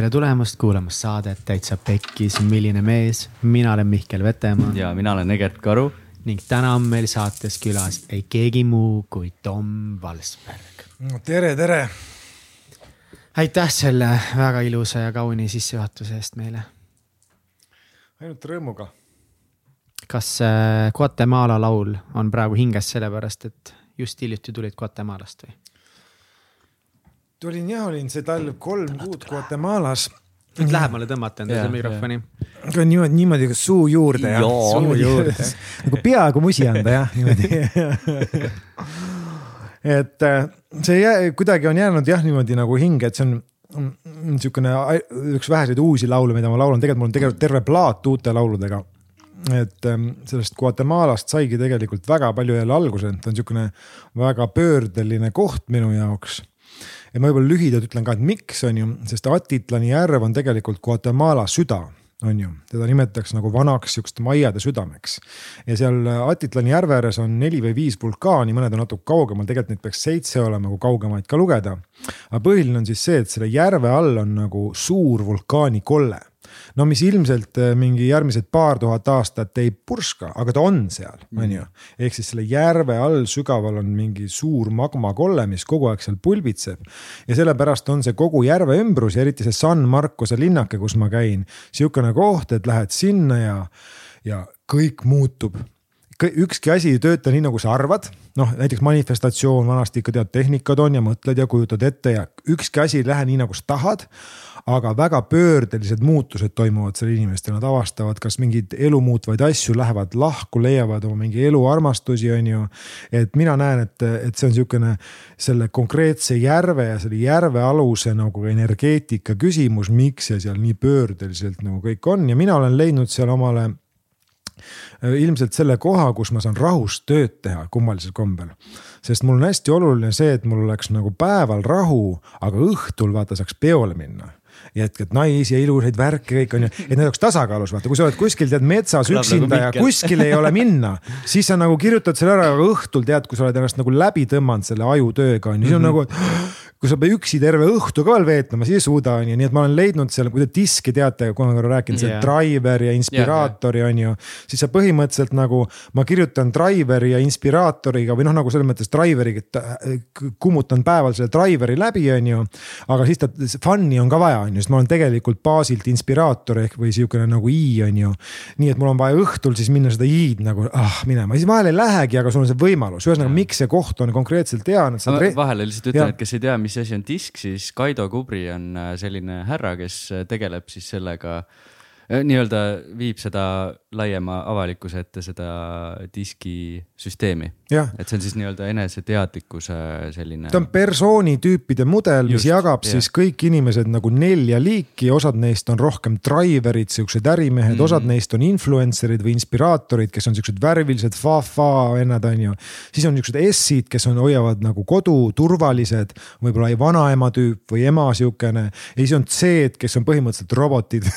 tere tulemast kuulama saadet Täitsa Pekkis, milline mees, mina olen Mihkel Vetemaa ja mina olen Egert Karu. ning täna on meil saates külas ei keegi muu kui Tom Valsberg. tere, tere. aitäh selle väga ilusa ja kauni sissejuhatuse eest meile. ainult rõõmuga. kas äh, Guatemala laul on praegu hinges sellepärast, et just hiljuti tulid Guatemalast või? Tulin jah, olin see talv kolm kuud Guatemalas. nüüd lähemale tõmmata Jaa, seda mikrofoni. niimoodi, niimoodi ka suu juurde ja. Suu juurde. nagu peaaegu musi anda jah, niimoodi. et äh, see jää, kuidagi on jäänud jah niimoodi nagu hinge, et see on niisugune üks väheseid uusi laule, mida ma laulan, tegelikult mul on tegelikult terve plaat uute lauludega. et ähm, sellest Guatemalast saigi tegelikult väga palju jälle alguse, ta on niisugune väga pöördeline koht minu jaoks ja ma võib-olla lühidalt ütlen ka, et miks on ju, sest Atitlani järv on tegelikult Guatemala süda on ju, teda nimetatakse nagu vanaks sihukest maiade südameks. ja seal Atitlani järve ääres on neli või viis vulkaani, mõned on natuke kaugemal, tegelikult neid peaks seitse olema, kui kaugemaid ka lugeda. aga põhiline on siis see, et selle järve all on nagu suur vulkaanikolle no mis ilmselt äh, mingi järgmised paar tuhat aastat ei purska, aga ta on seal, on ju. ehk siis selle järve all sügaval on mingi suur magmakolle, mis kogu aeg seal pulbitseb. ja sellepärast on see kogu järve ümbrus ja eriti see San Marcose linnake, kus ma käin, sihukene koht, et lähed sinna ja, ja kõik muutub ükski asi ei tööta nii, nagu sa arvad, noh näiteks manifestatsioon vanasti ikka tead, tehnikad on ja mõtled ja kujutad ette ja ükski asi ei lähe nii, nagu sa tahad aga väga pöördelised muutused toimuvad seal inimestel, nad avastavad, kas mingeid elu muutvaid asju, lähevad lahku, leiavad oma mingi eluarmastusi, on ju. et mina näen, et, et see on niisugune selle konkreetse järve ja selle järvealuse nagu energeetika küsimus, miks see seal nii pöördeliselt nagu kõik on ja mina olen leidnud seal omale ilmselt selle koha, kus ma saan rahus tööd teha kummalisel kombel. sest mul on hästi oluline see, et mul oleks nagu päeval rahu, aga õhtul vaata saaks peole minna ja et, et naisi ja ilusaid värke kõik on ju, et need oleks tasakaalus, vaata, kui sa oled kuskil tead metsas Kõlab üksinda nagu ja kuskil ei ole minna, siis sa nagu kirjutad selle ära, aga õhtul tead, kui sa oled ennast nagu läbi tõmmanud selle ajutööga on ju, siis on nagu. Kui sa pead üksi terve õhtu ka veel veetma, siis ei suuda on ju, nii et ma olen leidnud seal, kui te diski teate, kui ma korra rääkinud, see Jaa. driver ja inspiraatori on ju, siis sa põhimõtteliselt nagu ma kirjutan driveri ja inspiraatoriga või noh, nagu selles mõttes driveriga, et äh, kummutan päeval selle driveri läbi, on ju. aga siis ta, fun'i on ka vaja, on ju, sest ma olen tegelikult baasilt inspiraator ehk või sihukene nagu i on ju. nii et mul on vaja õhtul siis minna seda i-d nagu ah minema, siis vahel ei lähegi, aga sul on see võimalus, ühesõnaga, miks see koht on konkreetselt hea, vahele lihtsalt ütlen, et kes ei tea, mis asi on disk, siis Kaido Kubri on äh, selline härra, kes äh, tegeleb siis sellega, nii-öelda viib seda laiema avalikkuse ette, seda diskisüsteemi. jah, et see on siis nii-öelda eneseteadlikkuse selline. ta on persooni tüüpide mudel, mis jagab jah. siis kõik inimesed nagu nelja liiki, osad neist on rohkem driver'id, siuksed ärimehed mm., osad neist on influencer'id või inspiraatorid, kes on siuksed värvilised fa-fa vennad, on ju. siis on niuksed S-id, kes on, hoiavad nagu kodu, turvalised, võib-olla vanaema tüüp või ema siukene. ja siis on C-d, kes on põhimõtteliselt robotid,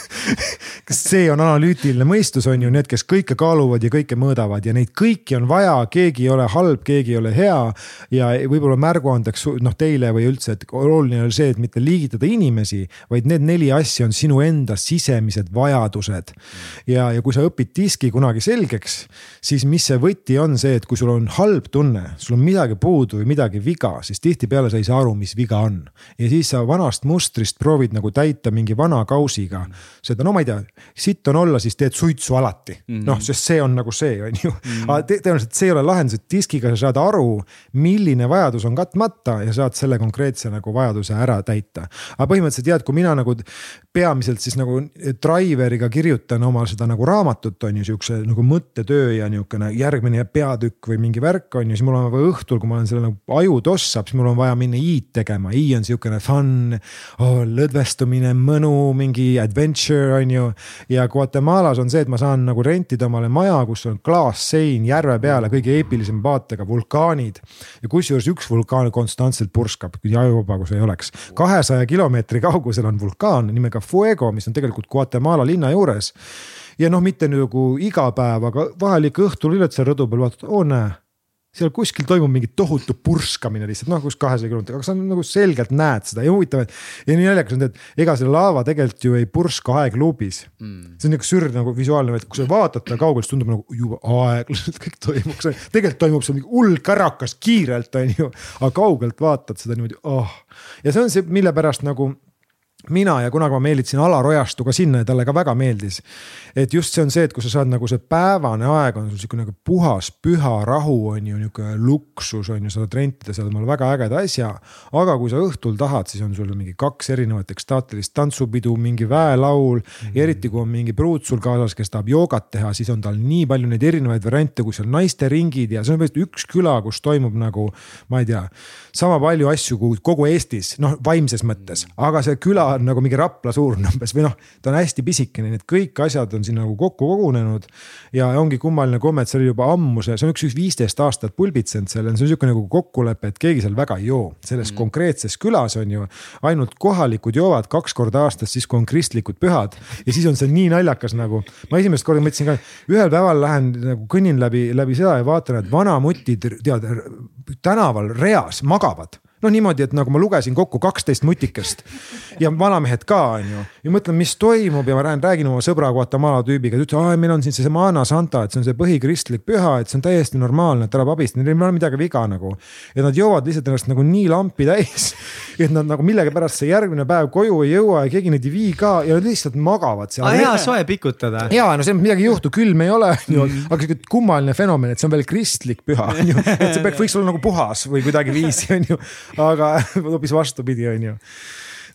see on analüütiline mõistus, on ju, need, kes kõike kaaluvad ja kõike mõõdavad ja neid kõiki on vaja, keegi ei ole halb, keegi ei ole hea. ja võib-olla märguandeks noh teile või üldse, et oluline on see, et mitte liigitada inimesi, vaid need neli asja on sinu enda sisemised vajadused. ja, ja kui sa õpid diski kunagi selgeks, siis mis see võti on see, et kui sul on halb tunne, sul on midagi puudu või midagi viga, siis tihtipeale sa ei saa aru, mis viga on. ja siis sa vanast mustrist proovid nagu täita mingi vana kausiga seda, no ma ei tea, sitt on olla, siis teed suitsu alati mm -hmm.. noh, sest see on nagu see, on ju mm -hmm.. aga tõenäoliselt see ei ole lahendus, et diskiga sa saad aru, milline vajadus on katmata ja saad selle konkreetse nagu vajaduse ära täita. aga põhimõtteliselt jah, et kui mina nagu peamiselt siis nagu Driveriga kirjutan oma seda nagu raamatut on ju siukse nagu mõttetöö ja niisugune järgmine peatükk või mingi värk on ju, siis mul on vaja õhtul, kui ma olen selle nagu aju tossab, siis mul on vaja minna i-d tegema, i on siukene fun oh,, lõdvestumine, mõnu, mingi adventure on ju. ja Guatemalas on see, et ma saan nagu rentida omale maja, kus on klaassein järve peale kõige eepilisema vaatega, vulkaanid. ja kusjuures üks vulkaan konstantselt purskab, kui ajuva, kus ei oleks. kahesaja kilomeetri kaugusel on vulkaan nimega Fuego, mis on tegelikult Guatemala linna juures ja noh, mitte nagu iga päev, aga vahel ikka õhtul üleüldse rõdu peal vaatad, oo näe seal kuskil toimub mingi tohutu purskamine lihtsalt noh, kus kahesaja kilomeetri, aga sa nagu selgelt näed seda ja huvitav, et. ja nii naljakas on, et ega see laava tegelikult ju ei purska aegluubis mm.. see on nihuke sürr nagu visuaalne, et kui sa vaatad ta kaugelt, siis tundub nagu juba aeglaselt kõik toimub, tegelikult toimub seal mingi hull kärakas kiirelt on ju. aga kaugelt vaatad seda niimoodi, oh ja see on see, mille pärast nagu mina ja kunagi ma meelitasin Alar Ojastu ka sinna ja talle ka väga meeldis. et just see on see, et kui sa saad nagu see päevane aeg on sul sihuke nagu puhas, püha rahu on ju nihuke luksus on ju, sa saad rentida seal omale väga ägeda asja. aga kui sa õhtul tahad, siis on sul mingi kaks erinevat ekstaatilist tantsupidu, mingi väelaul mm. -hmm. ja eriti kui on mingi pruut sul kaasas, kes tahab joogat teha, siis on tal nii palju neid erinevaid variante, kui seal naisteringid ja see on põhimõtteliselt üks küla, kus toimub nagu, ma ei tea, sama palju asju kui kogu Eestis, noh vaimses mõttes, aga see küla on nagu mingi Rapla suurune umbes või noh, ta on hästi pisikene, nii et kõik asjad on siin nagu kokku kogunenud. ja ongi kummaline komme, et see oli juba ammu, see, see on üks, üks viisteist aastat pulbitsenud seal, see on sihuke nagu kokkulepe, et keegi seal väga ei joo. selles mm. konkreetses külas on ju ainult kohalikud joovad kaks korda aastas, siis kui on kristlikud pühad. ja siis on see nii naljakas nagu, ma esimest korda mõtlesin ka, ühel päeval lähen nagu kõnnin läbi, läbi seda ja vaatan, et vanamutid tead tänaval reas magavad noh, niimoodi, et nagu ma lugesin kokku kaksteist mutikest ja vanamehed ka, onju. ja mõtlen, mis toimub ja ma lähen räägin oma sõbra Guatemala tüübiga, ta ütles, aa meil on siin see Semana Santa, et see on see põhikristlik püha, et see on täiesti normaalne, et ära pabista, neil ei ole midagi viga nagu. ja nad joovad lihtsalt ennast nagu nii lampi täis, et nad nagu millegipärast see järgmine päev koju ei jõua ja keegi neid ei vii ka ja nad lihtsalt magavad seal. aa hea soe pikutada. ja no mõttes midagi ei juhtu, külm ei ole, onju, mm. aga sihuke kummaline fenomen, et see on veel kristlik püha, onju. et see peaks, võiks olla nagu puhas või kuidagiviisi, onju aga hoopis vastupidi, on ju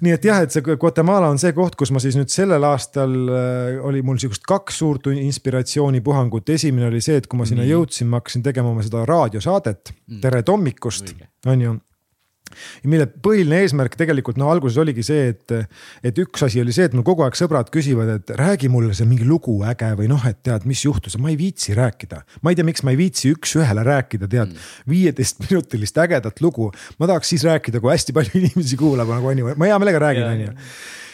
nii et jah, et see Guatemala on see koht, kus ma siis nüüd sellel aastal äh, oli mul sihukest kaks suurt inspiratsioonipuhangut. esimene oli see, et kui ma sinna mm. jõudsin, ma hakkasin tegema oma seda raadiosaadet mm. Tere hommikust, on ju mille põhiline eesmärk tegelikult no alguses oligi see, et, et üks asi oli see, et mul kogu aeg sõbrad küsivad, et räägi mulle see mingi lugu äge või noh, et tead, mis juhtus, ma ei viitsi rääkida. ma ei tea, miks ma ei viitsi üks-ühele rääkida, tead mm. viieteistminutilist ägedat lugu. ma tahaks siis rääkida, kui hästi palju inimesi kuulab nagu on ju, ma hea meelega räägin, on ju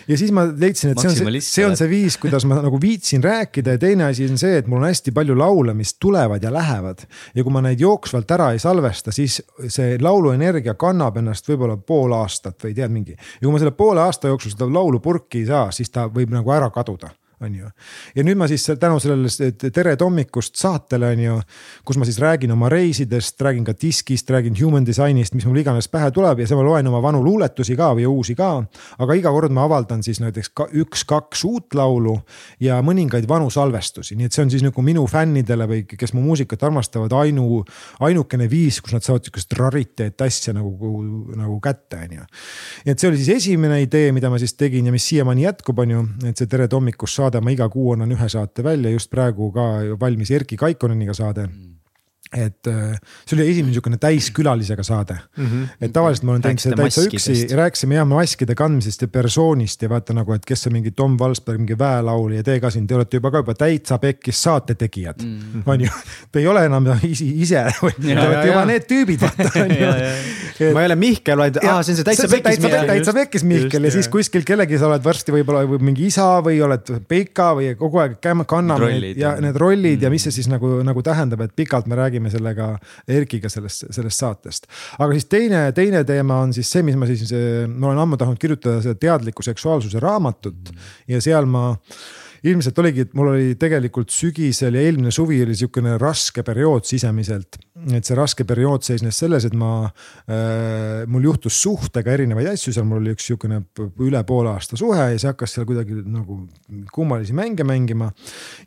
ja siis ma leidsin, et see on see, see on see viis, kuidas ma nagu viitsin rääkida ja teine asi on see, et mul on hästi palju laule, mis tulevad ja lähevad. ja kui ma neid jooksvalt ära ei salvesta, siis see lauluenergia kannab ennast võib-olla pool aastat või tead mingi. ja kui ma selle poole aasta jooksul seda laulu purki ei saa, siis ta võib nagu ära kaduda on ju. ja nüüd ma siis tänu sellele Tere hommikust saatele on ju, kus ma siis räägin oma reisidest, räägin ka diskist, räägin human design'ist, mis mul iganes pähe tuleb ja siis ma loen oma vanu luuletusi ka või uusi ka. aga iga kord ma avaldan siis näiteks üks-kaks uut laulu ja mõningaid vanu salvestusi, nii et see on siis nagu minu fännidele või kes mu muusikat armastavad, ainu, ainukene viis, kus nad saavad sihukest rariteet asja nagu, nagu kätte, on ju. et see oli siis esimene idee, mida ma siis tegin ja mis siiamaani jätkub, on ju, et see Tere hommikust saade saade, ma iga kuu annan ühe saate välja, just praegu ka valmis Erki Kaikoneniga saade. Mm et äh, see oli esimene niisugune täiskülalisega saade mm. -hmm. et tavaliselt ma olen teinud seda täitsa üksi, rääkisime jah maskide kandmisest ja persoonist ja vaata nagu, et kes on mingi Tom Valsberg, mingi väelaulja, teie ka siin, te olete juba ka juba täitsa pekkis saate tegijad mm, -hmm. on ju. Te ei ole enam ise, ise, te olete juba need tüübid, vaata on ju. ma ei ole Mihkel, vaid aa, see on see täitsa pekkis Mihkel. täitsa pekkis Mihkel ja siis kuskil kellelgi sa oled varsti võib-olla või mingi isa või oled Peika või kogu aeg kanname ja need rollid ja mis see siis nagu, nagu tähendab, et pikalt me räägime räägime sellega Erkiga sellest, sellest saatest. aga siis teine, teine teema on siis see, mis ma siis, ma olen ammu tahtnud kirjutada seda teadliku seksuaalsuse raamatut mm. ja seal ma ilmselt oligi, et mul oli tegelikult sügisel ja eelmine suvi oli sihukene raske periood sisemiselt. Et see raske periood seisnes selles, et ma äh,, mul juhtus suhtega erinevaid asju, seal mul oli üks sihukene üle poole aasta suhe ja see hakkas seal kuidagi nagu kummalisi mänge mängima.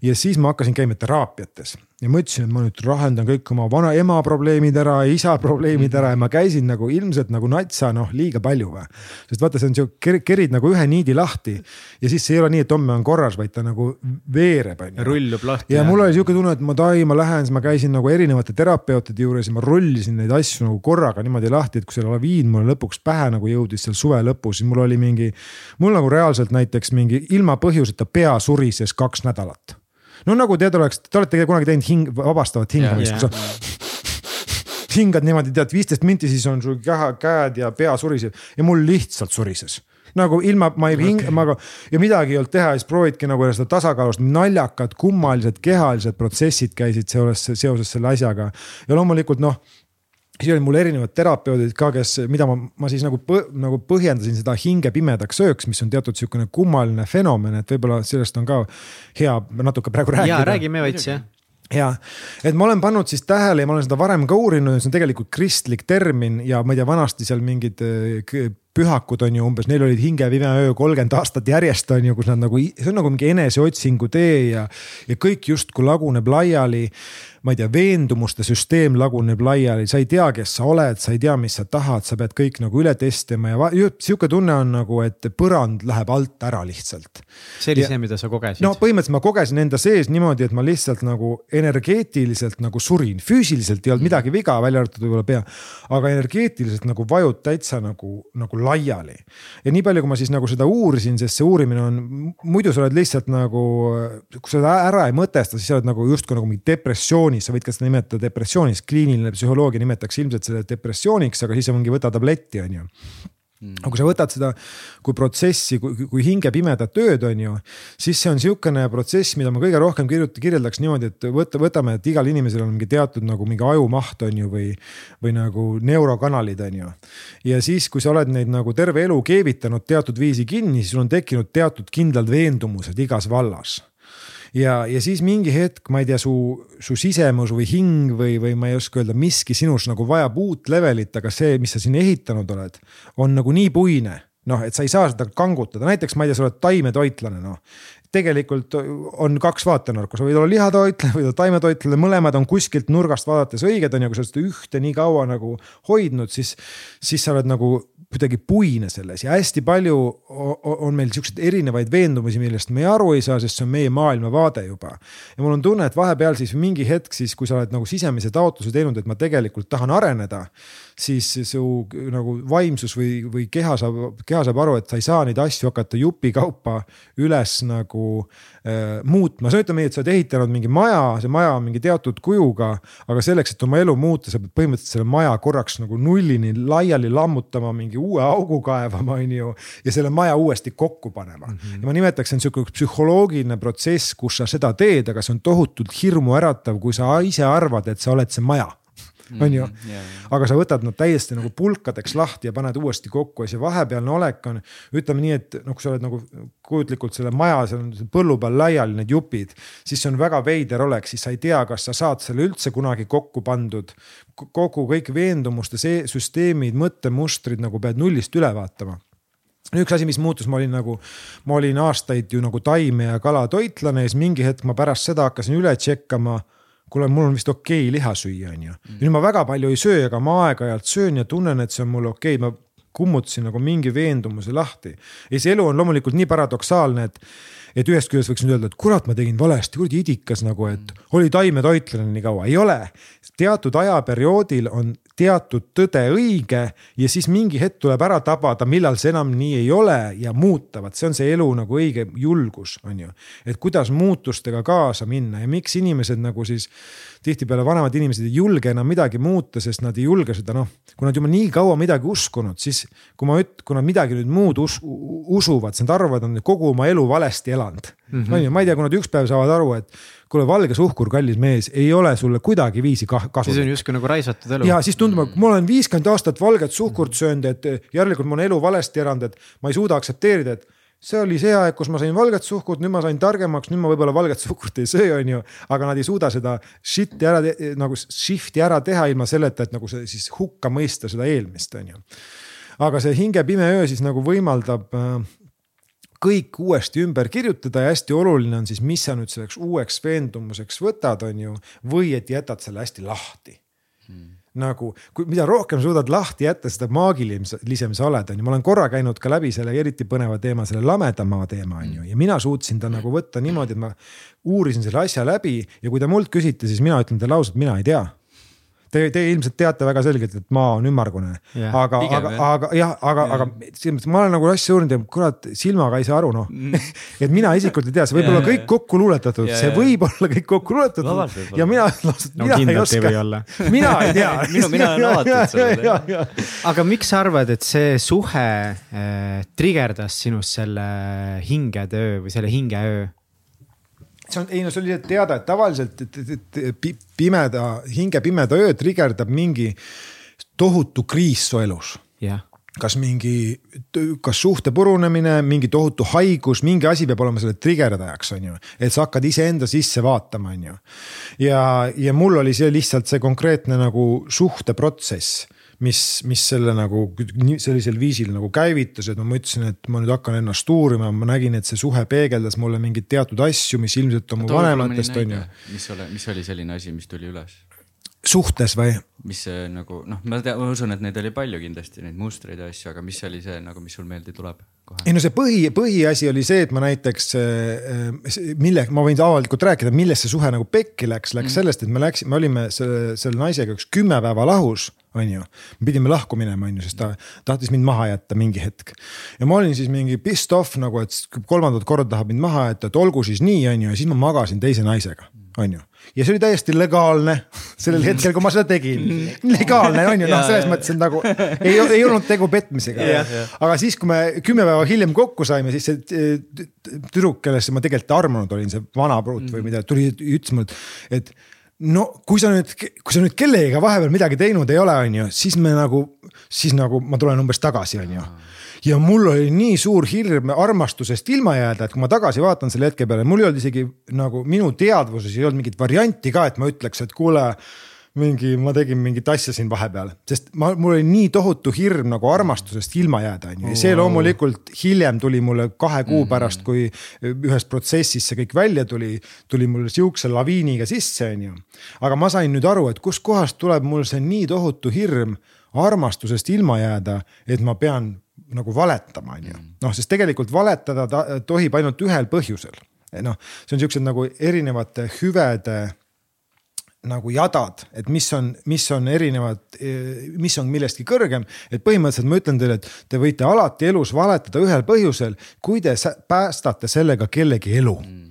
ja siis ma hakkasin käima teraapiates ja mõtlesin, et ma nüüd lahendan kõik oma vana ema probleemid ära, isa probleemid ära ja ma käisin nagu ilmselt nagu natsa noh, liiga palju või. sest vaata, see on sihuke, kerid nagu ühe niidi lahti ja siis ei ole nii, et homme on korras, vaid ta nagu veereb on ju. rullub lahti. ja mul oli sihuke tunne, et ma tai, ma lähen, siis ma käisin nagu erinevate terapeutide juures ja ma rullisin neid asju nagu korraga niimoodi lahti, et kui see laviin mulle lõpuks pähe nagu jõudis seal suve lõpus, siis mul oli mingi. mul nagu reaalselt näiteks mingi ilma põhjuseta pea surises kaks nädalat no nagu tead oleks, te olete kunagi teinud hing, vabastavat hingamist yeah,, kus sa hingad niimoodi, tead viisteist minti, siis on sul käed ja pea suriseb ja mul lihtsalt surises nagu ilma, ma ei hing- okay., ma ja midagi ei olnud teha, siis proovidki nagu seda tasakaalust, naljakad, kummalised kehalised protsessid käisid seoses, seoses selle asjaga. ja loomulikult noh, siis olid mul erinevad terapeudid ka, kes, mida ma, ma siis nagu, nagu põhjendasin seda hinge pimedaks sööks, mis on teatud sihukene kummaline fenomen, et võib-olla sellest on ka hea natuke praegu rääkida. ja räägime veits jah ja, et ma olen pannud siis tähele ja ma olen seda varem ka uurinud, see on tegelikult kristlik termin ja ma ei tea, vanasti seal mingid äh, pühakud on ju umbes, neil olid hinge pime öö kolmkümmend aastat järjest on ju, kus nad nagu, see on nagu mingi eneseotsingu tee ja, ja kõik justkui laguneb laiali ma ei tea, veendumuste süsteem laguneb laiali, sa ei tea, kes sa oled, sa ei tea, mis sa tahad, sa pead kõik nagu üle testima ja sihuke tunne on nagu, et põrand läheb alt ära lihtsalt. see oli ja, see, mida sa kogesid? no põhimõtteliselt ma kogesin enda sees niimoodi, et ma lihtsalt nagu energeetiliselt nagu surin, füüsiliselt ei olnud midagi viga, välja arvatud võib-olla pea. aga energeetiliselt nagu vajud täitsa nagu, nagu laiali. ja nii palju, kui ma siis nagu seda uurisin, sest see uurimine on, muidu sa oled lihtsalt nagu, kui sa ära ei mõtesta, siis sa oled nagu justkui nagu mingi depressioonis sa võid ka seda nimetada depressioonis, kliiniline psühholoogia nimetaks ilmselt seda depressiooniks, aga siis ongi võta tabletti, on ju. Aga kui sa võtad seda kui protsessi, kui, kui hinge pimedat tööd, on ju, siis see on sihukene protsess, mida ma kõige rohkem kirjuta, kirjeldaks niimoodi, et võta, võtame, et igal inimesel on mingi teatud nagu mingi ajumaht, on ju, või, või nagu neurokanalid, on ju. ja siis, kui sa oled neid nagu terve elu keevitanud teatud viisi kinni, siis sul on tekkinud teatud kindlad veendumused igas vallas ja, ja siis mingi hetk, ma ei tea, su, su sisemus või hing või, või ma ei oska öelda, miski sinus nagu vajab uut levelit, aga see, mis sa siin ehitanud oled, on nagu nii puine. Noh, et sa ei saa seda kangutada, näiteks ma ei tea, sa oled taimetoitlane, noh tegelikult on kaks vaatenurka, sa võid olla lihatoitlane, võid olla taimetoitlane, mõlemad on kuskilt nurgast vaadates õiged, on ju, kui sa seda ühte nii kaua nagu hoidnud, siis, siis sa oled nagu kuidagi puine selles ja hästi palju on meil siukseid erinevaid veendumusi, millest me aru ei saa, sest see on meie maailmavaade juba. ja mul on tunne, et vahepeal siis mingi hetk siis, kui sa oled nagu sisemise taotluse teinud, et ma tegelikult tahan areneda, siis su nagu vaimsus või, või keha saab, keha saab aru, et sa ei saa neid asju hakata jupikaupa üles nagu äh, muutma. sa ütleme nii, et sa oled ehitanud mingi maja, see maja on mingi teatud kujuga, aga selleks, et oma elu muuta, sa pead põhimõtteliselt selle maja korraks nagu nullini laiali lammutama mingi mingi uue augu kaevama, on ju. ja selle maja uuesti kokku panema mm. -hmm. ja ma nimetaks, see on sihuke psühholoogiline protsess, kus sa seda teed, aga see on tohutult hirmuäratav, kui sa ise arvad, et sa oled see maja on ju. aga sa võtad nad täiesti nagu pulkadeks lahti ja paned uuesti kokku ja see vahepealne olek on, ütleme nii, et noh, kui sa oled nagu kujutlikult selle maja, seal on põllu peal laiali need jupid, siis see on väga veider olek, siis sa ei tea, kas sa saad selle üldse kunagi kokku pandud. kogu kõik veendumuste süsteemid, mõttemustrid nagu pead nullist üle vaatama üks asi, mis muutus, ma olin nagu, ma olin aastaid ju nagu taime ja kalatoitlane ja siis mingi hetk ma pärast seda hakkasin üle tšekkama kuule, mul on vist okei okay liha süüa, on ju. Mm. nüüd ma väga palju ei söö, aga ma aeg-ajalt söön ja tunnen, et see on mul okei okay., ma kummutasin nagu mingi veendumuse lahti. ja see elu on loomulikult nii paradoksaalne, et, et ühest küljest võiks nüüd öelda, et kurat, ma tegin valesti, kuradi idikas nagu, et oli taimetoitlane nii kaua, ei ole. teatud ajaperioodil on teatud tõde õige ja siis mingi hetk tuleb ära tabada, millal see enam nii ei ole ja muuta, vot see on see elu nagu õige julgus, on ju. et kuidas muutustega kaasa minna ja miks inimesed nagu siis tihtipeale vanemad inimesed ei julge enam midagi muuta, sest nad ei julge seda noh, kui nad juba nii kaua midagi uskunud, siis kui ma üt-, kui nad midagi nüüd muud us, usuvad, siis nad arvavad, on kogu oma elu valesti elanud mm. -hmm. on ju, ma ei tea, kui nad üks päev saavad aru, et kuule, valge suhkur, kallis mees, ei ole sulle kuidagiviisi kasu. siis on justkui nagu raisatud elu. ja siis tundub, et ma olen viiskümmend aastat valget suhkurt söönud, et järelikult ma olen elu valesti elanud, et ma ei suuda aktsepteerida, et see oli see aeg, kus ma sain valget suhkut, nüüd ma sain targemaks, nüüd ma võib-olla valget suhkut ei söö, on ju. aga nad ei suuda seda shit'i ära nagu shift'i ära teha ilma selleta, et nagu see siis hukka mõista seda eelmist, on ju. aga see hinge pime öö siis nagu võimaldab äh, kõik uuesti ümber kirjutada ja hästi oluline on siis, mis sa nüüd selleks uueks veendumuseks võtad, on ju, või et jätad selle hästi lahti. Hmm nagu, kui mida rohkem suudad lahti jätta, seda maagilisem sa oled, on ju, ma olen korra käinud ka läbi selle eriti põneva teema, selle lamedama teema on ju, ja mina suutsin ta nagu võtta niimoodi, et ma uurisin selle asja läbi ja kui te mult küsite, siis mina ütlen teile ausalt, mina ei tea Te, te ilmselt teate väga selgelt, et maa on ümmargune. Yeah,, aga, aga, aga jah, aga yeah., aga selles mõttes ma olen nagu asja uurinud ja kurat, silmaga ei saa aru noh. Mm. et mina isiklikult ei tea, see võib yeah, olla kõik kokku luuletatud. Yeah,, see võib olla kõik kokku luuletatud. Ja mina lausa no,, mina ei oska, mina ei tea. Minu, mina olen avatud sellele. aga miks sa arvad, et see suhe äh, trigerdas sinus selle hingetöö või selle hingeöö? See on, ei no see oli teada, et tavaliselt et, et, et pimeda, hinge pimeda öö trigerdab mingi tohutu kriis su elus yeah. kas mingi, kas suhte purunemine, mingi tohutu haigus, mingi asi peab olema selle trigerdajaks, on ju. et sa hakkad iseenda sisse vaatama, on ju. ja, ja mul oli see lihtsalt see konkreetne nagu suhteprotsess mis, mis selle nagu sellisel viisil nagu käivitas, et ma mõtlesin, et ma nüüd hakkan ennast uurima, ma nägin, et see suhe peegeldas mulle mingeid teatud asju, mis ilmselt on mu vanematest on ju. mis ole, mis oli selline asi, mis tuli üles? suhtes või? mis see nagu noh, ma tean, ma usun, et neid oli palju kindlasti neid mustreid ja asju, aga mis oli see nagu, mis sul meelde tuleb? Ei no see põhi, põhiasi oli see, et ma näiteks, äh, mille, ma võin avalikult rääkida, millest see suhe nagu pekki läks, läks mm. sellest, et me läksime, me olime selle, selle naisega üks kümme päeva lahus on ju. me pidime lahku minema, on ju, sest ta tahtis mind maha jätta mingi hetk. ja ma olin siis mingi pissed off nagu, et kolmandat korda tahab mind maha jätta, et olgu siis nii, on ju, ja siis ma magasin teise naisega on ju. Ja see oli täiesti legaalne sellel hetkel, kui ma seda tegin. legaalne on ju, noh, selles mõttes, et nagu ei, ei olnud tegu petmisega. aga siis, kui me kümme päeva hiljem kokku saime, siis see tüdruk, kellesse ma tegelikult armunud olin, see vana pruut või mida, tuli, ütles mulle, et no kui sa nüüd, kui sa nüüd kellegagi vahepeal midagi teinud ei ole, on ju, siis me nagu, siis nagu ma tulen umbes tagasi, on ju ja mul oli nii suur hirm armastusest ilma jääda, et kui ma tagasi vaatan selle hetke peale, mul ei olnud isegi nagu minu teadvuses ei olnud mingit varianti ka, et ma ütleks, et kuule mingi, ma tegin mingit asja siin vahepeal, sest ma, mul oli nii tohutu hirm nagu armastusest ilma jääda, on ju, ja see loomulikult hiljem tuli mulle kahe kuu mhm. pärast, kui ühest protsessist see kõik välja tuli, tuli mul sihukese laviiniga sisse, on ju. aga ma sain nüüd aru, et kustkohast tuleb mul see nii tohutu hirm armastusest ilma jääda, et ma pean nagu valetama, on ju. noh, sest tegelikult valetada ta tohib ainult ühel põhjusel. noh, see on siuksed nagu erinevate hüvede nagu jadad, et mis on, mis on erinevad, mis on millestki kõrgem. et põhimõtteliselt ma ütlen teile, et te võite alati elus valetada ühel põhjusel, kui te päästate sellega kellegi elu mm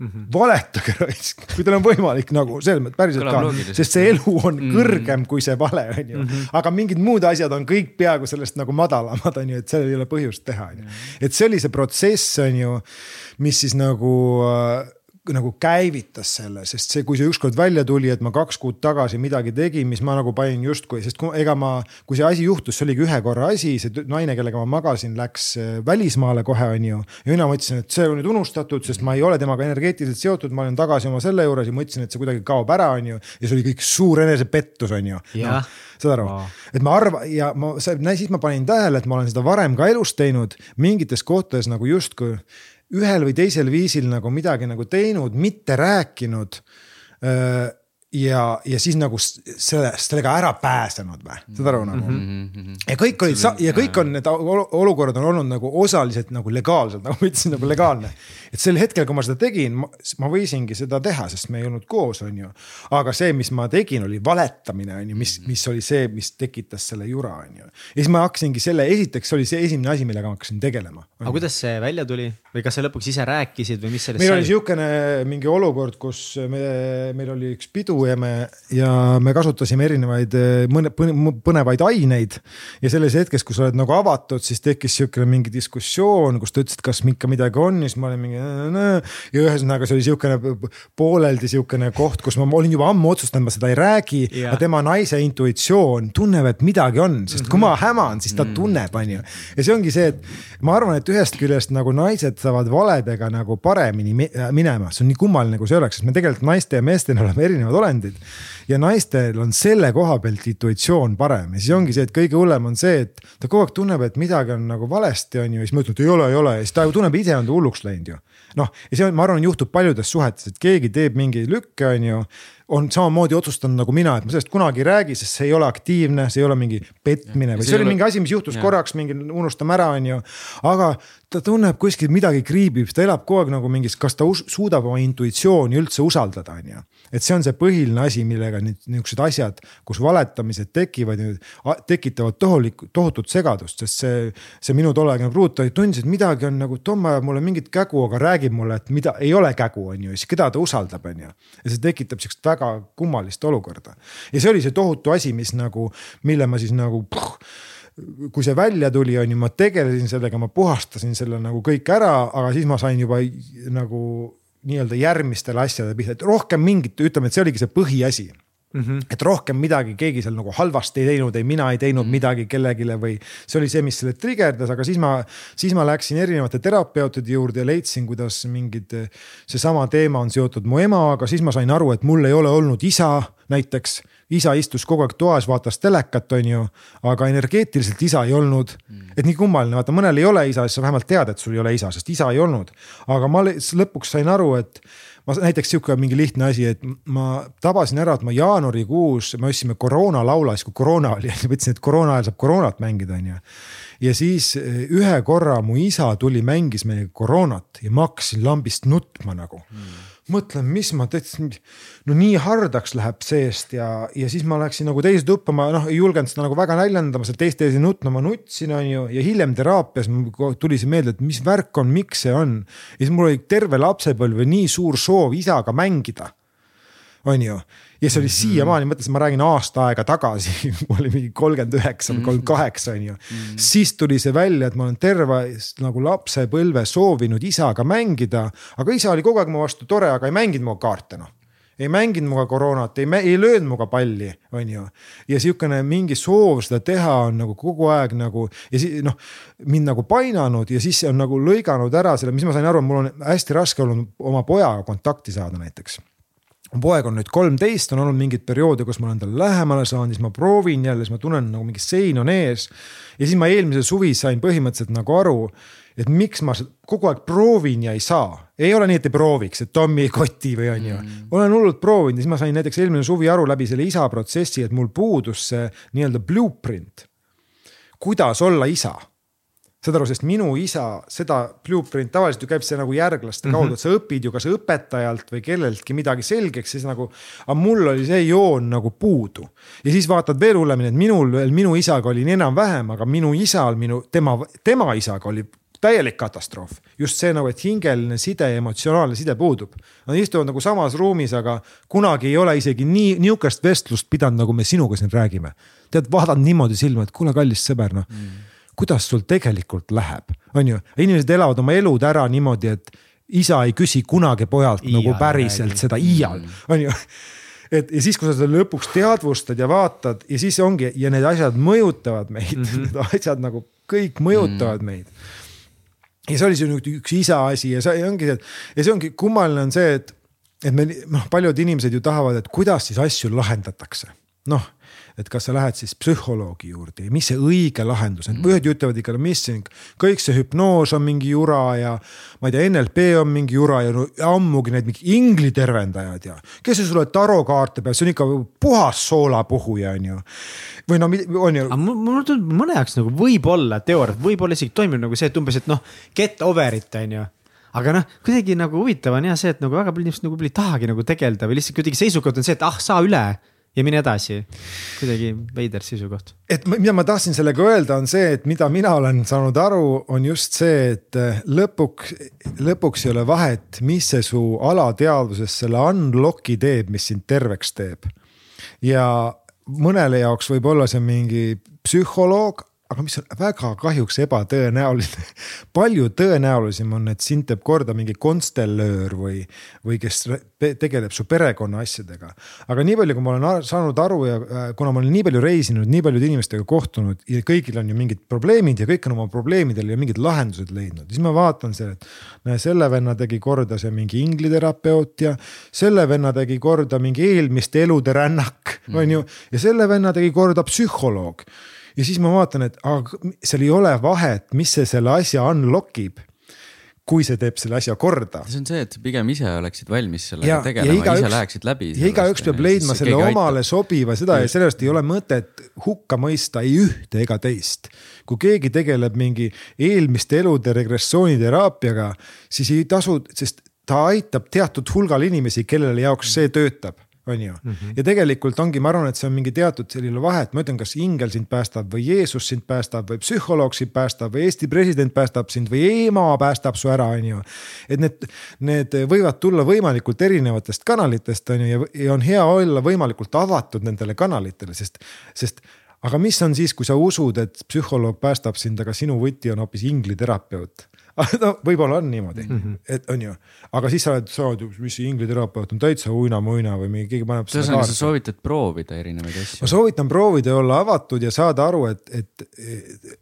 Mm -hmm. valetage raisk, kui teil on võimalik nagu selles mõttes päriselt ka, sest see elu on mm -hmm. kõrgem kui see vale, on ju. Mhm. aga mingid muud asjad on kõik peaaegu sellest nagu madalamad, on ju, et sellel ei ole põhjust teha, on ju. et see oli see protsess, on ju, mis siis nagu äh, nagu käivitas selle, sest see, kui see ükskord välja tuli, et ma kaks kuud tagasi midagi tegin, mis ma nagu panin justkui, sest kui, ega ma, kui see asi juhtus, see oligi ühe korra asi, see naine, kellega ma magasin, läks äh, välismaale kohe, on ju. ja mina mõtlesin, et see on nüüd unustatud, sest ma ei ole temaga energeetiliselt seotud, ma olen tagasi oma selle juures ja mõtlesin, et see kuidagi kaob ära, on ju. ja see oli kõik suur enesepettus, on ju. No, saad aru oh., et ma arvan ja ma, siis ma panin tähele, et ma olen seda varem ka elus teinud mingites kohtades nagu justkui ühel või teisel viisil nagu midagi nagu teinud, mitte rääkinud. ja, ja siis nagu selle, sellega ära pääsenud või, saad aru nagu mm. -hmm. ja kõik olid sa- ja kõik on need ol- olukorrad on olnud nagu osaliselt nagu legaalsed, nagu ma ütlesin, nagu legaalne. et sel hetkel, kui ma seda tegin, ma võisingi seda teha, sest me ei olnud koos, on ju. aga see, mis ma tegin, oli valetamine, on ju, mis, mis oli see, mis tekitas selle jura, on ju. ja siis ma hakkasingi selle, esiteks oli see esimene asi, millega ma hakkasin tegelema. aga kuidas see välja tuli või kas sa lõpuks ise rääkisid või mis sellest meil oli sai? sihukene mingi olukord, kus me, meil oli üks pidu ja me, ja me kasutasime erinevaid eh, mõne, põne- põnevaid aineid. ja selles hetkes, kui sa oled nagu avatud, siis tekkis sihukene mingi diskussioon, kus ta ütles, et kas ikka midagi on ja siis ma olin mingi. ja ühesõnaga, see oli sihukene pooleldi sihukene koht, kus ma olin juba ammu otsustanud, ma seda ei räägi Jah. aga tema naise intuitsioon tunneb, et midagi on, sest kui ma häman, siis ta tunneb, on ju. ja see ongi see, et ma arvan, et ühest küljest nagu naised saavad valedega nagu paremini mi- minema, see on nii kummaline, kui see oleks, sest me tegelikult naiste ja meestena oleme erinevad olendid. ja naistel on selle koha pealt intuitsioon parem ja siis ongi see, et kõige hullem on see, et ta kogu aeg tunneb, et midagi on nagu valesti, on ju, ja siis ma ütlen, et ei ole, ei ole ja siis ta ju tunneb ise on ta hulluks läinud ju. noh, ja see on, ma arvan, juhtub paljudes suhetes, et keegi teeb mingi lükke, on ju on samamoodi otsustanud nagu mina, et ma sellest kunagi ei räägi, sest see ei ole aktiivne, see ei ole mingi petmine Ja või see see oli ole- mingi asi, mis juhtus Jaa. korraks mingi unustame ära, on ju. aga ta tunneb kuskil midagi kriibib, ta elab kogu aeg nagu mingis, kas ta suudab oma intuitsiooni üldse usaldada, on ju. et see on see põhiline asi, millega nüüd niuksed asjad, kus valetamised tekivad, tekitavad tohulikku, tohutut segadust, sest see, see minu tolleaegne pruut ta tundis, et midagi on nagu, Tom ajab mulle mingit kägu, aga räägib mulle, et mida ei ole kägu, on ju, siis keda ta usaldab, on ju. ja see tekitab sihukest väga kummalist olukorda. Ja see oli see tohutu asi, mis nagu, mille ma siis nagu puh, kui see välja tuli, on ju, ma tegelesin sellega, ma puhastasin selle nagu kõik ära, aga siis ma sain juba nagu nii-öelda järgmistele asjadele pihta, et rohkem mingit, ütleme, et see oligi see põhiasi Mm -hmm. et rohkem midagi keegi seal nagu halvasti ei teinud, ei mina ei teinud midagi kellelegi või see oli see, mis selle trigerdas, aga siis ma, siis ma läksin erinevate terapeutide juurde ja leidsin, kuidas mingid, seesama teema on seotud mu emaga, siis ma sain aru, et mul ei ole olnud isa näiteks. isa istus kogu aeg toas, vaatas telekat, on ju, aga energeetiliselt isa ei olnud. et nii kummaline, vaata mõnel ei ole isa, siis sa vähemalt tead, et sul ei ole isa, sest isa ei olnud. aga ma lõpuks sain aru, et ma näiteks sihuke mingi lihtne asi, et ma tabasin ära, et ma jaanuarikuus, me ostsime koroona laula, siis kui koroona oli, mõtlesin, et koroona ajal saab koroonat mängida, on ju. ja siis eh, ühe korra mu isa tuli, mängis meiega koroonat ja ma hakkasin lambist nutma nagu mm mõtlen, mis ma teadsin, no nii hardaks läheb seest ja, ja siis ma läksin nagu teise tuppa, ma noh, ei julgenud seda nagu väga naljendama, seal teiste ees ei nutma, ma nutsin, on ju, ja hiljem teraapias tuli see meelde, et mis värk on, miks see on. ja siis mul oli terve lapsepõlve nii suur soov isaga mängida on ju. Ja see oli mm -hmm. siiamaani, mõtlesin, ma räägin aasta aega tagasi mul oli mingi kolmkümmend üheksa või kolmkümmend kaheksa on ju. siis tuli see välja, et ma olen terve nagu lapsepõlve soovinud isaga mängida, aga isa oli kogu aeg mu vastu tore, aga ei mänginud minuga kaarte noh ei mänginud minuga koroonat, ei, ei löönud minuga palli, on ju. ja sihukene mingi soov seda teha on nagu kogu aeg nagu ja siis noh, mind nagu painanud ja siis see on nagu lõiganud ära selle, mis ma sain aru, mul on hästi raske olnud oma pojaga kontakti saada näiteks mu poeg on nüüd kolmteist, on olnud mingeid perioode, kus ma olen talle lähemale saanud, siis ma proovin jälle, siis ma tunnen nagu mingi sein on ees. ja siis ma eelmise suvi sain põhimõtteliselt nagu aru, et miks ma kogu aeg proovin ja ei saa. ei ole nii, et ei prooviks, et Tommy ei koti või on ju mm.. olen hullult proovinud ja siis ma sain näiteks eelmine suvi aru läbi selle isa protsessi, et mul puudus see nii-öelda blueprint. kuidas olla isa saad aru, sest minu isa seda blueprint tavaliselt ju käib see nagu järglaste kaudu mm, -hmm. et sa õpid ju kas õpetajalt või kelleltki midagi selgeks, siis nagu. aga mul oli see joon nagu puudu ja siis vaatad veel hullemini, et minul veel minu isaga oli nii enam-vähem, aga minu isal, minu tema, tema isaga oli täielik katastroof, just see nagu, et hingeline side emotsionaalne side puudub. Nad istuvad nagu samas ruumis, aga kunagi ei ole isegi nii nihukest vestlust pidanud, nagu me sinuga siin räägime. tead, vaadanud niimoodi silma, et kuule, kallis sõber, noh mm kuidas sul tegelikult läheb, on ju, inimesed elavad oma elud ära niimoodi, et isa ei küsi kunagi pojalt iial nagu päriselt räägi. seda iial, on ju et ja siis, kui sa seda lõpuks teadvustad ja vaatad ja siis ongi ja need asjad mõjutavad meid mm, -hmm. need asjad nagu kõik mõjutavad mm -hmm. meid. ja see oli nüüd üks isa asi ja see ongi see, ja see ongi kummaline on see, et, et me noh, paljud inimesed ju tahavad, et kuidas siis asju lahendatakse noh et kas sa lähed siis psühholoogi juurde ja mis see õige lahendus on mm., ühed ütlevad ikka, no mis siin, kõik see hüpnoos on mingi jura ja ma ei tea, NLP on mingi jura ja no ammugi need mingi inglitervendajad ja kes see sulle tarokaarte peab, see on ikka puhas soolapuhuja on ju. või no on ju. mulle tundub mõne jaoks nagu võib-olla teoorias, võib-olla isegi toimib nagu see, et umbes, et noh, get over it on ju aga noh, kuidagi nagu huvitav on jah see, et nagu väga paljud inimesed nagu ei tahagi nagu tegeleda või lihtsalt kuidagi seisukoht on see, et ah, saa üle ja mine edasi. kuidagi veider seisukoht. et mida ma tahtsin sellega öelda, on see, et mida mina olen saanud aru, on just see, et eh, lõpuks, lõpuks ei ole vahet, mis see su alateadvuses selle unlock'i teeb, mis sind terveks teeb. ja mõnele jaoks võib olla see mingi psühholoog, aga mis on väga kahjuks ebatõenäoline. palju tõenäolisem on, et sind teeb korda mingi konstellöör või, või kes tegeleb su perekonna asjadega. aga nii palju, kui ma olen saanud aru ja äh, kuna ma olen nii palju reisinud, nii paljude inimestega kohtunud ja kõigil on ju mingid probleemid ja kõik on oma probleemidele ju mingid lahendused leidnud, siis ma vaatan see, et näe, selle venna tegi korda see mingi ingliterapeut ja selle venna tegi korda mingi eelmiste elude rännak, on ju, ja selle venna tegi korda psühholoog ja siis ma vaatan, et aga seal ei ole vahet, mis see selle asja unlock ib kui see teeb selle asja korda. see on see, et pigem ise oleksid valmis sellega tegelema, ise läheksid läbi. ja igaüks peab leidma selle omale aitab. sobiva, seda ja sellest ei ole mõtet hukka mõista ei ühte ega teist. kui keegi tegeleb mingi eelmiste elude regressiooniteraapiaga, siis ei tasu, sest ta aitab teatud hulgal inimesi, kellele jaoks see töötab on ju mm. -hmm. ja tegelikult ongi, ma arvan, et see on mingi teatud selline vahe, et ma ütlen, kas ingel sind päästab või Jeesus sind päästab või psühholoog sind päästab või Eesti president päästab sind või ema päästab su ära, on ju. et need, need võivad tulla võimalikult erinevatest kanalitest, on ju, ja on hea olla võimalikult avatud nendele kanalitele, sest, sest aga mis on siis, kui sa usud, et psühholoog päästab sind, aga sinu võti on hoopis ingliterapeut no võib-olla on niimoodi mm, -hmm. et on ju, aga siis sa oled, sa oled, mis see ingliterapeut on täitsa uinamuina või mingi, keegi paneb. ühesõnaga, sa soovitad proovida erinevaid asju. ma soovitan proovida ja olla avatud ja saada aru, et, et,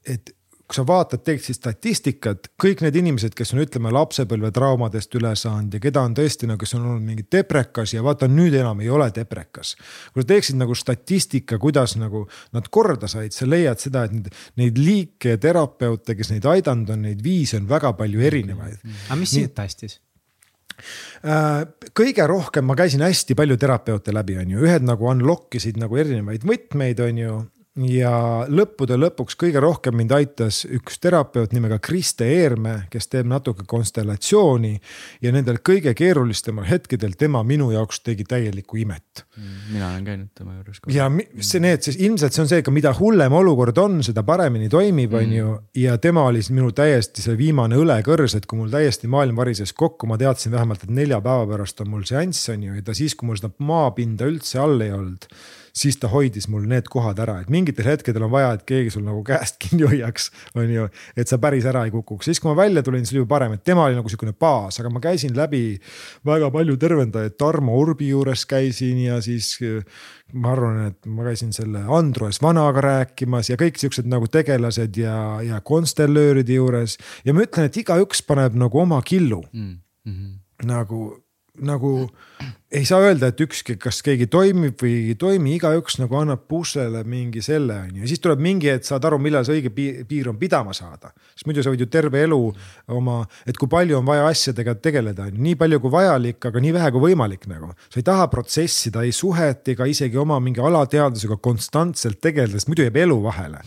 et kui sa vaatad, teed siis statistikat, kõik need inimesed, kes on, ütleme lapsepõlvetraumadest üle saanud ja keda on tõesti nagu, kes on olnud mingi deprekas ja vaata nüüd enam ei ole deprekas. kui sa teeksid nagu statistika, kuidas nagu nad korda said, sa leiad seda, et neid, neid liike terapeute, kes neid aidanud on, neid viise on väga palju erinevaid. aga mis sind päästis? Äh, kõige rohkem ma käisin hästi palju terapeute läbi, on ju, ühed nagu unlock isid nagu erinevaid võtmeid, on ju ja lõppude lõpuks kõige rohkem mind aitas üks terapeut nimega Kriste Eerme, kes teeb natuke konstellatsiooni ja nendel kõige keerulisematel hetkedel tema minu jaoks tegi täielikku imet. Mina olen käinud tema juures. ja see, need, siis ilmselt see on see, mida hullem olukord on, seda paremini toimib, on ju. Mm. ja tema oli minu täiesti see viimane õlekõrs, et kui mul täiesti maailm varises kokku, ma teadsin vähemalt, et nelja päeva pärast on mul seanss, on ju, ja ta siis, kui mul seda maapinda üldse all ei olnud siis ta hoidis mul need kohad ära, et mingitel hetkedel on vaja, et keegi sul nagu käest kinni hoiaks, on ju. et sa päris ära ei kukuks, siis kui ma välja tulin, siis oli juba parem, et tema oli nagu sihukene baas, aga ma käisin läbi väga palju tervendajaid, Tarmo Urbi juures käisin ja siis ma arvan, et ma käisin selle Androes vanaga rääkimas ja kõik siuksed nagu tegelased ja, ja konstellööride juures. ja ma ütlen, et igaüks paneb nagu oma killu mm. -hmm. nagu nagu ei saa öelda, et ükski, kas keegi toimib või ei toimi, igaüks nagu annab puslele mingi selle on ju, ja siis tuleb mingi hetk, saad aru, millal see õige piir on pidama saada. sest muidu sa võid ju terve elu oma, et kui palju on vaja asjadega tegeleda, nii palju kui vajalik, aga nii vähe kui võimalik nagu. sa ei taha protsessida ei suhet ega isegi oma mingi alateadvusega konstantselt tegeleda, sest muidu jääb elu vahele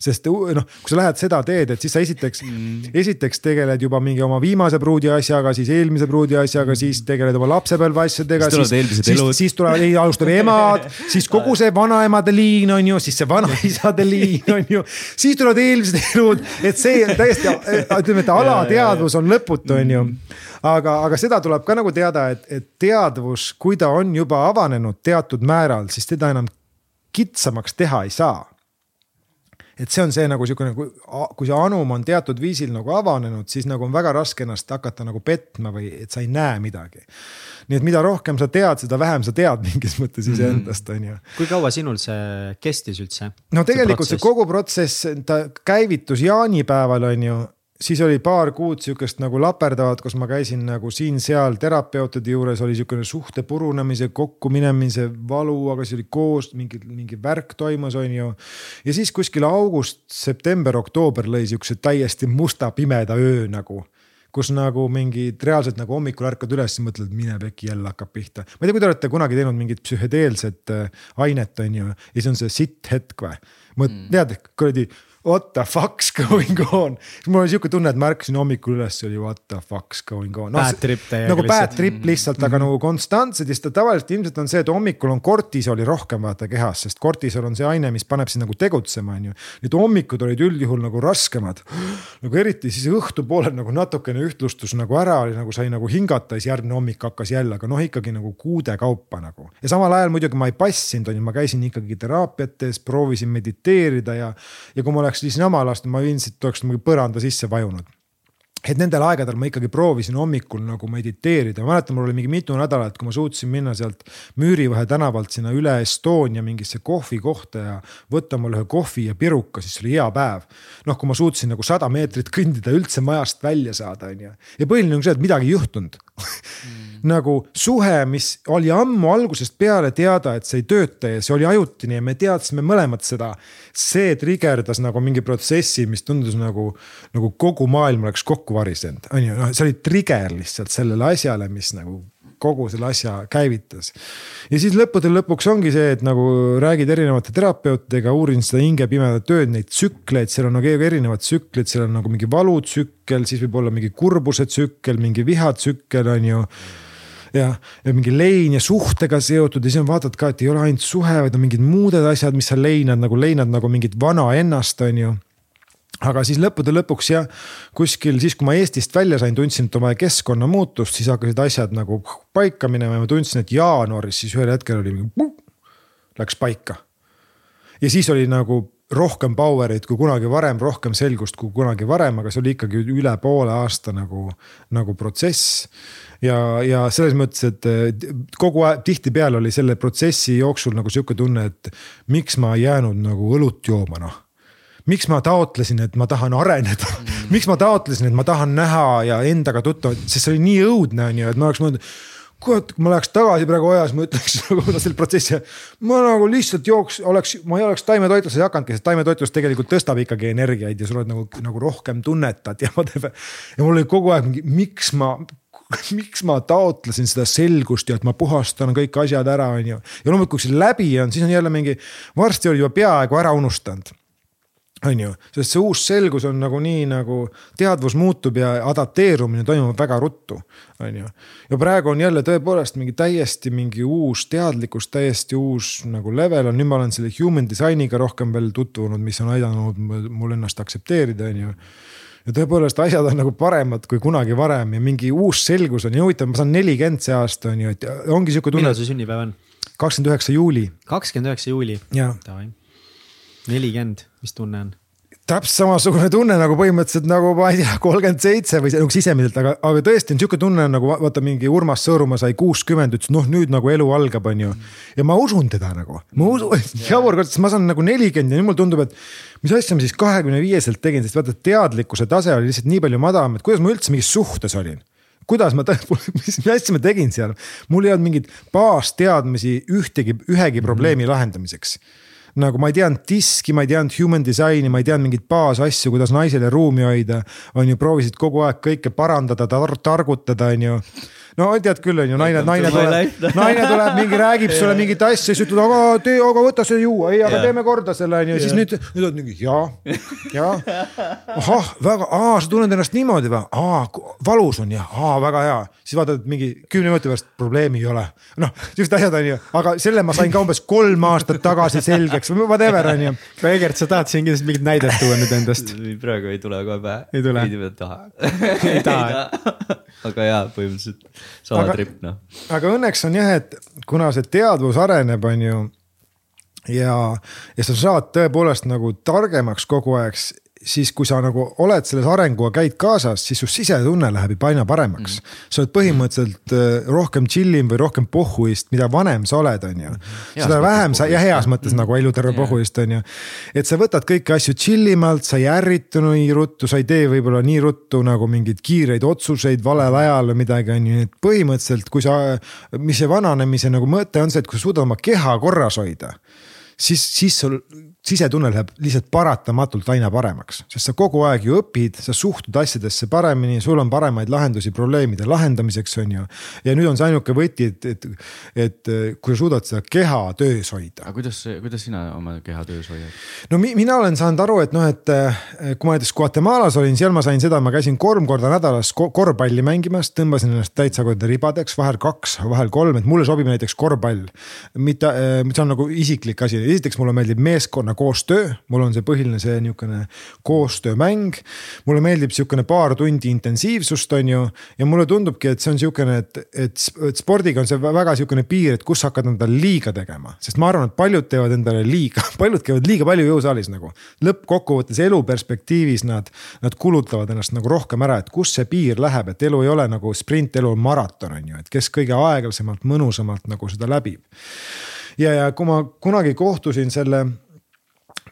sest noh, kui sa lähed seda teed, et siis sa esiteks mm., esiteks tegeled juba mingi oma viimase pruudi asjaga, siis eelmise pruudi asjaga, siis tegeled oma lapsepõlve asjadega. siis tulevad eelmised elud. siis tulevad, alustab emad, siis kogu see vanaemade liin on ju, siis see vanaisade liin on ju, siis tulevad eelmised elud, et see on täiesti, ütleme, et alateadvus on lõputu, on ju aga, aga seda tuleb ka nagu teada, et, et teadvus, kui ta on juba avanenud teatud määral, siis teda enam kitsamaks teha ei saa et see on see nagu sihukene, kui, kui see anum on teatud viisil nagu avanenud, siis nagu on väga raske ennast hakata nagu petma või et sa ei näe midagi. nii et mida rohkem sa tead, seda vähem sa tead mingis mõttes mhm. iseendast, on ju. kui kaua sinul see kestis üldse? no tegelikult see, see kogu protsess, ta käivitus jaanipäeval, on ju siis oli paar kuud sihukest nagu laperdavat, kus ma käisin nagu siin-seal terapeutide juures oli sihukene suhte purunemise, kokkuminemise valu, aga see oli koos mingi, mingi värk toimus, on ju. ja siis kuskil august, september, oktoober lõi sihukese täiesti musta pimeda öö nagu kus nagu mingid reaalselt nagu hommikul ärkad üles ja mõtled, mine pekki, jälle hakkab pihta. ma ei tea, kui te olete kunagi teinud mingit psühhedeelset äh, ainet, on ju, ja siis on see sitt hetk või? mõt- mm., tead, kuradi what the fuck's going on. mul oli sihuke tunne, et ma ärkasin hommikul üles, oli what the fuck's going on no,. Bad trip täiega nagu bad lihtsalt. trip lihtsalt mm, -hmm. aga nagu konstantsed ja siis ta tavaliselt ilmselt on see, et hommikul on kortisoli rohkem vaata kehas, sest kortisol on see aine, mis paneb sind nagu tegutsema, on ju. Need hommikud olid üldjuhul nagu raskemad. nagu eriti siis õhtupoolel nagu natukene ühtlustus nagu ära oli nagu sai nagu hingata ja siis järgmine hommik hakkas jälle, aga noh, ikkagi nagu kuude kaupa nagu. ja samal ajal muidugi ma ei passinud, on ju, ma käisin ikkagi teraapiates, proovisin mediteerida ja, ja kui ma oleks jama lasknud, ma ilmselt oleks nagu põranda sisse vajunud et nendel aegadel ma ikkagi proovisin hommikul nagu mediteerida, ma mäletan, mul oli mingi mitu nädalat, kui ma suutsin minna sealt Müürivahe tänavalt sinna üle Estonia mingisse kohvikohta ja võtta mulle ühe kohvi ja piruka, siis oli hea päev. noh, kui ma suutsin nagu sada meetrit kõndida üldse majast välja saada, on ju. ja põhiline on see, et midagi ei juhtunud nagu suhe, mis oli ammu algusest peale teada, et see ei tööta ja see oli ajutine ja me teadsime mõlemad seda. see trigerdas nagu mingi protsessi, mis tundus nagu, nagu kogu maailm oleks kokku varisenud, on ju, noh, see oli trigger lihtsalt sellele asjale, mis nagu kogu selle asja käivitas. ja siis lõppude lõpuks ongi see, et nagu räägid erinevate terapeutidega, uurin seda hingepimedat tööd, neid tsükleid, seal on nagu erinevad tsüklid, seal on nagu mingi valutsükkel, siis võib olla mingi kurbuse tsükkel, mingi vihatsükkel on ju ja, ja mingi lein ja suhtega seotud ja siis on vaatad ka, et ei ole ainult suhe, vaid on mingid muud asjad, mis sa leinad nagu leinad nagu mingit vana ennast, on ju aga siis lõppude lõpuks jah, kuskil siis, kui ma Eestist välja sain, tundsin, et on vaja keskkonnamuutust, siis hakkasid asjad nagu paika minema ja ma tundsin, et jaanuaris siis ühel hetkel oli läks paika. ja siis oli nagu rohkem power'it kui kunagi varem, rohkem selgust kui kunagi varem, aga see oli ikkagi üle poole aasta nagu, nagu protsess. ja, ja selles mõttes, et kogu aeg tihtipeale oli selle protsessi jooksul nagu sihuke tunne, et miks ma ei jäänud nagu õlut jooma, noh miks ma taotlesin, et ma tahan areneda mm., miks ma taotlesin, et ma tahan näha ja endaga tuttava, sest see oli nii õudne, on ju, et ma oleks mõelnud kurat, kui ma läheks tagasi praegu ajas, ma ütleks nagu selle protsessi, ma nagu lihtsalt jooks, oleks, ma ei oleks taimetoitluses hakanudki, sest taimetoitlus tegelikult tõstab ikkagi energiaid ja sa oled nagu, nagu rohkem tunnetad ja whatever. ja mul oli kogu aeg mingi, miks ma, miks ma taotlesin seda selgust ja et ma puhastan kõik asjad ära, on ju. ja loomulikult, kui see läbi on, siis on jälle mingi, varsti oli juba peaaegu ära unustanud on ju, sest see uus selgus on nagunii nagu teadvus muutub ja adapteerumine toimub väga ruttu, on ju. ja praegu on jälle tõepoolest mingi täiesti mingi uus teadlikkus, täiesti uus nagu level on, nüüd ma olen selle human design'iga rohkem veel tutvunud, mis on aidanud mul ennast aktsepteerida, on ju ja tõepoolest asjad on nagu paremad kui kunagi varem ja mingi uus selgus on ja huvitav, ma saan nelikümmend see aasta on ju, et ongi sihuke tunne. millal su sünnipäev on? kakskümmend üheksa juuli. kakskümmend üheksa juuli. jaa nelikümmend, mis tunne on? täpselt samasugune tunne nagu põhimõtteliselt nagu ma ei tea, kolmkümmend seitse või nagu sisemiselt, aga, aga tõesti on sihuke tunne nagu vaata mingi Urmas Sõõrumaa sai kuuskümmend, ütles noh, nüüd nagu elu algab, on ju. ja ma usun teda nagu, ma usun, jabur, sest ma saan nagu nelikümmend ja nüüd mulle tundub, et. mis asja ma siis kahekümne viieselt tegin, sest vaata teadlikkuse tase oli lihtsalt nii palju madalam, et kuidas ma üldse mingis suhtes olin kuidas ma, mis, asja ma tegin seal, mul ei olnud mingeid baasteadmisi ühtegi, ühegi probleemi lahendamiseks nagu ma ei teadnud diski, ma ei teadnud human design'i, ma ei teadnud mingeid baasasju, kuidas naisele ruumi hoida. on ju, proovisid kogu aeg kõike parandada tar, targutada, on ju no tead küll, on ju, naine, naine tuleb, naine tuleb mingi räägib sulle mingit asja, siis ütled, aga tee, aga võta see juua, ei, aga teeme korda selle on ju, siis nüüd, nüüd on mingi ja, ja. ahah, väga, aa, sa tunned ennast niimoodi või, aa, valus on jah, aa, väga hea. siis vaatad mingi kümne minuti pärast probleemi ei ole. noh, siuksed asjad on ju, aga selle ma sain ka umbes kolm aastat tagasi selgeks või whatever on ju. Egert, sa tahad siin kindlasti mingit näidet tuua nüüd endast? praegu ei tule kohe pähe. ei tule? ei taha. ei taha aga jaa, põhimõtteliselt sama aga, trip noh. aga õnneks on jah, et kuna see teadvus areneb, on ju. ja, ja sa saad tõepoolest nagu targemaks kogu aeg, siis kui sa nagu oled selles arenguga, käid kaasas, siis su sisetunne läheb juba aina paremaks mm. -hmm. sa oled põhimõtteliselt äh, rohkem chill'im või rohkem pohhuist, mida vanem sa oled, on ju. seda vähem sa ja heas mõttes mm -hmm. nagu eluterve pohhuist, on ju. et sa võtad kõiki asju chill imalt, sa ei ärritu nii ruttu, sa ei tee võib-olla nii ruttu nagu mingeid kiireid otsuseid valel ajal või midagi, on ju, et põhimõtteliselt, kui sa, mis see vananemise nagu mõte on see, et kui sa suudad oma keha korras hoida siis, siis sul sisetunne läheb lihtsalt paratamatult aina paremaks, sest sa kogu aeg ju õpid, sa suhtud asjadesse paremini, sul on paremaid lahendusi probleemide lahendamiseks, on ju. ja nüüd on see ainuke võti, et, et, et kui sa suudad seda keha töös hoida. aga kuidas, kuidas sina oma keha töös hoiad? no mi, mina olen saanud aru, et noh, et kui ma näiteks Guatemalas olin, seal ma sain seda, ma käisin kolm korda nädalas korvpalli mängimas, tõmbasin ennast täitsa ribadeks, vahel kaks, vahel kolm, et mulle sobib näiteks korvpall. mitte, see on nagu isiklik asi, esiteks mulle meeldib meeskonna koostöö, mul on see põhiline see niisugune koostöömäng. mulle meeldib niisugune paar tundi intensiivsust, on ju, ja mulle tundubki, et see on niisugune, et, et, et spordiga on see väga niisugune piir, et kus sa hakkad endale liiga tegema, sest ma arvan, et paljud teevad endale liiga, paljud käivad liiga palju jõusaalis nagu. lõppkokkuvõttes elu perspektiivis nad, nad kulutavad ennast nagu rohkem ära, et kus see piir läheb, et elu ei ole nagu sprint, elu on maraton, on ju, et kes kõige aeglasemalt, mõnusamalt nagu seda läbib. Ja, ja kui ma kunagi kohtusin selle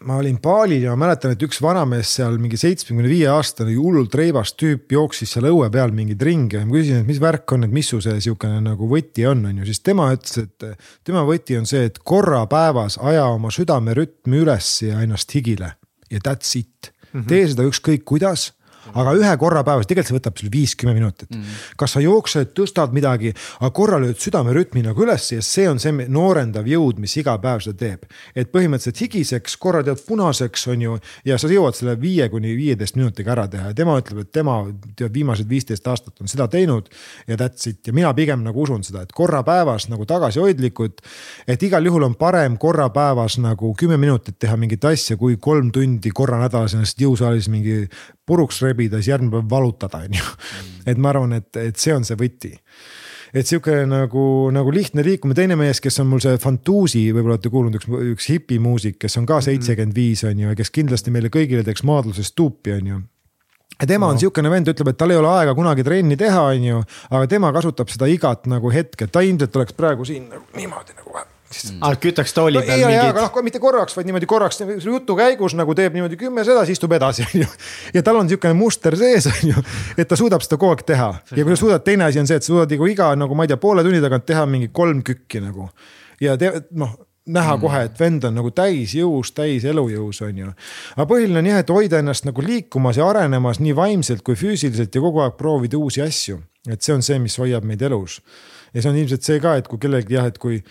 ma olin Balil ja ma mäletan, et üks vanamees seal mingi seitsmekümne viie aastane hullult reibas tüüp jooksis seal õue peal mingeid ringe ja ma küsisin, et mis värk on, et mis su see sihukene nagu võti on, on ju, siis tema ütles, et tema võti on see, et korra päevas aja oma südamerütmi üles ja ennast higile ja that's it mm. -hmm. tee seda ükskõik kuidas aga ühe korra päevas, tegelikult see võtab sul viis-kümme minutit mm. -hmm. kas sa jooksed, tõstad midagi, aga korra lööd südamerütmi nagu ülesse ja see on see noorendav jõud, mis iga päev seda teeb. et põhimõtteliselt higiseks, korra teed punaseks, on ju, ja sa jõuad selle viie kuni viieteist minutiga ära teha ja tema ütleb, et tema tead viimased viisteist aastat on seda teinud. ja that's it ja mina pigem nagu usun seda, et korra päevas nagu tagasihoidlikud. et igal juhul on parem korra päevas nagu kümme minutit teha mingit asja, kui kolm tundi korra nädalas ennast jõusaalis mingi puruks rebida, siis järgmine päev valutada, on ju. et ma arvan, et, et see on see võti et sihuke nagu, nagu lihtne liikumine, teine mees, kes on mul see Fantuusi, võib-olla olete kuulnud, üks, üks hipimuusik, kes on ka mhm. seitsekümmend viis on ju ja kes kindlasti meile kõigile teeks maadlusest tuupi, on ju ja tema no. on sihukene vend, ütleb, et tal ei ole aega kunagi trenni teha, on ju, aga tema kasutab seda igat nagu hetke, ta ilmselt oleks praegu siin nagu niimoodi nagu mm.. Ah, kütaks tooli peal no, mingid. aga noh, mitte korraks, vaid niimoodi korraks jutu käigus nagu teeb niimoodi kümme seda, siis istub edasi, on ju. ja tal on niisugune muster sees, on ju, et ta suudab seda kogu aeg teha ja kui sa suudad, teine asi on see, et sa suudad nagu iga nagu ma ei tea, poole tunni tagant teha mingi kolm kükki nagu. ja te, noh näha mm. kohe, et vend on nagu täis jõus, täis elujõus, on ju. aga põhiline on jah, et hoida ennast nagu liikumas ja arenemas nii vaimselt kui füüsiliselt ja kogu aeg proovida uusi asju. et see on see, mis hoiab meid elus. ja see on ilmselt see ka, et kui kellelgi jah, et kui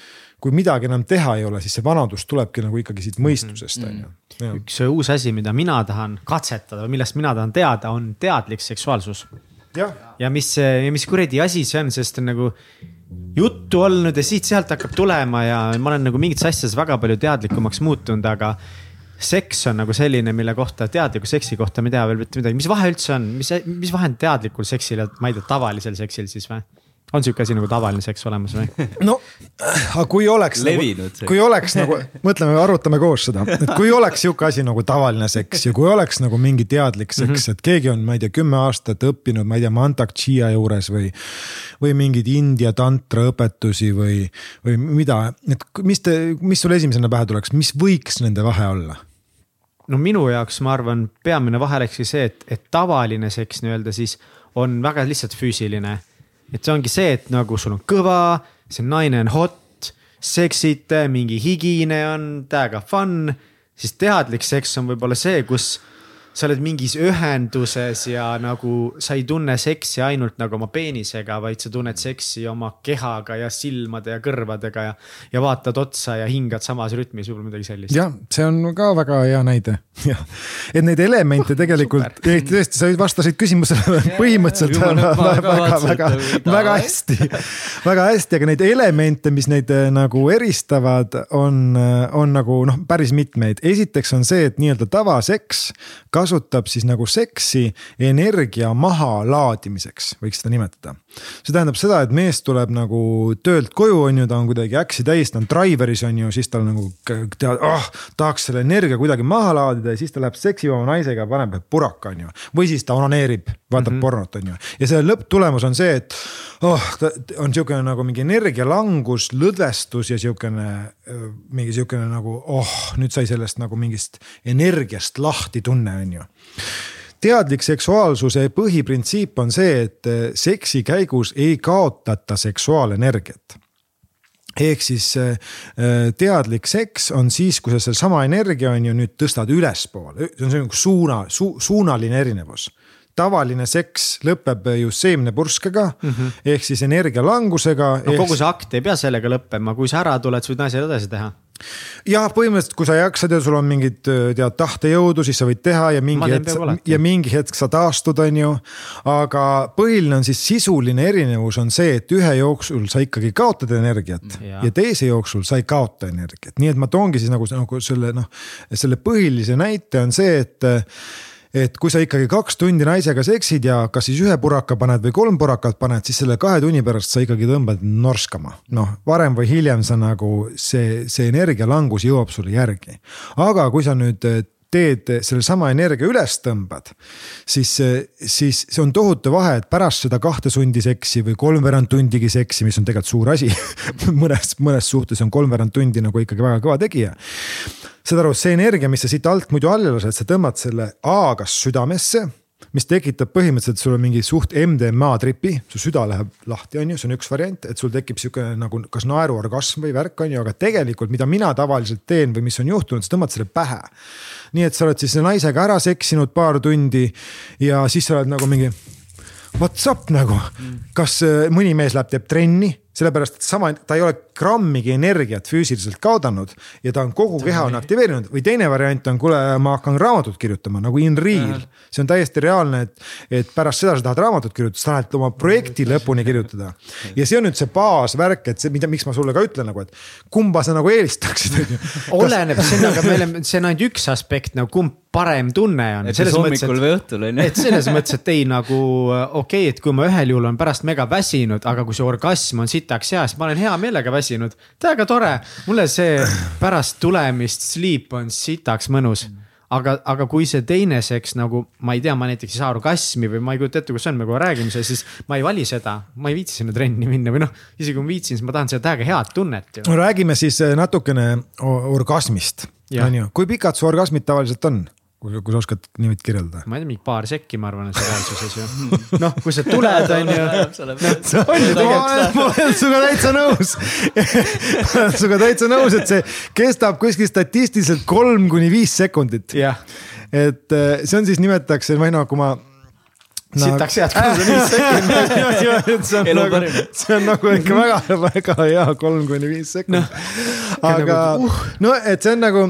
kui midagi enam teha ei ole, siis see vanadus tulebki nagu ikkagi siit mõistusest on ju. üks uus asi, mida mina tahan katsetada või millest mina tahan teada, on teadlik seksuaalsus. ja mis, mis kuradi asi see on, sest on nagu juttu olnud ja siit-sealt hakkab tulema ja ma olen nagu mingites asjades väga palju teadlikumaks muutunud, aga seks on nagu selline, mille kohta teadliku seksi kohta me ei tea veel mitte midagi, mis vahe üldse on, mis, mis vahe on teadlikul seksil ja ma ei tea, tavalisel seksil siis või? On sihuke asi nagu tavaline seks olemas või? no, aga kui oleks, nagu, kui oleks nagu, mõtleme, arutame koos seda, et kui oleks sihuke asi nagu tavaline seks ja kui oleks nagu mingi teadlik seks mm, -hmm. et keegi on, ma ei tea, kümme aastat õppinud, ma ei tea, Mantak Chia juures või. või mingeid India tantra õpetusi või, või mida, et mis te, mis sul esimesena pähe tuleks, mis võiks nende vahe olla? no minu jaoks, ma arvan, peamine vahe olekski see, et, et tavaline seks nii-öelda siis on väga lihtsalt füüsiline et see ongi see, et nagu sul on kõva, see naine on hot, seksite, mingi higine on, täiega fun. siis teadlik seks on võib-olla see, kus sa oled mingis ühenduses ja nagu sa ei tunne seksi ainult nagu oma peenisega, vaid sa tunned seksi oma kehaga ja silmade ja kõrvadega ja. ja vaatad otsa ja hingad samas rütmis, võib-olla midagi sellist. jah, see on ka väga hea näide, jah. et neid elemente tegelikult, tõesti, sa vastasid küsimusele põhimõtteliselt väga, väga, väga, väga hästi. väga hästi, aga neid elemente, mis neid äh, nagu eristavad, on, äh, on nagu noh, päris mitmeid. esiteks on see, et nii-öelda tavaseks kas kasutab siis nagu seksi energia mahalaadimiseks, võiks seda nimetada. see tähendab seda, et mees tuleb nagu töölt koju, on ju, ta on kuidagi äksi täis, ta on driver'is on ju, siis tal nagu tead, ah, tahaks selle energia kuidagi maha laadida ja siis ta läheb seksivama naisega, paneb puraka, on ju. või siis ta onaneerib, vaatab mm -hmm. pornot, on ju. ja selle lõpptulemus on see, et oh, on sihukene nagu mingi energialangus, lõdvestus ja sihukene mingi sihukene nagu oh, nüüd sai sellest nagu mingist energiast lahti tunne, on ju teadlik seksuaalsuse põhiprintsiip on see, et eh, seksi käigus ei kaotata seksuaalenergiat ehk siis eh, eh, teadlik seks on siis, kui sa sedasama energia on ju nüüd tõstad ülespoole, see on selline suuna su,, suunaline erinevus tavaline seks lõpeb ju seemnepurskega mm -hmm. ehk siis energialangusega. no kogu see akt ei pea sellega lõppema, kui sa ära tuled, sa võid naisele edasi teha jah, põhimõtteliselt, kui sa jaksad ja sul on mingid tead tahtejõudu, siis sa võid teha ja mingi hetk ja mingi hetk sa taastud, on ju. aga põhiline on siis sisuline erinevus on see, et ühe jooksul sa ikkagi kaotad energiat ja, ja teise jooksul sa ei kaota energiat, nii et ma toongi siis nagu, nagu selle noh, selle põhilise näite on see, et et kui sa ikkagi kaks tundi naisega seksid ja kas siis ühe puraka paned või kolm purakat paned, siis selle kahe tunni pärast sa ikkagi tõmbad norskama. noh, varem või hiljem sa nagu see, see energialangus jõuab sulle järgi. aga kui sa nüüd teed sellesama energia üles tõmbad, siis, siis see on tohutu vahe, et pärast seda kahte tundi seksi või kolmveerand tundigi seksi, mis on tegelikult suur asi mõnes, mõnes suhtes on kolmveerand tundi nagu ikkagi väga kõva tegija. saad aru, see energia, mis sa siit alt muidu alla lased, sa tõmbad selle A kas südamesse mis tekitab põhimõtteliselt sulle mingi suht MDMA tripi, su süda läheb lahti, on ju, see on üks variant, et sul tekib sihuke nagu kas naeruorgasm või värk, on ju, aga tegelikult, mida mina tavaliselt teen või mis on juhtunud, sa tõmbad selle pähe. nii et sa oled siis naisega ära seksinud paar tundi ja siis sa oled nagu mingi what's up nagu, kas äh, mõni mees läheb, teeb trenni sellepärast, et sama, ta ei ole grammigi energiat füüsiliselt kaotanud ja ta on kogu keha on aktiveerinud või teine variant on, kuule, ma hakkan raamatut kirjutama nagu in real. see on täiesti reaalne, et, et pärast seda sa tahad raamatut kirjutada, sa tahad oma projekti lõpuni kirjutada. ja see on nüüd see baasvärk, et see, mida, miks ma sulle ka ütlen nagu, et kumba sa nagu eelistaksid, on ju. oleneb, see on, aga me oleme, see on ainult üks aspekt nagu kumb parem tunne on. et kas hommikul või õhtul on ju. et selles mõttes, et ei nagu okei okay,, et kui ma ühel juhul olen pärast mega väsinud, aga kui see orgasm on sitaks hea, siis ma olen hea meelega väsinud. täiega tore, mulle see pärast tulemist sleep on sitaks mõnus aga, aga kui see teine seks nagu, ma ei tea, ma näiteks ei saa orgasmi või ma ei kujuta ette, kus see on, me kohe räägime sellest, siis ma ei vali seda. ma ei viitsi sinna trenni minna või noh, isegi kui ma viitsin, siis ma tahan seda täiega head tunnet ju. no räägime siis natukene orgasmist, on ju, kui pikad su orgasmid tavaliselt on? Kui, kui sa oskad niimoodi kirjeldada. ma ei tea, mingi paar sekki, ma arvan, on see reaalsuses ju. noh, kui sa tuled, on ju. ma olen sinuga täitsa nõus ma olen sinuga täitsa nõus, et see kestab kuskil statistiliselt kolm kuni viis sekundit. et eh, see on siis nimetatakse, või noh, kui ma no, sitaks head kolm kuni viis sekundit see on nagu, see on nagu ikka väga, väga hea kolm kuni viis sekundit no,. aga nagu, uh. no, et see on nagu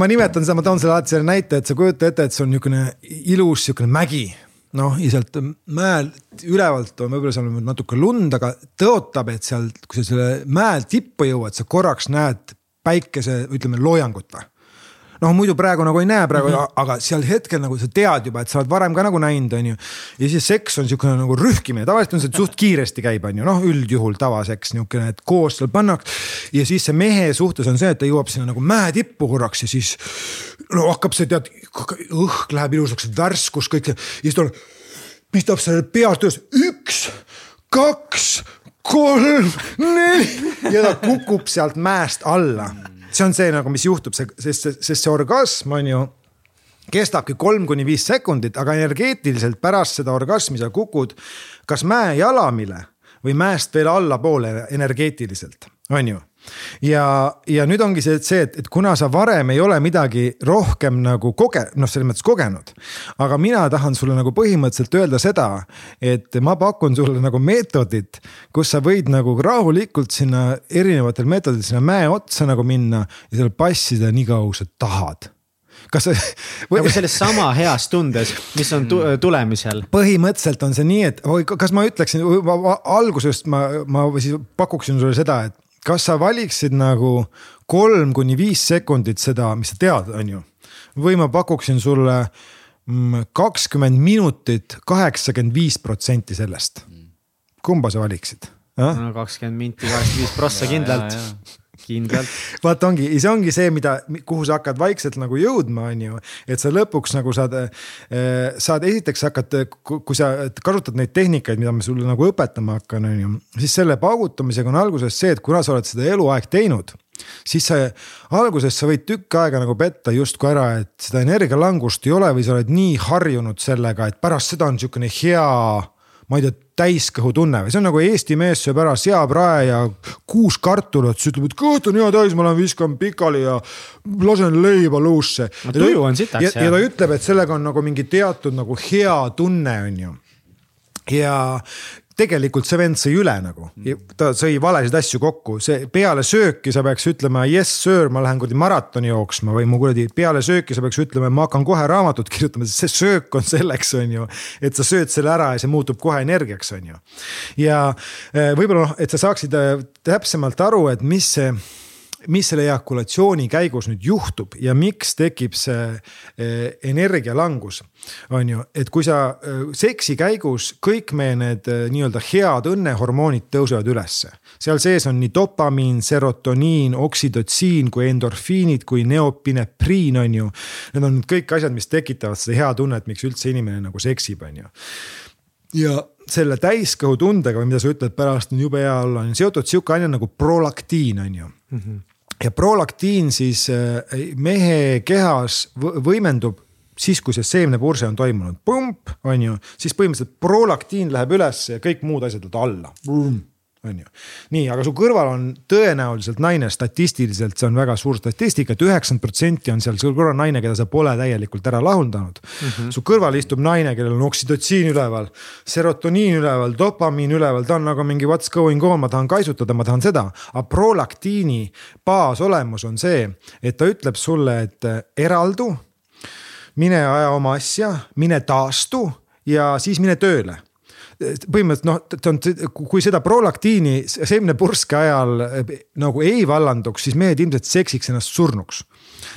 ma nimetan seda, ma toon selle alati selle näite, et sa kujuta ette, et see on niisugune ilus niisugune mägi. noh, sealt mäelt ülevalt on võib-olla seal natuke lund, aga tõotab, et seal, kui sa selle mäe tippu jõuad, sa korraks näed päikese, ütleme loojangut või noh, muidu praegu nagu ei näe praegu mm, -hmm. aga seal hetkel nagu sa tead juba, et sa oled varem ka nagu näinud, on ju. ja siis seks on siukene nagu rühkimine, tavaliselt on see suht kiiresti käib, on ju, noh, üldjuhul tavaseks niukene, et koos seal pannakse. ja siis see mehe suhtes on see, et ta jõuab sinna nagu mäe tippu korraks ja siis no hakkab see tead, õhk läheb ilusaks, värskus kõik ja siis ta pistab selle peast üles, üks, kaks kolm, neli ja ta kukub sealt mäest alla see on see nagu, mis juhtub, see, sest, sest see orgasm on ju kestabki kolm kuni viis sekundit, aga energeetiliselt pärast seda orgasmi sa kukud kas mäejalamile või mäest veel allapoole energeetiliselt, on ju ja, ja nüüd ongi see, et see, et, et kuna sa varem ei ole midagi rohkem nagu koge-, noh, selles mõttes kogenud. aga mina tahan sulle nagu põhimõtteliselt öelda seda, et ma pakun sulle nagu meetodit, kus sa võid nagu rahulikult sinna erinevatel meetoditel sinna mäe otsa nagu minna ja seal passida nii kaua, kui sa tahad kas see või... nagu selles sama heas tundes, mis on tulemisel? põhimõtteliselt on see nii, et või kas ma ütleksin, algusest ma, ma siis pakuksin sulle seda, et kas sa valiksid nagu kolm kuni viis sekundit seda, mis sa tead, on ju. või ma pakuksin sulle kakskümmend minutit, kaheksakümmend viis protsenti sellest. kumba sa valiksid? kakskümmend minti, kaheksakümmend viis prossa kindlalt, kindlalt. vaata, ongi, see ongi see, mida, kuhu sa hakkad vaikselt nagu jõudma, on ju. et sa lõpuks nagu saad, eh, saad esiteks hakkad, kui sa kasutad neid tehnikaid, mida ma sulle nagu õpetama hakkan, on ju. siis selle paugutamisega on alguses see, et kuna sa oled seda eluaeg teinud siis sa alguses sa võid tükk aega nagu petta justkui ära, et seda energialangust ei ole või sa oled nii harjunud sellega, et pärast seda on sihukene hea ma ei tea, täiskõhutunne või see on nagu Eesti mees sööb ära seaprae ja kuus kartulit, siis ütleb, et kõht on hea täis, ma lähen viskan pikali ja lasen leiba luusse. no tuju on sitaks. ja, ja ta ütleb, et sellega on nagu mingi teatud nagu hea tunne, on ju ja tegelikult see vend sõi üle nagu, ta sõi valesid asju kokku, see peale sööki sa peaks ütlema yes sir, ma lähen kuradi maratoni jooksma või mu kuradi peale sööki sa peaks ütlema, ma hakkan kohe raamatut kirjutama, sest see söök on selleks, on ju. et sa sööd selle ära ja see muutub kohe energiaks, on ju. ja eh, võib-olla noh, et sa saaksid eh, täpsemalt aru, et mis see mis selle ejakulatsiooni käigus nüüd juhtub ja miks tekib see eh, energialangus. on ju, et kui sa eh, seksi käigus kõik meie need eh, nii-öelda head õnnehormoonid tõusevad ülesse. seal sees on nii dopamiin, serotoniin, oksüdotsiin kui endorfiinid kui neopinepriin on ju. Need on kõik asjad, mis tekitavad seda head tunnet, miks üldse inimene nagu seksib, on ju ja selle täiskõhutundega või mida sa ütled pärast on jube hea olla, on seotud sihuke aine nagu prolaktiin on ju mm. -hmm ja prolaktiin siis äh, mehe kehas võimendub siis, kui see seemnepurse on toimunud, pump, on ju, siis põhimõtteliselt prolaktiin läheb üles ja kõik muud asjad lähevad alla on ju. nii, aga su kõrval on tõenäoliselt naine, statistiliselt see on väga suur statistika et, et üheksakümmend protsenti on seal su kõrval naine, keda sa pole täielikult ära lahuldanud mm. -hmm. su kõrval istub naine, kellel on oksüdotsiin üleval, serotoniin üleval, dopamiin üleval, ta on nagu mingi what's going on, ma tahan kaisutada, ma tahan seda. aga prolaktiini baasolemus on see, et ta ütleb sulle, et eraldu, mine aja oma asja, mine taastu ja siis mine tööle põhimõtteliselt noh, ta on, kui seda prolaktiini seemnepurske ajal eh, nagu ei vallanduks, siis mehed ilmselt seksiks ennast surnuks.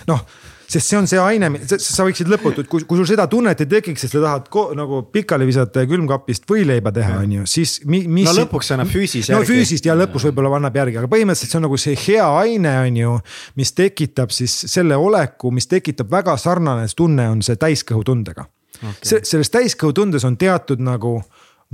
noh sest see on see aine, sa võiksid lõputult, kui, kui sul seda tunnet ei tekiks, et sa tahad ko, nagu pikali visata ja külmkapist võileiba teha, on ju, siis mi, mis. no lõpuks annab füüsis järgi. no füüsist ja lõpus võib-olla annab järgi, aga põhimõtteliselt see on nagu see hea aine, on ju. mis tekitab siis selle oleku, mis tekitab väga sarnane tunne, on see täiskõhutundega okay.. see, selles täiskõhutundes on teatud nagu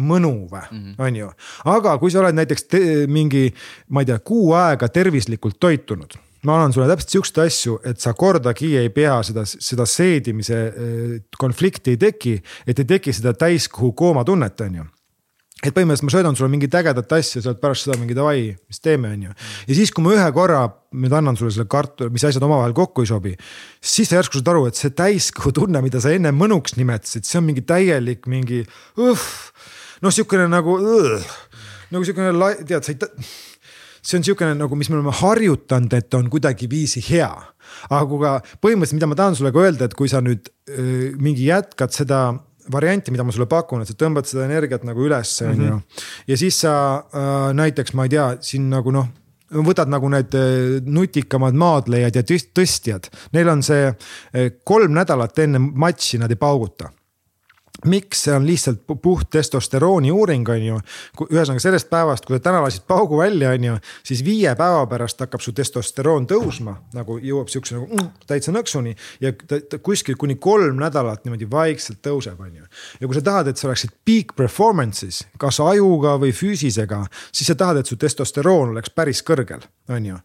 mõnu või mm, -hmm. on ju. aga kui sa oled näiteks mingi, ma ei tea, kuu aega tervislikult toitunud ma annan sulle täpselt siukseid asju, et sa kordagi ei pea seda, seda seedimise eh, konflikti ei teki, et ei teki seda täiskõhu koomatunnet, on ju et põhimõtteliselt ma söödan sulle mingit ägedat asja, sa oled pärast seda mingi davai, mis teeme, on ju. ja siis, kui ma ühe korra nüüd annan sulle selle kartuli, mis asjad omavahel kokku ei sobi. siis sa järsku saad aru, et see täiskõhu tunne, mida sa enne mõnuks nimetasid, see on mingi täielik mingi õh noh, sihukene nagu, nagu sihukene, tead, sa ei see on sihukene nagu, mis me oleme harjutanud, et on kuidagiviisi hea. aga kui ka põhimõtteliselt, mida ma tahan sulle ka öelda, et kui sa nüüd öö, mingi jätkad seda varianti, mida ma sulle pakun, et sa tõmbad seda energiat nagu üles, on ju. Mhm. ja siis sa äh, näiteks, ma ei tea, siin nagu noh võtad nagu need nutikamad maadlejad ja tõstjad, neil on see kolm nädalat enne matši nad ei pauguta miks see on lihtsalt puht testosterooni uuring, on ju. ühesõnaga sellest päevast, kui sa täna lasid paugu välja, on ju, siis viie päeva pärast hakkab su testosteroon tõusma nagu jõuab siukse nagu mm, täitsa nõksuni ja ta, ta kuskil kuni kolm nädalat niimoodi vaikselt tõuseb, on ju. ja kui sa tahad, et sa oleksid peak performance'is, kas ajuga või füüsisega, siis sa tahad, et su testosteroon oleks päris kõrgel, on ju.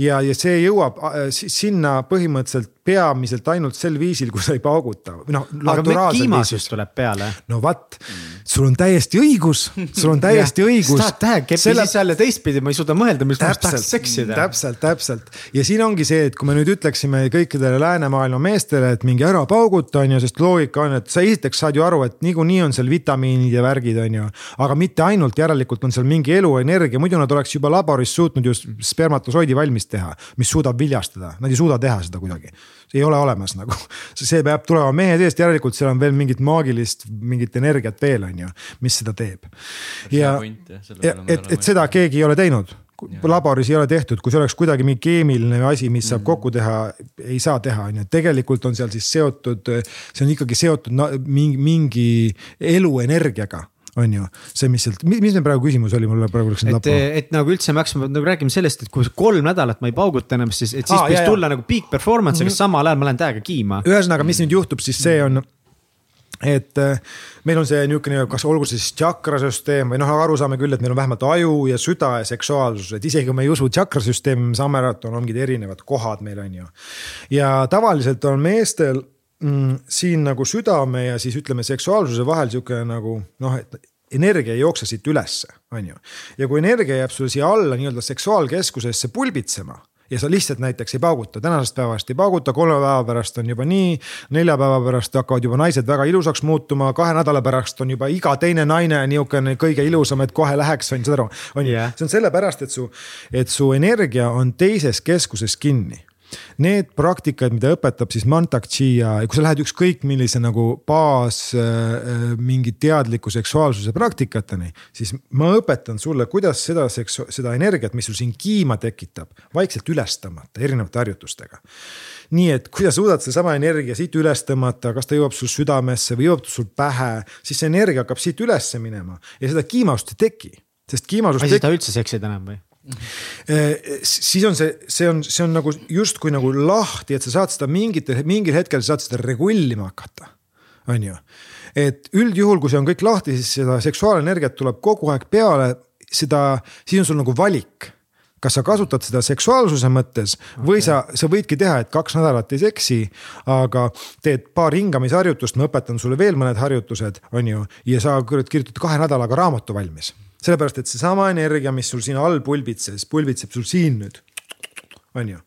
ja, ja see jõuab äh, sinna põhimõtteliselt peamiselt ainult sel viisil, kui sa ei pauguta noh. aga kiimasus tuleb peale. no vot, sul on täiesti õigus, sul on täiesti õigus. tahad tähe kepi Selle... siis jälle teistpidi, ma ei suuda mõelda, mis ma tahaks seksida. täpselt, täpselt ja siin ongi see, et kui me nüüd ütleksime kõikidele läänemaailma meestele, et mingi ära pauguta on ju, sest loogika on, et sa esiteks saad ju aru, et niikuinii on seal vitamiinid ja värgid on ju. aga mitte ainult, järelikult on seal mingi eluenergia, muidu nad oleks juba laboris suutnud ju spermatosoidi valmis teha, mis suudab viljastada, nad ei suuda teha seda kuidagi ei ole olemas nagu. see peab tulema mehe seest, järelikult seal on veel mingit maagilist, mingit energiat veel, on ju, mis seda teeb. ja, ja, et, et seda keegi ei ole teinud laboris ei ole tehtud, kui see oleks kuidagi mingi keemiline asi, mis saab mm. kokku teha, ei saa teha, on ju, tegelikult on seal siis seotud, see on ikkagi seotud mingi, mingi eluenergiaga on ju, see, mis sealt, mis meil praegu küsimus oli, mul praegu läks nüüd lappa. et nagu üldse me hakkasime nagu räägime sellest, et kui kolm nädalat ma ei pauguta enam, siis, et siis Aa, võiks jah, tulla jah. nagu peak performance, aga mm -hmm. samal ajal ma lähen täiega kiima. ühesõnaga, mis nüüd juhtub, siis see on et äh, meil on see niisugune, kas olgu see siis tšakrasüsteem või noh, aru saame küll, et meil on vähemalt aju ja süda ja seksuaalsus, et isegi kui me ei usu tšakrasüsteemi, me saame aru, et on mingid erinevad kohad meil on ju. ja tavaliselt on meestel mm, siin nagu südame ja siis ütleme, seksuaalsuse vahel sihuke nagu noh, et energia ei jookse siit ülesse, on ju. ja kui energia jääb sul siia alla nii-öelda seksuaalkeskusesse pulbitsema ja sa lihtsalt näiteks ei pauguta, tänasest päevast ei pauguta, kolme päeva pärast on juba nii. nelja päeva pärast hakkavad juba naised väga ilusaks muutuma, kahe nädala pärast on juba iga teine naine niisugune kõige ilusam, et kohe läheks, on ju, saad aru. on ju, see on sellepärast, et su, et su energia on teises keskuses kinni Need praktikad, mida õpetab siis Mantak Chi ja kui sa lähed ükskõik millise nagu baas äh, äh, mingi teadliku seksuaalsuse praktikateni, siis ma õpetan sulle, kuidas seda seksu-, seda energiat, mis sul siin kiima tekitab, vaikselt üles tõmmata erinevate harjutustega nii et kui sa suudad sedasama energia siit üles tõmmata, kas ta jõuab sul südamesse või jõuab sul pähe, siis see energia hakkab siit ülesse minema ja seda kiimastust ei teki, sest kiimasust. ei, ta üldse seksid enam või? Äh, siis on see, see on, see on nagu justkui nagu lahti, et sa saad seda mingitel, mingil hetkel sa saad seda regullima hakata, on ju. et üldjuhul, kui see on kõik lahti, siis seda seksuaalenergiat tuleb kogu aeg peale, seda, siis on sul nagu valik kas sa kasutad seda seksuaalsuse mõttes okay. või sa, sa võidki teha, et kaks nädalat ei seksi, aga teed paar hingamisharjutust, ma õpetan sulle veel mõned harjutused, on ju, ja sa kirjutad kahe nädalaga raamatu valmis sellepärast, et seesama energia, mis sul siin all pulbitses, pulbitseb sul siin nüüd, on ju?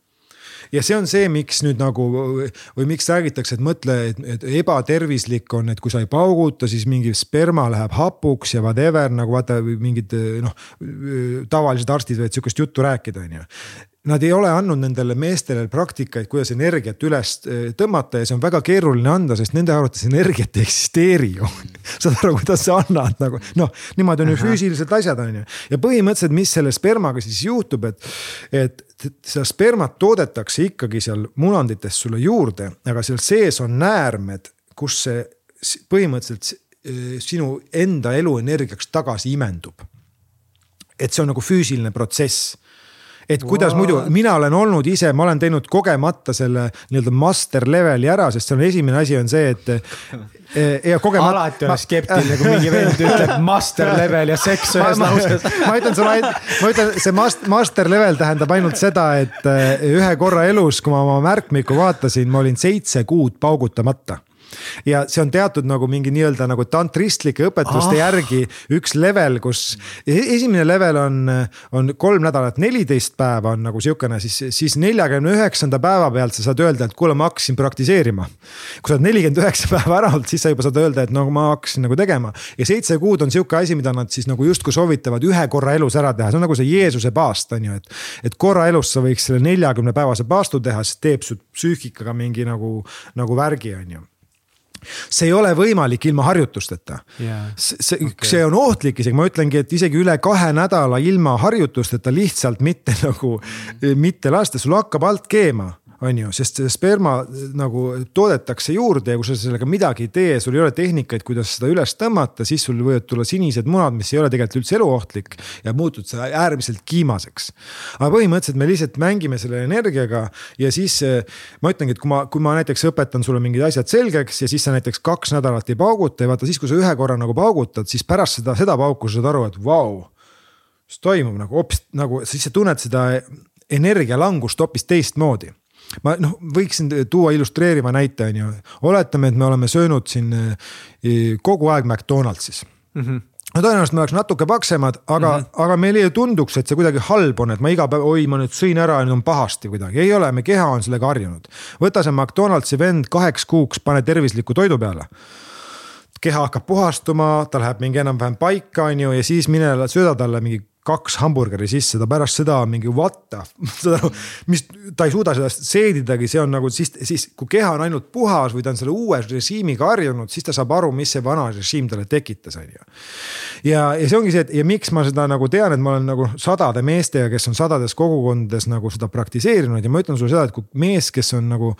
Ja see on see, miks nüüd nagu või miks räägitakse, et mõtle, et, ebatervislik on, et kui sa ei pauguta, siis mingi sperma läheb hapuks ja whatever nagu vaata mingid noh, tavalised arstid võivad sihukest juttu rääkida, on ju nad ei ole andnud nendele meestele praktikaid, kuidas energiat üles eh, tõmmata ja see on väga keeruline anda, sest nende arvates energiat ei eksisteeri ju saad aru, kuidas sa annad nagu noh, niimoodi on ju füüsilised asjad, on ju. ja põhimõtteliselt, mis selle spermaga siis juhtub, et, et seda spermat toodetakse ikkagi seal munandites sulle juurde, aga seal sees on näärmed, kus see põhimõtteliselt eh, sinu enda eluenergiaks tagasi imendub. et see on nagu füüsiline protsess et kuidas What? muidu, mina olen olnud ise, ma olen teinud kogemata selle nii-öelda master level'i ära, sest see on esimene asi on see, et eh, ja kogemata. alati olen skeptiline, kui mingi vend ütleb master level ja seks ühes lauses. ma ütlen sulle, ma ütlen, see master level tähendab ainult seda, et eh, ühe korra elus, kui ma oma märkmikku vaatasin, ma olin seitse kuud paugutamata ja see on teatud nagu mingi nii-öelda nagu tantristlike õpetuste ah. järgi üks level, kus e-, esimene level on, on kolm nädalat, neliteist päeva on nagu sihukene, siis, siis neljakümne üheksanda päeva pealt sa saad öelda, et kuule, ma hakkasin praktiseerima. kui sa oled nelikümmend üheksa päeva ära olnud, siis sa juba saad öelda, et no ma hakkasin nagu tegema ja seitse kuud on sihuke asi, mida nad siis nagu justkui soovitavad ühe korra elus ära teha, see on nagu see Jeesuse paast on ju, et. et korra elus sa võiks selle neljakümne päevase paastu teha, see teeb su psüühikaga mingi nagu, nagu värgi, on ju see ei ole võimalik ilma harjutusteta. Yeah.. see okay., see on ohtlik isegi, ma ütlengi, et isegi üle kahe nädala ilma harjutusteta lihtsalt mitte nagu mitte lasta, sul hakkab alt keema on ju, sest sperma nagu toodetakse juurde ja kui sa sellega midagi ei tee, sul ei ole tehnikaid, kuidas seda üles tõmmata, siis sul võivad tulla sinised munad, mis ei ole tegelikult üldse eluohtlik ja muutud sa äärmiselt kiimaseks. aga põhimõtteliselt me lihtsalt mängime selle energiaga ja siis ma ütlengi, et kui ma, kui ma näiteks õpetan sulle mingid asjad selgeks ja siis sa näiteks kaks nädalat ei pauguta ja vaata siis, kui sa ühe korra nagu paugutad, siis pärast seda, seda pauku sa saad aru, et vau wow, mis toimub nagu hoopis nagu, siis sa tunned seda energialangust hoopis teistmoodi ma noh, võiksin tuua illustreeriva näite, on ju, oletame, et me oleme söönud siin eh, kogu aeg McDonaldsis mm. -hmm no tõenäoliselt me oleks natuke paksemad, aga mm, -hmm. aga meile ei tunduks, et see kuidagi halb on, et ma iga päev, oi, ma nüüd sõin ära ja nüüd on pahasti kuidagi, ei ole, me keha on sellega harjunud. võta see McDonaldsi vend kaheks kuuks, pane tervisliku toidu peale keha hakkab puhastuma, ta läheb mingi enam-vähem paika, on ju, ja siis mine sööda talle mingi kaks hamburgeri sisse, ta pärast seda mingi what the, saad aru, mis, ta ei suuda seda seedidagi, see on nagu siis, siis kui keha on ainult puhas või ta on selle uue režiimiga harjunud, siis ta saab aru, mis see vana režiim talle tekitas, on ju. ja, ja see ongi see, et ja miks ma seda nagu tean, et ma olen nagu sadade meestega, kes on sadades kogukondades nagu seda praktiseerinud ja ma ütlen sulle seda, et kui mees, kes on nagu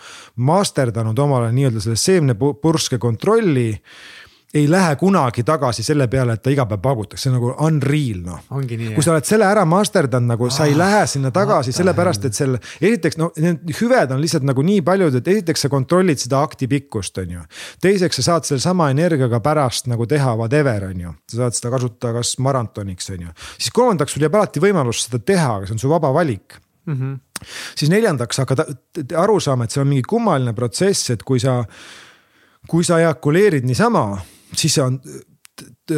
masterdanud omale nii-öelda selle seemnepurske kontrolli ei lähe kunagi tagasi selle peale, et ta iga päev paugutaks, see on nagu unreal noh. kui sa oled selle ära masterdanud nagu, sa ei ah, lähe sinna tagasi sellepärast, et seal esiteks noh, need hüved on lihtsalt nagu nii paljud, et esiteks sa kontrollid seda akti pikkust, on ju. teiseks sa saad sellesama energiaga pärast nagu teha whatever, on ju, sa saad seda kasutada kas maratoniks, on ju. siis kolmandaks sul jääb alati võimalus seda teha, aga see on su vaba valik mm. -hmm. siis neljandaks hakkad aru saama, et see on mingi kummaline protsess, et kui sa kui sa ejakuleerid niisama siis see on,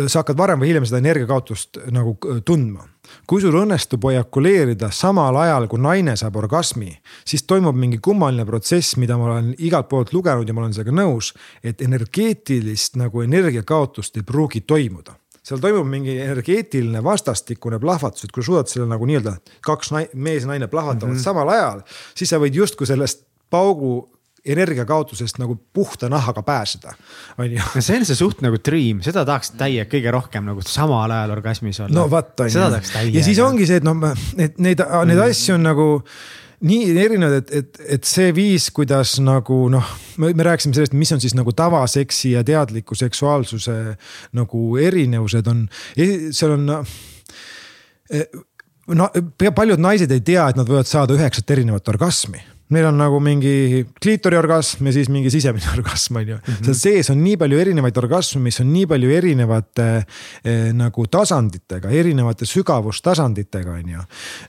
sa hakkad varem või hiljem seda energiakaotust nagu tundma. kui sul õnnestub ejakuleerida samal ajal, kui naine saab orgasmi, siis toimub mingi kummaline protsess, mida ma olen igalt poolt lugenud ja ma olen sellega nõus. et energeetilist nagu energiakaotust ei pruugi toimuda seal toimub mingi energeetiline vastastikune plahvatus, et kui suudad selle nagu nii-öelda kaks mees ja naine plahvatavad mm -hmm. samal ajal, siis sa võid justkui sellest paugu energiakaotusest nagu puhta nahaga pääseda, on ju. no see on see suht nagu dream, seda tahaks täie kõige rohkem nagu samal ajal orgasmis olla. no vot, on ju. ja siis ongi see, et noh, et neid, neid asju on nagu nii erinevad, et, et, et see viis, kuidas nagu noh, me rääkisime sellest, mis on siis nagu tavaseksi ja teadliku seksuaalsuse nagu erinevused on, seal on no, no paljud naised ei tea, et nad võivad saada üheksat erinevat orgasmi meil on nagu mingi kliitoriorgasm ja siis mingi sisemine orgasm on ju. -hmm. seal sees on nii palju erinevaid orgasme, mis on nii palju erinevate eh, nagu tasanditega, erinevate sügavustasanditega on ju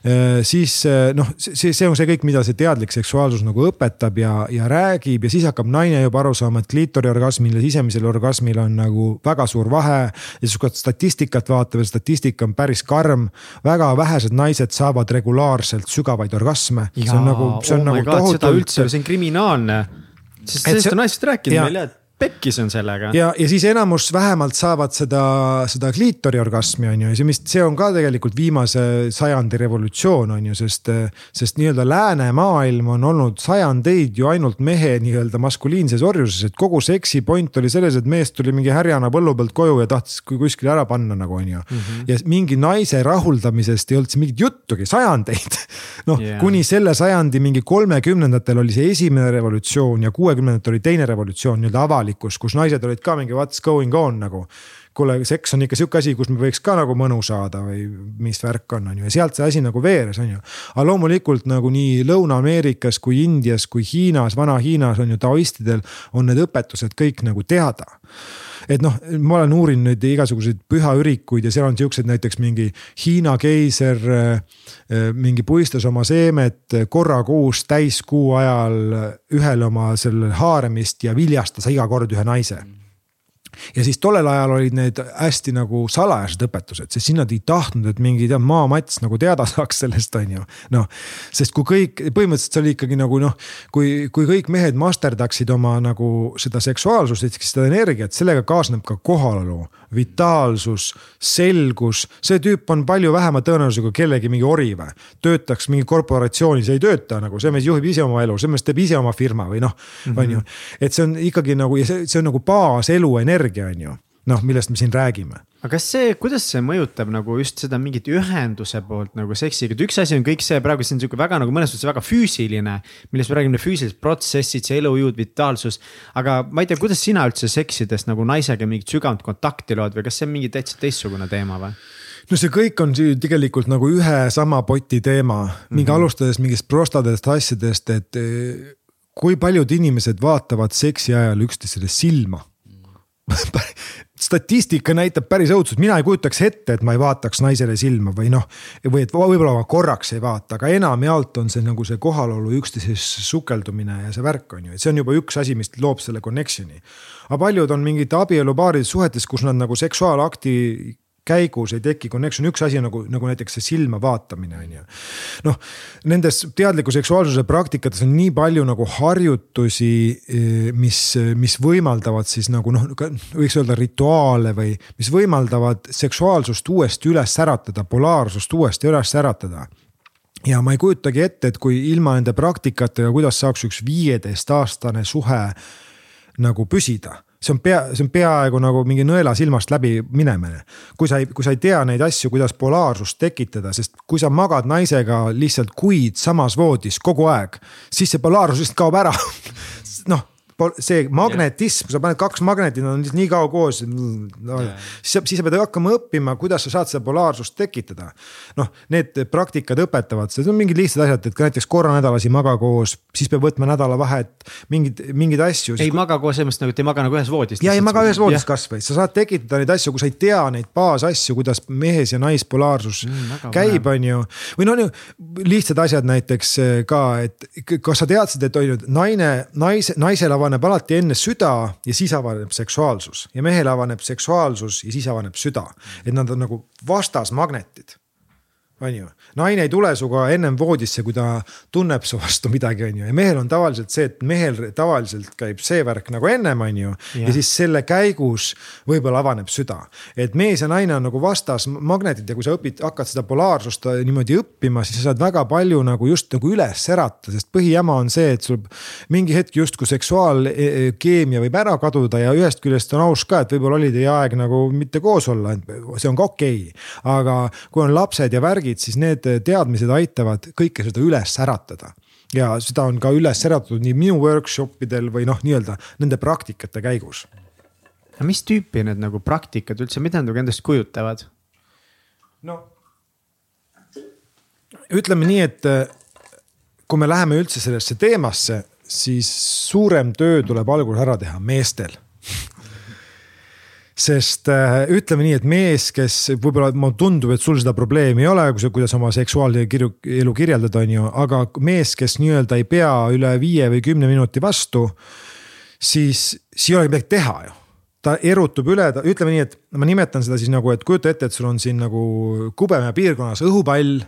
eh,. siis eh, noh, see, see on see kõik, mida see teadlik seksuaalsus nagu õpetab ja, ja räägib ja siis hakkab naine juba aru saama, et kliitoriorgasmil ja sisemisel orgasmil on nagu väga suur vahe. ja siis kui statistikat vaatab ja statistika on päris karm, väga vähesed naised saavad regulaarselt sügavaid orgasme. see on nagu, see on oh nagu seda üldse, see on kriminaalne. sest sellest on naised rääkinud meile, et pekkis on sellega. ja, ja siis enamus vähemalt saavad seda, seda kliitoriorgasmi on ju ja see, mis see on ka tegelikult viimase sajandi revolutsioon on ju, sest, sest nii-öelda läänemaailm on olnud sajandeid ju ainult mehe nii-öelda maskuliinses orjuses, et kogu seksi point oli selles, et mees tuli mingi härjana põllu pealt koju ja tahtis kuskile ära panna nagu on ju mm. -hmm. ja mingi naise rahuldamisest ei olnud siin mingit juttugi sajandeid noh yeah., kuni selle sajandi mingi kolmekümnendatel oli see esimene revolutsioon ja kuuekümnendatel oli teine revolutsioon nii-öelda avalik avalikkus, kus naised olid ka mingi what's going on nagu. kuule, seks on ikka sihuke asi, kus me võiks ka nagu mõnu saada või mis värk on, on ju, ja sealt see asi nagu veeres, on ju. aga loomulikult nagu nii Lõuna-Ameerikas kui Indias kui Hiinas, Vana-Hiinas on ju taoistidel on need õpetused kõik nagu teada et noh, ma olen uurinud nüüd igasuguseid pühaürikuid ja seal on siuksed näiteks mingi Hiina keiser mingi puistas oma seemet korra kuus täiskuu ajal ühele oma sellele haaremist ja viljastas iga kord ühe naise ja siis tollel ajal olid need hästi nagu salajased õpetused, sest siis nad ei tahtnud, et mingi tead maamats nagu teada saaks sellest, on ju. noh, sest kui kõik, põhimõtteliselt see oli ikkagi nagu noh, kui, kui kõik mehed masterdaksid oma nagu seda seksuaalsust, ehk seda energiat, sellega kaasneb ka kohalolu, vitaalsus, selgus. see tüüp on palju vähema tõenäosusega kellegi mingi ori või, töötaks mingi korporatsioonis, ei tööta nagu, see mees juhib ise oma elu, see mees teeb ise oma firma või noh on ju. et see on ikkagi nagu ja see, see on nagu baaselu energia energia, on ju noh, millest me siin räägime. aga kas see, kuidas see mõjutab nagu just seda mingit ühenduse poolt nagu seksiga, et üks asi on kõik see praegu, see on sihuke väga nagu mõnes mõttes väga füüsiline. millest me räägime, füüsilised protsessid, see elujõud, vitaalsus. aga ma ei tea, kuidas sina üldse seksides nagu naisega mingit sügavat kontakti lood või kas see on mingi täitsa teistsugune teema või? no see kõik on tegelikult nagu ühe sama poti teema, mingi mm -hmm. alustades mingist prostadest asjadest, et eh, kui paljud inimesed vaatavad seksi ajal üksteisele silma statistika näitab päris õudselt, mina ei kujutaks ette, et ma ei vaataks naisele silma või noh. või et võib-olla ma korraks ei vaata, aga enamjaolt on see nagu see kohalolu üksteises sukeldumine ja see värk on ju, et see on juba üks asi, mis loob selle connection'i. aga paljud on mingid abielupaarides suhetes, kus nad nagu seksuaalakti käigus ei teki connection, üks asi nagu, nagu näiteks see silma vaatamine on ju. noh, nendes teadliku seksuaalsuse praktikates on nii palju nagu harjutusi, eh, mis, mis võimaldavad siis nagu noh, võiks öelda rituaale või mis võimaldavad seksuaalsust uuesti üles äratada, polaarsust uuesti üles äratada. Ja ma ei kujutagi ette, et kui ilma nende praktikatega, kuidas saaks üks viieteistaastane suhe nagu püsida see on pea, see on peaaegu nagu mingi nõela silmast läbi minemine. kui sa ei, kui sa ei tea neid asju, kuidas polaarsust tekitada, sest kui sa magad naisega lihtsalt kuid samas voodis kogu aeg, siis see polaarsus lihtsalt kaob ära noh, see magnetism, sa paned kaks magnetit, nad on nii kaua koos no,. siis, siis sa pead hakkama õppima, kuidas sa saad seda polaarsust tekitada. noh, need praktikad õpetavad, need on mingid lihtsad asjad, et ka näiteks korra nädalas ei maga koos, siis peab võtma nädalavahet, mingeid, mingeid asju. ei maga koos selles mõttes nagu, et ei maga nagu ühes voodis. ja ei maga ühes voodis kasvõi, sa saad tekitada neid asju, kui sa ei tea neid baasasju, kuidas mehes ja naispolaarsus mm, käib, on ju. või noh, lihtsad asjad näiteks eh, ka, et kas sa teadsid, et on ju naine, naise, naisel avaneb avaneb alati enne süda ja siis avaneb seksuaalsus ja mehel avaneb seksuaalsus ja siis avaneb süda. et nad on nagu vastasmagnetid on ju, naine ei tule sinuga ennem voodisse, kui ta tunneb su vastu midagi, on ju, ja mehel on tavaliselt see, et mehel tavaliselt käib see värk nagu ennem, on ju. ja siis selle käigus võib-olla avaneb süda, et mees ja naine on nagu vastasmagnetid ja kui sa õpid, hakkad seda polaarsust niimoodi õppima, siis sa saad väga palju nagu just nagu üles ärata, sest põhijama on see, et sul mingi hetk justkui seksuaalkeemia võib ära kaduda ja ühest küljest on aus ka, et võib-olla oli teie aeg nagu mitte koos olla, see on ka okei. Okay.. aga kui on lapsed ja värgid räägid, siis need teadmised aitavad kõike seda üles äratada ja seda on ka üles äratatud nii minu workshop idel või noh, nii-öelda nende praktikate käigus. no mis tüüpi need nagu praktikad üldse, mida nad nagu endast kujutavad? no ütleme nii, et äh, kui me läheme üldse sellesse teemasse, siis suurem töö tuleb algul ära teha meestel sest äh, ütleme nii, et mees, kes võib-olla mulle tundub, et sul seda probleemi ei ole, kui sa, kuidas oma seksuaalelu kirjeldad, on ju, aga mees, kes nii-öelda ei pea üle viie või kümne minuti vastu. siis, siis ei olegi midagi teha ju ta erutub üle, ta ütleme nii, et ma nimetan seda siis nagu, et kujuta ette, et sul on siin nagu Kubemäe piirkonnas õhupall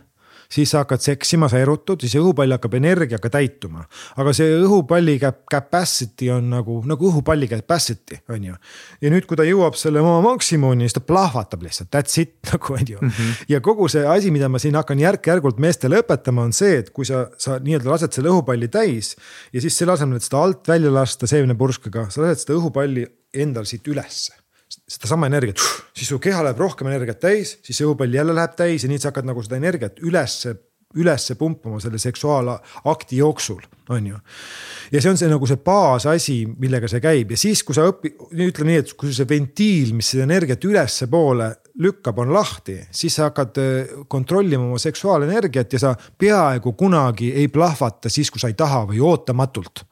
siis sa hakkad seksima, sa erutud, siis õhupall hakkab energiaga täituma. aga see õhupalli capacity on nagu, nagu õhupalli capacity on ju. ja nüüd, kui ta jõuab selle oma maksimumini, siis ta plahvatab lihtsalt, that's it nagu on ju mm. -hmm. ja kogu see asi, mida ma siin hakkan järk-järgult meestele õpetama, on see, et kui sa, sa nii-öelda lased selle õhupalli täis ja siis selle asemel, et seda alt välja lasta seemnepurskaga, sa lased seda õhupalli endal siit ülesse sedasama energiat, siis su keha läheb rohkem energiat täis, siis see õhupall jälle läheb täis ja nii sa hakkad nagu seda energiat ülesse, ülesse pumpama selle seksuaalakti jooksul, on ju. ja see on see nagu see baasasi, millega see käib. Ja siis, kui sa õpi-, ütleme nii, et kui see ventiil, mis seda energiat ülespoole lükkab, on lahti, siis sa hakkad äh, kontrollima oma seksuaalenergiat ja sa peaaegu kunagi ei plahvata siis, kui sa ei taha või ootamatult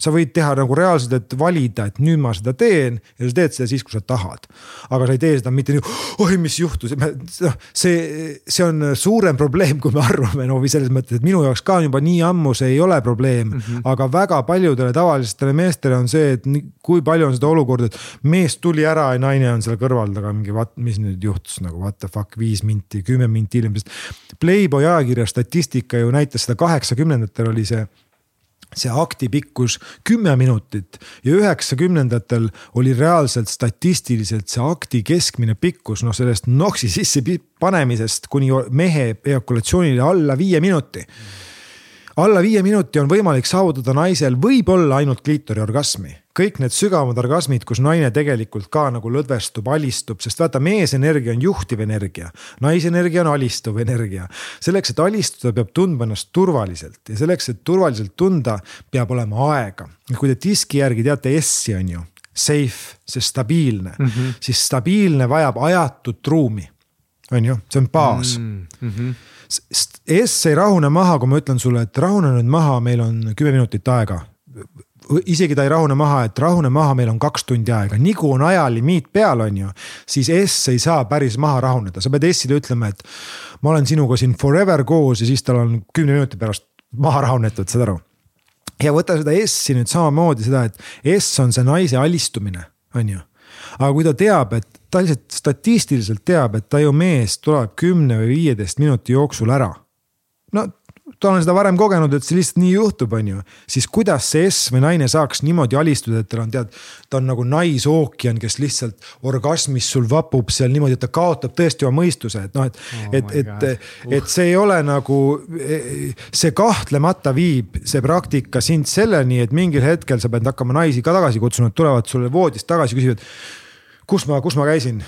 sa võid teha nagu reaalselt, et valida, et nüüd ma seda teen ja sa teed seda siis, kui sa tahad. aga sa ei tee seda mitte nii, oi, mis juhtus, noh, see, see on suurem probleem, kui me arvame, no või selles mõttes, et minu jaoks ka juba nii ammu see ei ole probleem mm. -hmm. aga väga paljudele tavalistele meestele on see, et kui palju on seda olukorda, et mees tuli ära ja naine on seal kõrval taga mingi, mis nüüd juhtus nagu what the fuck, viis minti, kümme minti hiljem, sest. Playboy ajakirja statistika ju näitas seda kaheksakümnendatel oli see see akti pikkus kümme minutit ja üheksakümnendatel oli reaalselt statistiliselt see akti keskmine pikkus, noh sellest noksi sisse panemisest kuni mehe ejakulatsioonile alla viie minuti alla viie minuti on võimalik saavutada naisel võib-olla ainult kliitori orgasmi. Kõik need sügavamad orgasmid, kus naine tegelikult ka nagu lõdvestub, alistub, sest vaata, meesenergia on juhtiv energia, naisenergia on alistuv energia. selleks, et alistuda, peab tundma ennast turvaliselt ja selleks, et turvaliselt tunda, peab olema aega. kui te diski järgi teate S-i on ju, safe, see stabiilne mm, -hmm. siis stabiilne vajab ajatut ruumi. on ju, see on baas mm. -hmm S ei rahune maha, kui ma ütlen sulle, et rahune nüüd maha, meil on kümme minutit aega. Isegi ta ei rahune maha, et rahune maha, meil on kaks tundi aega, nii kui on ajalimiit peal, on ju. siis S ei saa päris maha rahuneda, sa pead S-ile ütlema, et ma olen sinuga siin forever koos ja siis tal on kümne minuti pärast maha rahunetud, saad aru ja võta seda S-i nüüd samamoodi seda, et S on see naise alistumine, on ju aga kui ta teab, et ta lihtsalt statistiliselt teab, et taju mees tuleb kümne või viieteist minuti jooksul ära. On seda varem kogenud, et see lihtsalt nii juhtub, on ju. siis kuidas see S või naine saaks niimoodi alistuda, et tal on tead, ta on nagu naisookean, kes lihtsalt orgasmis sul vapub seal niimoodi, et ta kaotab tõesti oma mõistuse, et noh, et Oh et, et uh., et see ei ole nagu, see kahtlemata viib, see praktika sind selleni, et mingil hetkel sa pead hakkama naisi ka tagasi kutsuma, et tulevad sulle voodist tagasi, küsivad. kus ma, kus ma käisin?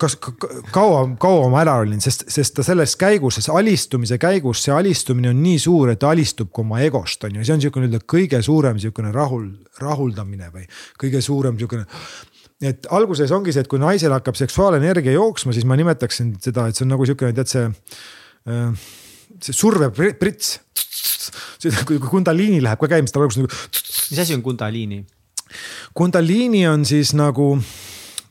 Kas ka- ka- kaua, kaua ma ära olin, sest, sest ta selles käigus, selles alistumise käigus, see alistumine on nii suur, et ta alistub ka oma egost, on ju, see on niisugune nii-öelda kõige suurem niisugune rahul, rahuldamine või kõige suurem niisugune et alguses ongi see, et kui naisel hakkab seksuaalenergia jooksma, siis ma nimetaksin seda, et see on nagu niisugune, tead see, see surveprits. kui kundaliini läheb ka käima, siis ta alguses nagu mis asi on kundaliini? Kundaliini on siis nagu,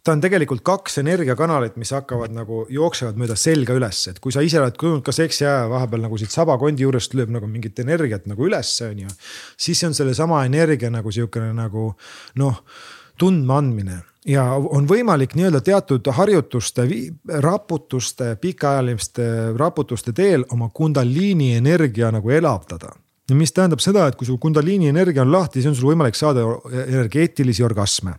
ta on tegelikult kaks energiakanalit, mis hakkavad nagu jooksevad mööda selga üles, et kui sa ise oled kujunud ka seksi ajal vahepeal nagu siit sabakondi juurest lööb nagu mingit energiat nagu ülesse, on ju. siis see on sellesama energia nagu sihukene nagu noh, tundmaandmine ja on võimalik nii-öelda teatud harjutuste, raputuste, pikaajaliste raputuste teel oma kundaliini energia nagu elavdada mis tähendab seda, et kui su kundaliini energia on lahti, siis on sul võimalik saada energeetilisi orgasme.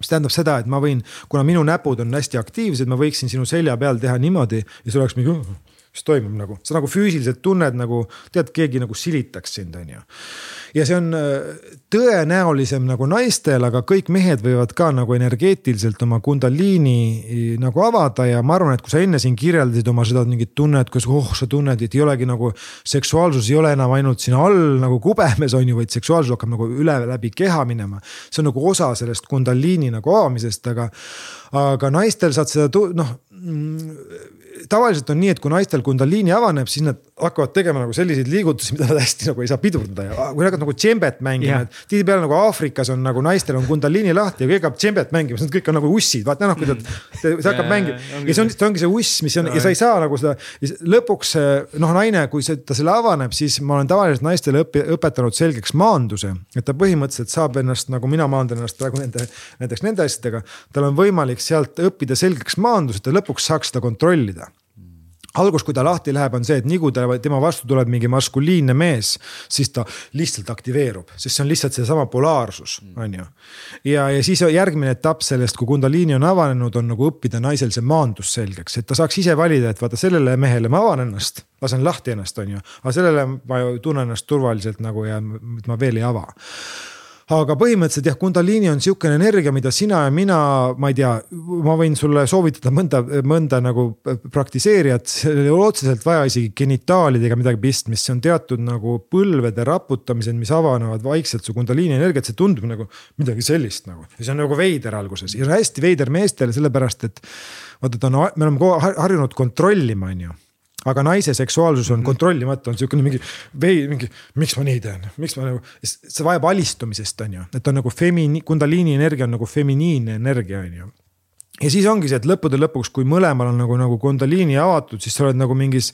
Mis tähendab seda, et ma võin, kuna minu näpud on hästi aktiivsed, ma võiksin sinu selja peal teha niimoodi ja sul oleks mingi, mis toimub nagu, sa nagu füüsiliselt tunned nagu tead, keegi nagu silitaks sind, on ju. Ja see on tõenäolisem nagu naistel, aga kõik mehed võivad ka nagu energeetiliselt oma kundaliini nagu avada ja ma arvan, et kui sa enne siin kirjeldasid oma seda mingit tunnet, kus oh, sa tunned, et ei olegi nagu seksuaalsus ei ole enam ainult siin all nagu kubemes on ju, vaid seksuaalsus hakkab nagu üle läbi keha minema. see on nagu osa sellest kundaliini nagu avamisest, aga, aga naistel saad seda noh tavaliselt on nii, et kui naistel kundaliini avaneb, siis nad hakkavad tegema nagu selliseid liigutusi, mida nad hästi nagu ei saa pidurdada. Ja kui nad hakkavad nagu džembet mängima, et tihtipeale nagu Aafrikas on nagu naistel on kundaliini lahti ja kõik hakkab džembet mängima, siis nad kõik on nagu ussid, vaata noh, kui ta, see hakkab mängima. ja see on, see ongi see uss, mis on ja sa ei saa nagu seda. lõpuks noh, naine, kui see, ta selle avaneb, siis ma olen tavaliselt naistele õpi, õpetanud selgeks maanduse, et ta põhimõtteliselt saab ennast nagu mina maandan ennast praegu nende, näiteks nende asjadega. tal on võimalik sealt õppida selgeks maandus, et ta lõpuks saaks seda kontrollida algus, kui ta lahti läheb, on see, et nii kui ta, tema vastu tuleb mingi maskuliinne mees, siis ta lihtsalt aktiveerub, sest see on lihtsalt seesama polaarsus, on ju. ja, ja siis järgmine etapp sellest, kui kundaliini on avanenud, on nagu õppida naisel see maandus selgeks, et ta saaks ise valida, et vaata sellele mehele ma avan ennast, lasen lahti ennast, on ju. aga sellele ma ju tunnen ennast turvaliselt nagu ja ma veel ei ava aga põhimõtteliselt jah, kundaliini on sihukene energia, mida sina ja mina, ma ei tea, ma võin sulle soovitada mõnda, mõnda nagu praktiseerijat, seal ei ole otseselt vaja isegi genitaalidega midagi pistmist, see on teatud nagu põlvede raputamised, mis avanevad vaikselt su kundaliini energiat, see tundub nagu midagi sellist nagu. ja see on nagu veider alguses. Ja see on hästi veider meestele, sellepärast et vaata, ta on, me oleme kogu aeg harjunud kontrollima, on ju aga naise seksuaalsus on kontrollimatu, on siukene mingi vei-, mingi, miks ma nii teen, miks ma nagu, see vajab alistumisest, on ju, et on nagu femini-, kundaliini energia on nagu feminiinne energia, on ju. Ja siis ongi see, et lõppude lõpuks, kui mõlemal on nagu, nagu kundaliini avatud, siis sa oled nagu mingis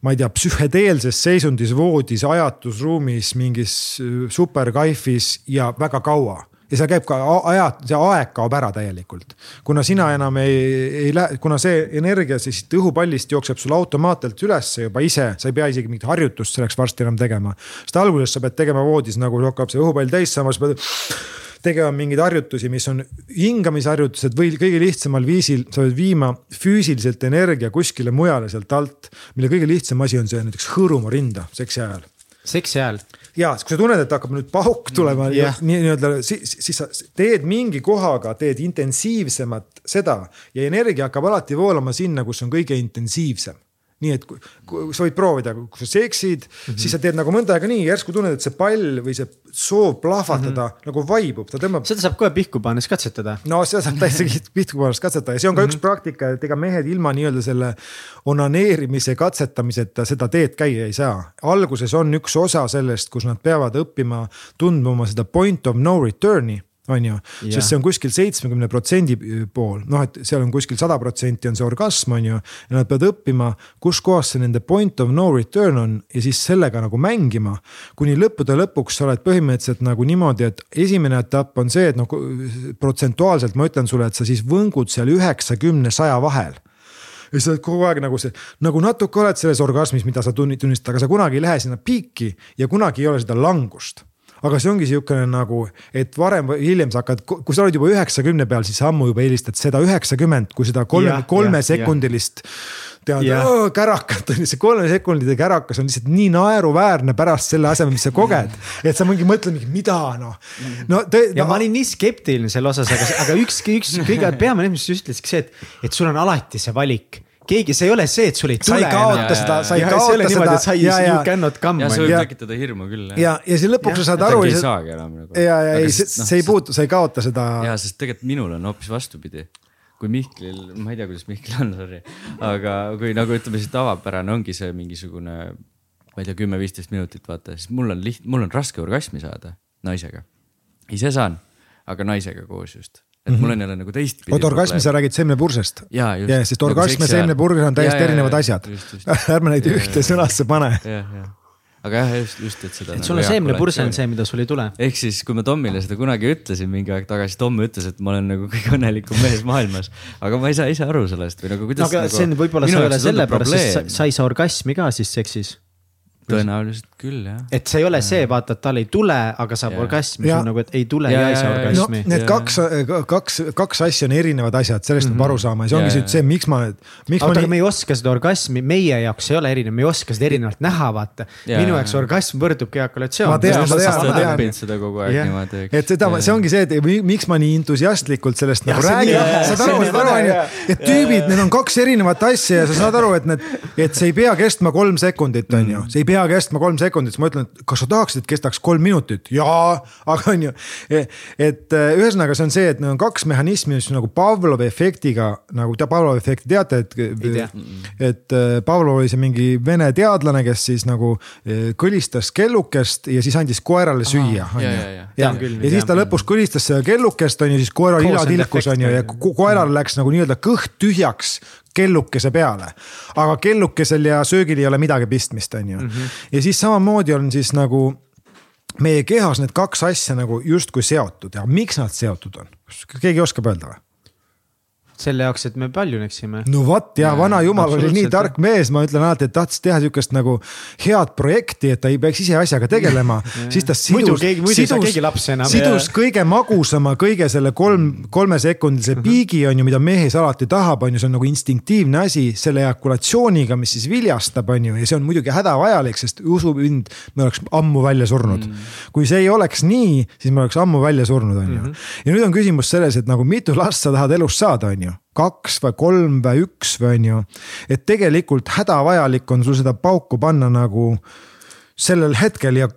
ma ei tea, psühhedeelses seisundis voodis, ajatusruumis, mingis superkaifis ja väga kaua ja seal käib ka aja, see aeg kaob ära täielikult. kuna sina enam ei, ei lähe, kuna see energia siis õhupallist jookseb sul automaatselt ülesse juba ise, sa ei pea isegi mingit harjutust selleks varsti enam tegema. sest alguses sa pead tegema voodis nagu hakkab see õhupall täis saama, sa pead tegema mingeid harjutusi, mis on hingamisharjutused või kõige lihtsamal viisil sa pead viima füüsiliselt energia kuskile mujale sealt alt. mille kõige lihtsam asi on see näiteks hõõrumaa rinda seksi ajal. seksi ajal ja kui sa tunned, et hakkab nüüd pauk tulema yeah. nii-öelda siis, siis sa teed mingi kohaga, teed intensiivsemat seda ja energia hakkab alati voolama sinna, kus on kõige intensiivsem nii et kui, kui sa võid proovida, kui sa seksid mm, -hmm. siis sa teed nagu mõnda aega nii, järsku tunned, et see pall või see soov plahvatada mm -hmm. nagu vaibub, ta tõmbab. seda saab kohe pihku pannes katsetada. no seda saab täitsa pihku pannes katsetada ja see on ka mm -hmm. üks praktika, et ega mehed ilma nii-öelda selle onaneerimise katsetamiseta seda teed käia ei saa. alguses on üks osa sellest, kus nad peavad õppima tundma oma seda point of no return'i on ju, sest see on kuskil seitsmekümne protsendi pool, noh, et seal on kuskil sada protsenti on see orgasm, on ju. ja nad peavad õppima, kus kohas see nende point of no return on ja siis sellega nagu mängima. kuni lõppude lõpuks sa oled põhimõtteliselt nagu niimoodi, et esimene etapp on see, et noh protsentuaalselt ma ütlen sulle, et sa siis võngud seal üheksakümne, saja vahel. Ja sa oled kogu aeg nagu see, nagu natuke oled selles orgasmis, mida sa tunni- tunnistad, aga sa kunagi ei lähe sinna piiki ja kunagi ei ole seda langust aga see ongi niisugune nagu, et varem või hiljem sa hakkad, kui sa oled juba üheksakümne peal, siis ammu juba eelistad seda üheksakümmend, kui seda kolme, kolmesekundilist tead oh, kärakat on ju, see kolmesekundine kärakas on lihtsalt nii naeruväärne pärast selle asemel, mis sa koged. et sa mingi mõtled mida noh, no te, ja no, ma olin nii skeptiline selle osas, aga, aga ükski, üks kõige peamine, mis sa ütlesidki see, et, et sul on alati see valik keegi, see ei ole see, et sul ei sa tule ei kaota seda, sa ei kaota seda. sa ei, you cannot come. ja see võib Ja- tekitada hirmu küll jah. ja, ja siis lõpuks sa saad aru. ei saagi enam nagu. ja, ja ei, see, noh, see ei puutu, sa ei kaota seda. ja sest tegelikult minul on hoopis vastupidi. kui Mihklil, ma ei tea, kuidas Mihklil on, sorry, aga kui nagu ütleme siis tavapärane ongi see mingisugune, ma ei tea, kümme-viisteist minutit vaata, siis mul on liht-, mul on raske orgasmi saada naisega. ise saan, aga naisega koos just, et mul on jälle nagu teistpidi. oota, orgasmi sa räägid seemnepursest? Jaa, just. ja, sest Nagu orgasm ja seemnepurg on täiesti jaa, erinevad jaa, asjad just, just. ärme neid Jaa, ühte jaa. sõnasse pane. aga jah, just, just, et seda. et sul on seemnepurse on see, mida sul ei tule. ehk siis, kui ma Tomile seda kunagi ütlesin mingi aeg tagasi, Tom ütles, et ma olen nagu kõige õnnelikum mees maailmas. aga ma ei saa ise aru sellest või nagu no kuidas aga nagu, see on võib-olla sa ei ole sellepärast, sest sa, sa ei saa orgasmi ka siis seksis. Tõenäoliselt küll jah. et see ei ole see, vaata, et tal ei tule, aga saab Jaa. orgasmi, Jaa. sul nagu, et ei tule Jaa, ja ei saa jaa. no orgasmi. need kaks, kaks, kaks asja on erinevad asjad, sellest peab aru saama ja see ongi Jaa, see, see, miks ma oota, ma aga me nii. ei oska seda orgasmi, meie jaoks ei ole erinev, me ei oska seda erinevalt näha, vaata. Jaa. minu jaoks orgasm võrdubki ejakulatsioon. Ma tean, ma tean, ma tean. seda kogu aeg Jah. niimoodi. et seda, see ongi see, et mi- miks ma nii entusiastlikult sellest nagu see on nii- räägin saad see aru, on saad aru, onju jaa., et tüübid, need on kaks erinevat asja ja sa saad aru, et need, et see ei pea kestma kolm sekundit, onju, see ei pea kestma kolm sekundit, siis ma ütlen, et kas sa tahaksid, et kestaks kolm minutit, jaa, aga onju. et äh, ühesõnaga, see on see, et need on kaks mehhanismi, mis nagu Pavlovi efektiga nagu te Pavlovi efekti teate, et et äh, Pavlov oli see mingi vene teadlane, kes siis nagu kõlistas kellukest ja siis andis koerale süüa, jaa, jaa.. ja, küll, ja siis ta lõpus kõlistas seda kellukest onju, siis koeral ila tilkus effect, onju ja koeral läks nagu nii-öelda kõht tühjaks kellukese peale. aga kellukesel ja söögil ei ole midagi pistmist, onju. Mhm. ja siis samamoodi on siis nagu meie kehas need kaks asja nagu justkui seotud ja miks nad seotud on, kas keegi oskab öelda või? Selle jaoks, et me paljuneksime. no vot ja vana jumal oli nii tark mees, ma ütlen alati, et tahtis teha sihukest nagu head projekti, et ta ei peaks ise asjaga tegelema, siis ta sidus enam. sidus kõige magusama, kõige selle kolm, kolmesekundilise Mhm. piigi on ju, mida mees alati tahab, on ju, see on nagu instinktiivne asi selle ejakulatsiooniga, mis siis viljastab, on ju, ja see on muidugi hädavajalik, sest usu mind, me oleks ammu välja surnud mm.. kui see ei oleks nii, siis me oleks ammu välja surnud, on ju. ja nüüd on küsimus selles, et nagu mitu last sa tahad elus saada, on ju kaks või kolm või üks või on ju. et tegelikult hädavajalik on sul seda pauku panna nagu sellel hetkel ja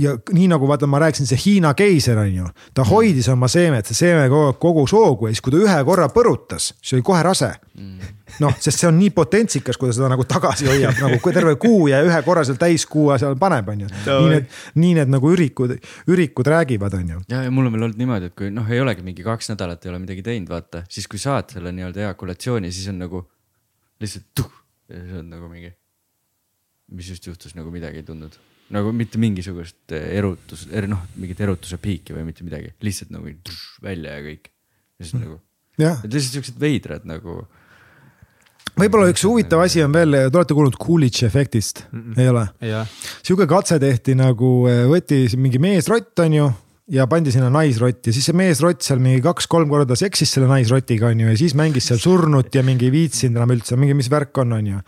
ja nii nagu vaata, ma rääkisin, see Hiina keiser on ju, ta hoidis oma seemet, see seeme kogus hoogu ja siis, kui ta ühe korra põrutas, see oli kohe rase. noh, sest see on nii potentsikas, kui ta seda nagu tagasi hoiab nagu kui terve kuu ja ühe korra seal täiskuue seal paneb, on ju. nii need, nii need nagu ürikud, ürikud räägivad, on ju. ja, ja mul on veel olnud niimoodi, et kui noh, ei olegi mingi kaks nädalat ei ole midagi teinud, vaata, siis kui saad selle nii-öelda ejakulatsiooni, siis on nagu lihtsalt tuh ja siis on nagu mingi. mis just juhtus, nagu midagi ei tundnud, nagu mitte mingisugust eh, erutus, noh, mingit erutuse piiki või mitte midagi, lihtsalt nagu tuš, välja ja kõik. ja siis nagu, et lihtsalt siuksed veidrad nagu, võib-olla üks huvitav asi on veel, te olete kuulnud Coolidge'i efektist mm, -mm. ei ole? sihuke katse tehti nagu eh, võeti mingi meesrott, on ju ja pandi sinna naisrott ja siis see meesrott seal mingi kaks-kolm korda seksis selle naisrotiga on ju ja siis mängis seal surnut ja mingi ei viitsinud enam üldse mingi, mis värk on, on ju.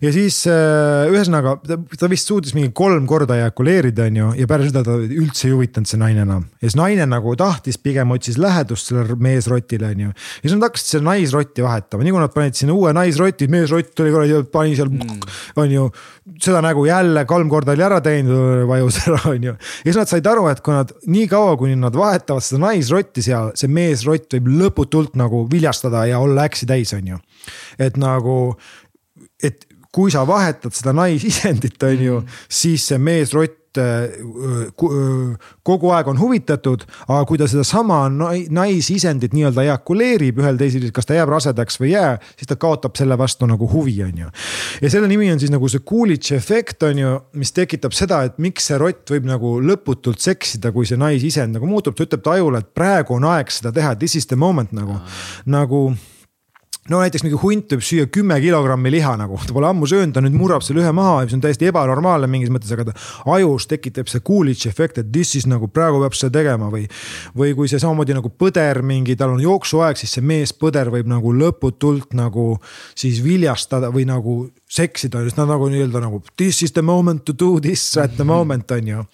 ja siis äh, ühesõnaga ta, ta vist suutis mingi kolm korda ejakuleerida, on ju, ja pärast seda ta üldse ei huvitanud see naine enam. ja siis naine nagu tahtis, pigem otsis lähedust sellele meesrotile, on ju. ja siis nad hakkasid seda naisrotti vahetama, nii kui nad panid sinna uue naisroti, meesrott oli kuradi, pani seal mm., on ju, seda nägu jälle kolm korda oli ära teinud, vajus ära, on ju. ja siis nad said aru, et kui nad nii kaua, kuni nad vahetavad seda naisrotti seal, see meesrott võib lõputult nagu viljastada ja olla äksi täis, on ju. et nagu, et kui sa vahetad seda naisisendit, on ju, siis see meesrott äh, ku- äh, kogu aeg on huvitatud, aga kui ta sedasama nai- naisisendit nii-öelda ejakuleerib ühel teisel, kas ta jääb rasedaks või ei jää, siis ta kaotab selle vastu nagu huvi, on ju. ja selle nimi on siis nagu see Coolidge'i efekt on ju, mis tekitab seda, et miks see rott võib nagu lõputult seksida, kui see naisisend nagu muutub, ta ütleb ta ajule, et praegu on aeg seda teha, this is the moment nagu, nagu no näiteks mingi hunt võib süüa kümme kilogrammi liha nagu, ta pole ammu söönud, ta nüüd murrab selle ühe maha, mis on täiesti ebanormaalne mingis mõttes, aga ta ajus tekitab see Coolidge'i efekt, et this is nagu praegu peab seda tegema või. või kui see samamoodi nagu põder mingi, tal on jooksuaeg, siis see mees põder võib nagu lõputult nagu siis viljastada või nagu seksida, sest nad nagu nii-öelda nagu this is the moment to do this at the moment on ju.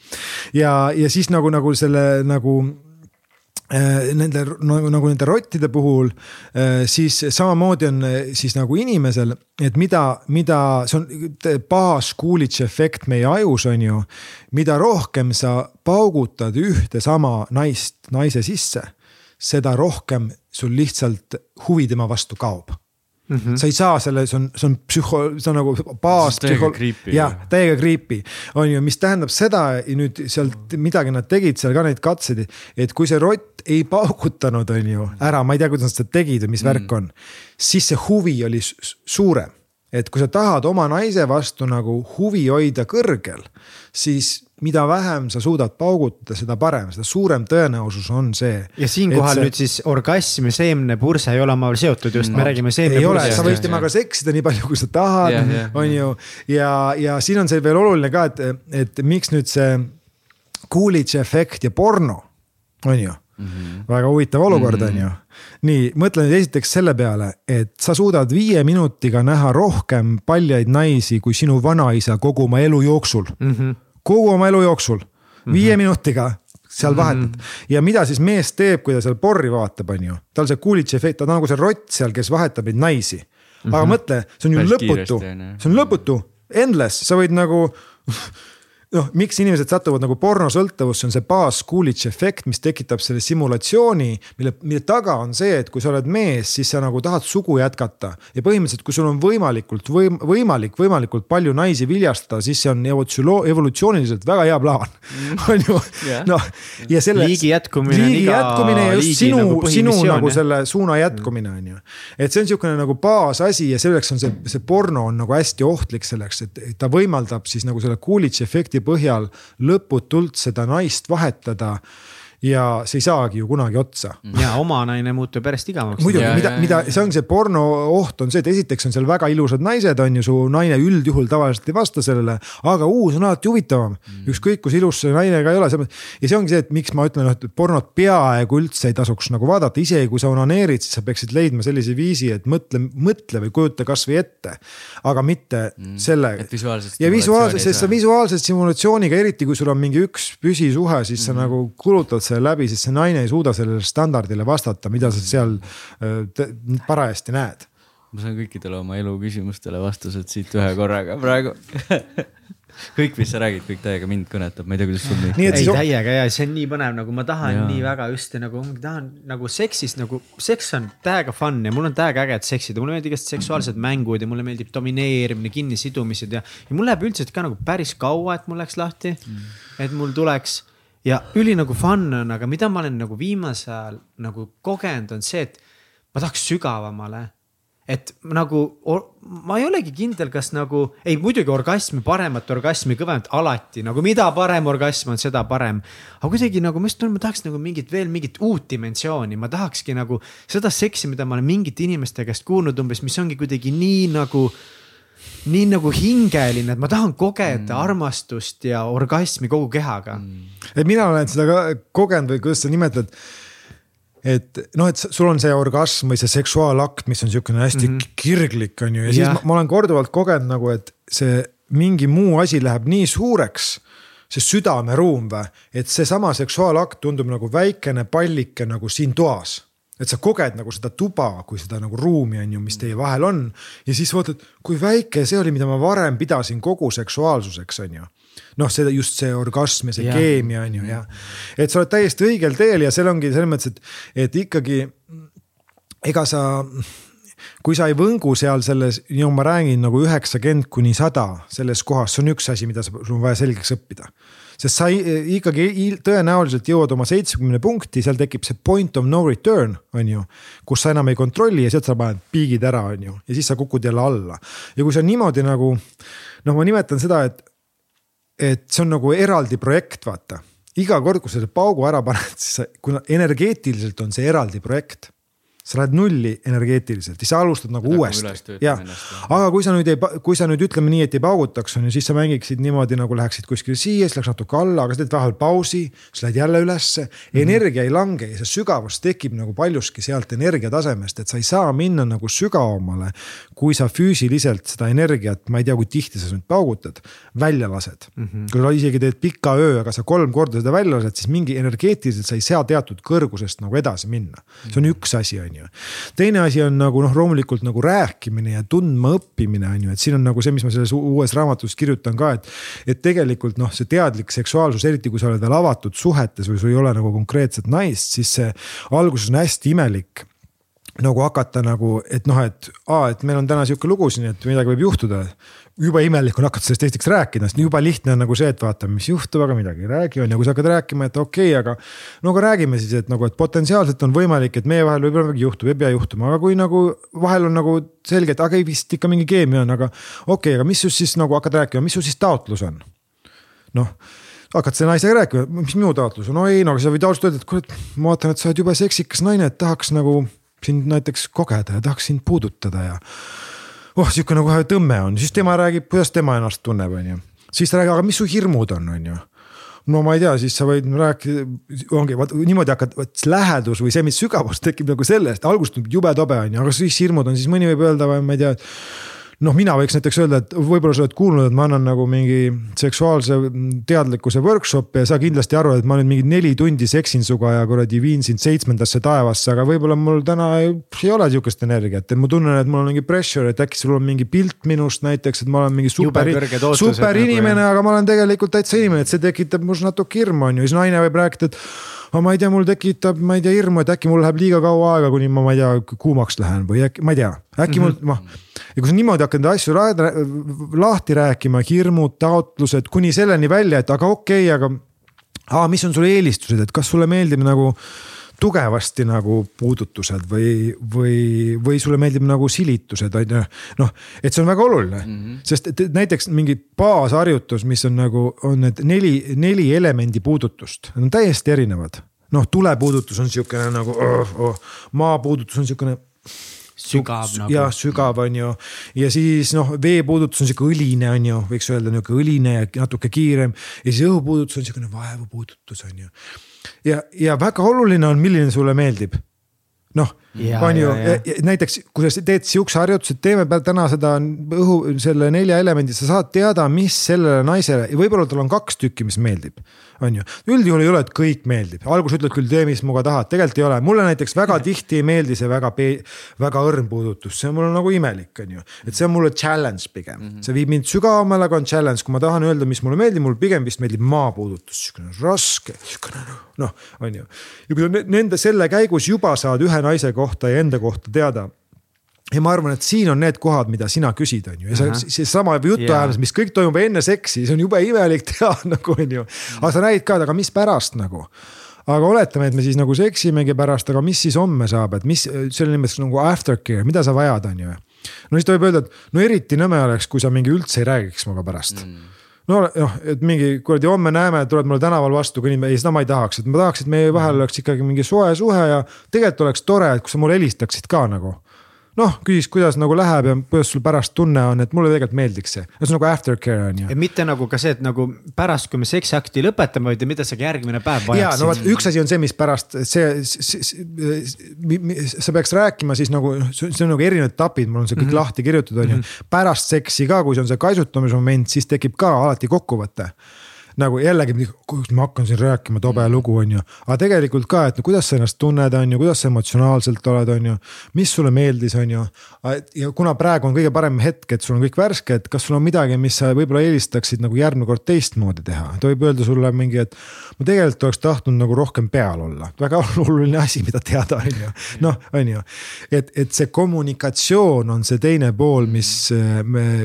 ja, ja siis nagu, nagu selle nagu nende nagu, nagu nende rottide puhul, äh, siis samamoodi on äh, siis nagu inimesel, et mida, mida see on baas Coolidge'i efekt meie ajus on ju. mida rohkem sa paugutad ühte sama naist naise sisse, seda rohkem sul lihtsalt huvi tema vastu kaob Mm -hmm. sa ei saa selle, see on, see on psühho, see on nagu baas. jah, täiega creepy on ju, mis tähendab seda nüüd sealt midagi nad tegid seal ka neid katseid, et kui see rott ei paugutanud, on ju ära, ma ei tea, kuidas nad seda tegid või mis mm värk on. siis see huvi oli suurem, et kui sa tahad oma naise vastu nagu huvi hoida kõrgel, siis mida vähem sa suudad paugutada, seda parem, seda suurem tõenäosus on see. ja siinkohal see... nüüd siis orgasm ja seemnepurse ei ole omavahel seotud just no,, me räägime seemnepursest. ei ole, sa võid temaga seksida nii palju, kui sa tahad yeah,, yeah, on ju. ja, ja siin on see veel oluline ka, et, et miks nüüd see Coolidge'i efekt ja porno, on ju Mm -hmm. väga huvitav olukord mm, -hmm. on ju. nii, mõtle nüüd esiteks selle peale, et sa suudad viie minutiga näha rohkem paljaid naisi kui sinu vanaisa kogu oma elu jooksul mm. -hmm kogu oma elu jooksul mm, -hmm. viie minutiga seal vahetad mm -hmm. ja mida siis mees teeb, kui ta seal porri vaatab, on ju, tal see Coolidge'i efekt, ta on nagu see rott seal, kes vahetab neid naisi. aga mm -hmm. mõtle, see on ju Päris lõputu, see on lõputu, endless, sa võid nagu noh, miks inimesed satuvad nagu pornosõltuvusse, on see baas Coolidge'i efekt, mis tekitab selle simulatsiooni, mille, mille taga on see, et kui sa oled mees, siis sa nagu tahad sugu jätkata. ja põhimõtteliselt, kui sul on võimalikult võim-, võimalik võimalikult palju naisi viljastada, siis see on evolutsiooniliselt väga hea plaan mm. on ju noh. ja selle. liigi jätkumine. liigi jätkumine ja just sinu nagu, sinu nagu selle suuna jätkumine on ju. et see on sihukene nagu baasasi ja selleks on see, see porno on nagu hästi ohtlik selleks, et ta võimaldab siis nagu selle Coolidge'i efekti põhjal lõputult seda naist vahetada ja see ei saagi ju kunagi otsa. ja oma naine muutub järjest igavamaks. muidugi, mida, mida, see ongi see porno oht on see, et esiteks on seal väga ilusad naised, on ju, su naine üldjuhul tavaliselt ei vasta sellele. aga uus on alati huvitavam mm., ükskõik kui ilus see naine ka ei ole. ja see ongi see, et miks ma ütlen, et pornot peaaegu üldse ei tasuks nagu vaadata, isegi kui sa onaneerid, siis sa peaksid leidma sellise viisi, et mõtle, mõtle või kujuta kasvõi ette. aga mitte mm. selle. ja visuaalselt, sest sa visuaalse stimulatsiooniga, eriti kui sul on mingi üks püsisuhe, siis mm. sa nagu kulutad läbi, sest see naine ei suuda sellele standardile vastata, mida sa seal äh, parajasti näed. ma saan kõikidele oma elu küsimustele vastused siit ühe korraga praegu kõik, mis sa räägid, kõik täiega mind kõnetab, ma ei tea, kuidas sul nii. ei, täiega ja see on nii põnev, nagu ma tahan ja. nii väga just nagu, ma tahan nagu seksist nagu, seks on täiega fun ja mul on täiega äge, et seksida, mulle meeldivad igast seksuaalsed mängud ja mulle meeldib domineerimine, kinnisidumised ja. ja mul läheb üldiselt ka nagu päris kaua, et mul läks lahti mm.. et mul tuleks ja üli nagu fun on, aga mida ma olen nagu viimasel ajal nagu kogenud, on see, et ma tahaks sügavamale. et nagu ma ei olegi kindel, kas nagu, ei muidugi orgasmi, paremat orgasmi, kõvemat alati nagu mida parem orgasm on, seda parem. aga kuidagi nagu ma just tunnen, ma tahaks nagu mingit veel mingit uut dimensiooni, ma tahakski nagu seda seksi, mida ma olen mingite inimeste käest kuulnud umbes, mis ongi kuidagi nii nagu nii nagu hingeline, et ma tahan kogeda mm. armastust ja orgasmi kogu kehaga mm.. et mina olen seda ka kogenud või kuidas sa nimetad et noh, et sul on see orgasm või see seksuaalakt, mis on sihukene hästi mm -hmm. kirglik, on ju, ja siis ja. ma, ma olen korduvalt kogenud nagu, et see mingi muu asi läheb nii suureks. see südameruum või, et seesama seksuaalakt tundub nagu väikene pallike nagu siin toas et sa koged nagu seda tuba kui seda nagu ruumi on ju, mis teie vahel on. ja siis vaatad, kui väike see oli, mida ma varem pidasin kogu seksuaalsuseks, on ju. noh, see just see orgasm ja see ja. keemia on ju ja, et sa oled täiesti õigel teel ja seal ongi selles mõttes, et, et ikkagi ega sa kui sa ei võngu seal selles, nagu ma räägin nagu üheksakümmend kuni sada selles kohas, see on üks asi, mida sul on vaja selgeks õppida sest sa ikkagi tõenäoliselt jõuad oma seitsmekümne punkti, seal tekib see point of no return, on ju. kus sa enam ei kontrolli ja sealt sa paned piigid ära, on ju, ja siis sa kukud jälle alla. ja kui sa niimoodi nagu noh, ma nimetan seda, et, et see on nagu eraldi projekt, vaata. iga kord, kui sa selle paugu ära paned, siis sa, kuna energeetiliselt on see eraldi projekt sa lähed nulli energeetiliselt, siis sa alustad nagu uuesti, jah. aga kui sa nüüd ei, kui sa nüüd ütleme nii, et ei paugutaks, on ju, siis sa mängiksid niimoodi nagu läheksid kuskile siia, siis läheks natuke alla, aga sa teed vahepeal pausi, siis lähed jälle ülesse mm. -hmm. energia ei lange ja see sügavus tekib nagu paljuski sealt energiatasemest, et sa ei saa minna nagu sügavamale. kui sa füüsiliselt seda energiat, ma ei tea, kui tihti sa nüüd paugutad, välja lased mm. -hmm. kui sa isegi teed pika öö, aga sa kolm korda seda välja lased, siis mingi energeetiliselt sa ei saa teatud kõrgusest nagu edasi minna. see on üks asi, on ju ju. teine asi on nagu noh, loomulikult nagu rääkimine ja tundma õppimine on ju, et siin on nagu see, mis ma selles uues raamatus kirjutan ka, et. et tegelikult noh, see teadlik seksuaalsus, eriti kui sa oled veel avatud suhetes või sul ei ole nagu konkreetset naist, siis see alguses on hästi imelik nagu hakata nagu, et noh, et aa, et meil on täna sihuke lugu siin, et midagi võib juhtuda jube imelik on hakata sellest esiteks rääkida, sest jube lihtne on nagu see, et vaatame, mis juhtub, aga midagi ei räägi, on ju, kui sa hakkad rääkima, et okei okay,, aga. no aga räägime siis, et nagu, et potentsiaalselt on võimalik, et meie vahel võib-olla midagi juhtub, ei pea juhtuma, aga kui nagu vahel on nagu selge, et aga ei vist ikka mingi keemia on, aga. okei okay,, aga mis sul siis nagu hakkad rääkima, mis sul siis taotlus on? noh hakkad selle naisega rääkima, mis minu taotlus on, no ei, no aga sa võid ausalt öelda, et kurat, ma vaatan, et sa oled jube seksikas naine, et tahaks nagu sind näiteks kogeda ja tahaks sind puudutada ja oh sihukene kohe tõmme on, siis tema räägib, kuidas tema ennast tunneb, on ju. siis ta räägib, aga mis su hirmud on, on ju no ma ei tea, siis sa võid rääkida, ongi vaat niimoodi hakkad, vot lähedus või see, mis sügavus tekib nagu sellest, alguses tundub jube tobe on ju, aga siis hirmud on, siis mõni võib öelda või ma ei tea, noh, mina võiks näiteks öelda, et võib-olla sa oled kuulnud, et ma annan nagu mingi seksuaalse teadlikkuse workshop'i ja sa kindlasti arvad, et ma nüüd mingi neli tundi seksin sinuga ja kuradi viin sind seitsmendasse taevasse, aga võib-olla mul täna ei, ei ole sihukest energiat, et ma tunnen, et mul on mingi pressure, et äkki sul on mingi pilt minust näiteks, et ma olen mingi super, super nagu, inimene, aga ma olen tegelikult täitsa inimene, et see tekitab minus natuke hirmu, on ju, siis naine võib rääkida, et aga ma ei tea, mul tekitab, ma ei tea, hirmu, et äkki mul läheb liiga kaua aega, kuni ma, ma ei tea, kuumaks lähen või äkki, ma ei tea, äkki mm -hmm. mul, noh. ja kui sa niimoodi hakkad asju lahti rääkima, hirmud, taotlused kuni selleni välja, et aga okei okay,, aga. aa, mis on sul eelistused, et kas sulle meeldib nagu tugevasti nagu puudutused või, või, või sulle meeldib nagu silitused on ju. noh, et see on väga oluline mm, -hmm. sest et näiteks mingi baasharjutus, mis on nagu on need neli, neli elemendi puudutust, need on täiesti erinevad. noh, tulepuudutus on siukene nagu oh,, oh, maapuudutus on siukene sügav nagu. jah, sügav on ju ja siis noh, veepuudutus on sihuke õline on ju, võiks öelda nihuke õline ja natuke kiirem ja siis õhupuudutus on siukene vaevupuudutus on ju ja, ja väga oluline on, milline sulle meeldib. noh, on ju, näiteks kui sa teed sihukese harjutuse, teeme täna seda õhu, selle nelja elemendi, sa saad teada, mis sellele naisele ja võib-olla tal on kaks tükki, mis meeldib. On ju. üldjuhul ei ole, et kõik meeldib, alguses ütled küll tee, mis muga tahad, tegelikult ei ole, mulle näiteks väga tihti ei meeldi see väga, väga õrn puudutus, see on mul nagu imelik, on ju. et see on mulle challenge pigem. Mm, -hmm. see viib mind sügavamale, aga on challenge, kui ma tahan öelda, mis mulle meeldib, mulle pigem vist meeldib maapuudutus, sihukene raske, sihukene noh, on ju. ja kui sa nende, selle käigus juba saad ühe naise kohta ja enda kohta teada ja ma arvan, et siin on need kohad, mida sina küsid, on ju, ja see, seesama jutuajamus, mis kõik toimub enne seksi, see on jube imelik teha nagu on ju. aga sa näid ka, aga mis pärast nagu. aga oletame, et me siis nagu seksimegi pärast, aga mis siis homme saab, et mis selle nimetatakse nagu aftercare, mida sa vajad, on ju. no siis ta võib öelda, et no eriti nõme oleks, kui sa mingi üldse ei räägiks minuga pärast mm no noh, et mingi kuradi homme näeme, tuled mulle tänaval vastu, kõnnime, ei seda ma ei tahaks, et ma tahaks, et meie vahel oleks ikkagi mingi soe suhe ja tegelikult oleks tore, et kui sa mulle helistaksid ka nagu noh, küsis, kuidas nagu läheb ja kuidas sul pärast tunne on, et mulle tegelikult meeldiks see, see on nagu aftercare on ju. ja mitte nagu ka see, et nagu pärast, kui me seksiakti lõpetame, vaid mida sa järgmine päev vajaksid. ja no vot, üks asi on see, mis pärast see, see, see, sa peaks rääkima siis nagu, see on nagu erinevad etapid, mul on see kõik mm -hmm. lahti kirjutatud, on ju. Mhm. pärast seksi ka, kui see on see kaisutamise moment, siis tekib ka alati kokkuvõte nagu jällegi, kuidas ma hakkan siin rääkima tobe lugu, on ju. aga tegelikult ka, et no kuidas sa ennast tunned, on ju, kuidas sa emotsionaalselt oled, on ju. mis sulle meeldis, on ju. ja kuna praegu on kõige parem hetk, et sul on kõik värske, et kas sul on midagi, mis sa võib-olla eelistaksid nagu järgmine kord teistmoodi teha. ta võib öelda sulle mingi, et ma tegelikult oleks tahtnud nagu rohkem peal olla, väga oluline asi, mida teada, on ju. noh, on ju, et, et see kommunikatsioon on see teine pool, mis,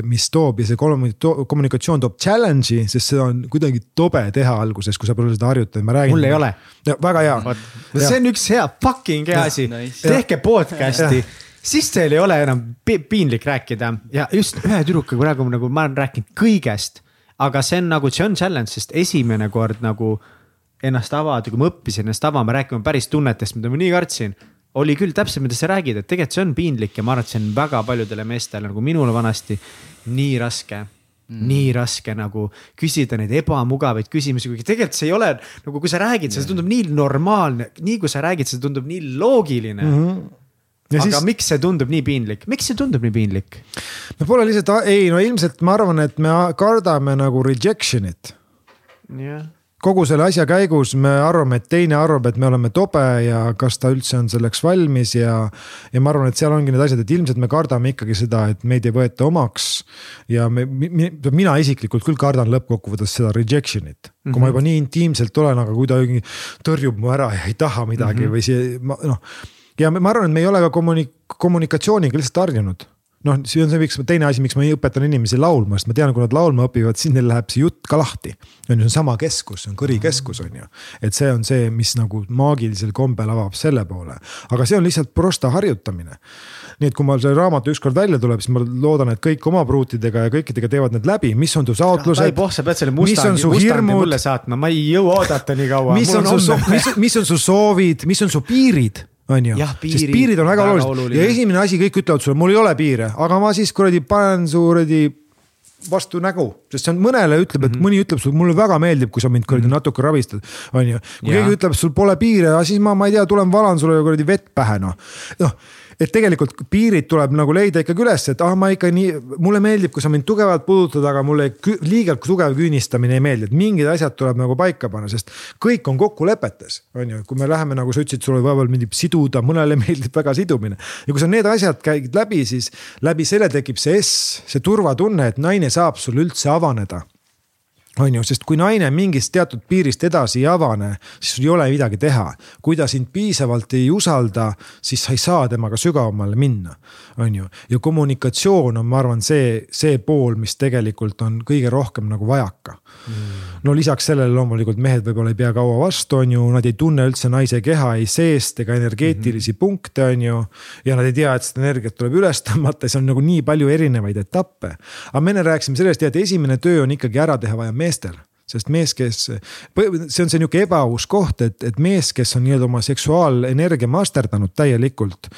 mis toob ja see kommunikatsioon toob challenge'i, sest seda on kuidagi tobe teha alguses, kui sa pole seda harjutanud, ma räägin. mul ei ole. väga hea. see on üks hea fucking hea asi nice., tehke podcast'i siis teil ei ole enam piinlik rääkida ja just ühe tüdrukuga praegu nagu ma olen rääkinud kõigest. aga see on nagu, see on challenge, sest esimene kord nagu ennast avada, kui ma õppisin ennast avama, rääkima päris tunnetest, mida ma nii kartsin oli küll täpselt, mida sa räägid, et tegelikult see on piinlik ja ma arvan, et see on väga paljudele meestele nagu minule vanasti nii raske mm. nii raske nagu küsida neid ebamugavaid küsimusi, kuigi tegelikult see ei ole nagu, kui sa räägid, see tundub nii normaalne, nii kui sa räägid, see tundub nii loogiline mm. -hmm. Ja aga siis... miks see tundub nii piinlik, miks see tundub nii piinlik? no pole lihtsalt, ei no ilmselt ma arvan, et me kardame nagu rejection'it. jah kogu selle asja käigus me arvame, et teine arvab, et me oleme tobe ja kas ta üldse on selleks valmis ja. ja ma arvan, et seal ongi need asjad, et ilmselt me kardame ikkagi seda, et meid ei võeta omaks. ja me, mina isiklikult küll kardan lõppkokkuvõttes seda rejection'it, kui mm -hmm. ma mhm. juba nii intiimselt olen, aga kui ta tõrjub mu ära ja ei taha midagi mm -hmm. või see, noh. ja ma arvan, et me ei ole ka kommunik-, kommunikatsiooniga lihtsalt harjunud noh, see on see, miks teine asi, miks ma õpetan inimesi laulma, sest ma tean, kui nad laulma õpivad, siis neil läheb see jutt ka lahti. on ju, see on sama keskus, see on Kõri keskus, on ju. et see on see, mis nagu maagilisel kombel avab selle poole, aga see on lihtsalt prosta harjutamine. nii et kui mul see raamat ükskord välja tuleb, siis ma loodan, et kõik oma pruutidega ja kõikidega teevad need läbi, mis on su taotlused. poh, sa pead selle mustandi, mustandi mulle saatma, ma ei jõua oodata nii kaua. mis on su, mis, mis on su soovid, mis on su piirid on ju, sest piirid on väga, väga olulised oluline. ja esimene asi, kõik ütlevad sulle, mul ei ole piire, aga ma siis kuradi panen su kuradi vastu nägu, sest see on mõnele ütleb, et mm -hmm. mõni ütleb sulle, mulle väga meeldib, kui sa mind kuradi -hmm. natuke rabistad, on ju. kui ja. keegi ütleb, sul pole piire, siis ma, ma ei tea, tulen valan sulle kuradi vett pähe noh, noh et tegelikult piirid tuleb nagu leida ikkagi üles, et ah, ma ikka nii, mulle meeldib, kui sa mind tugevalt puudutad, aga mulle liiga tugev küünistamine ei meeldi, et mingid asjad tuleb nagu paika panna, sest kõik on kokkulepetes, on ju, kui me läheme nagu sa ütlesid, sulle võib-olla meeldib siduda, mõnele meeldib väga sidumine. ja kui sa need asjad käid läbi, siis läbi selle tekib see S, see turvatunne, et naine saab sulle üldse avaneda on ju, sest kui naine mingist teatud piirist edasi ei avane, siis sul ei ole midagi teha. kui ta sind piisavalt ei usalda, siis sa ei saa temaga sügavamale minna, on ju. ja kommunikatsioon on, ma arvan, see, see pool, mis tegelikult on kõige rohkem nagu vajaka mm.. no lisaks sellele loomulikult mehed võib-olla ei pea kaua vastu, on ju, nad ei tunne üldse naise keha ei seest ega energeetilisi mm -hmm. punkte, on ju. ja nad ei tea, et seda energiat tuleb üles tõmmata, see on nagu nii palju erinevaid etappe. aga me enne rääkisime sellest, et esimene töö on ikkagi ära teha vaja meestel sest mees, kes, see on see nihuke ebaaus koht, et, et mees, kes on nii-öelda oma seksuaalenergia masterdanud täielikult.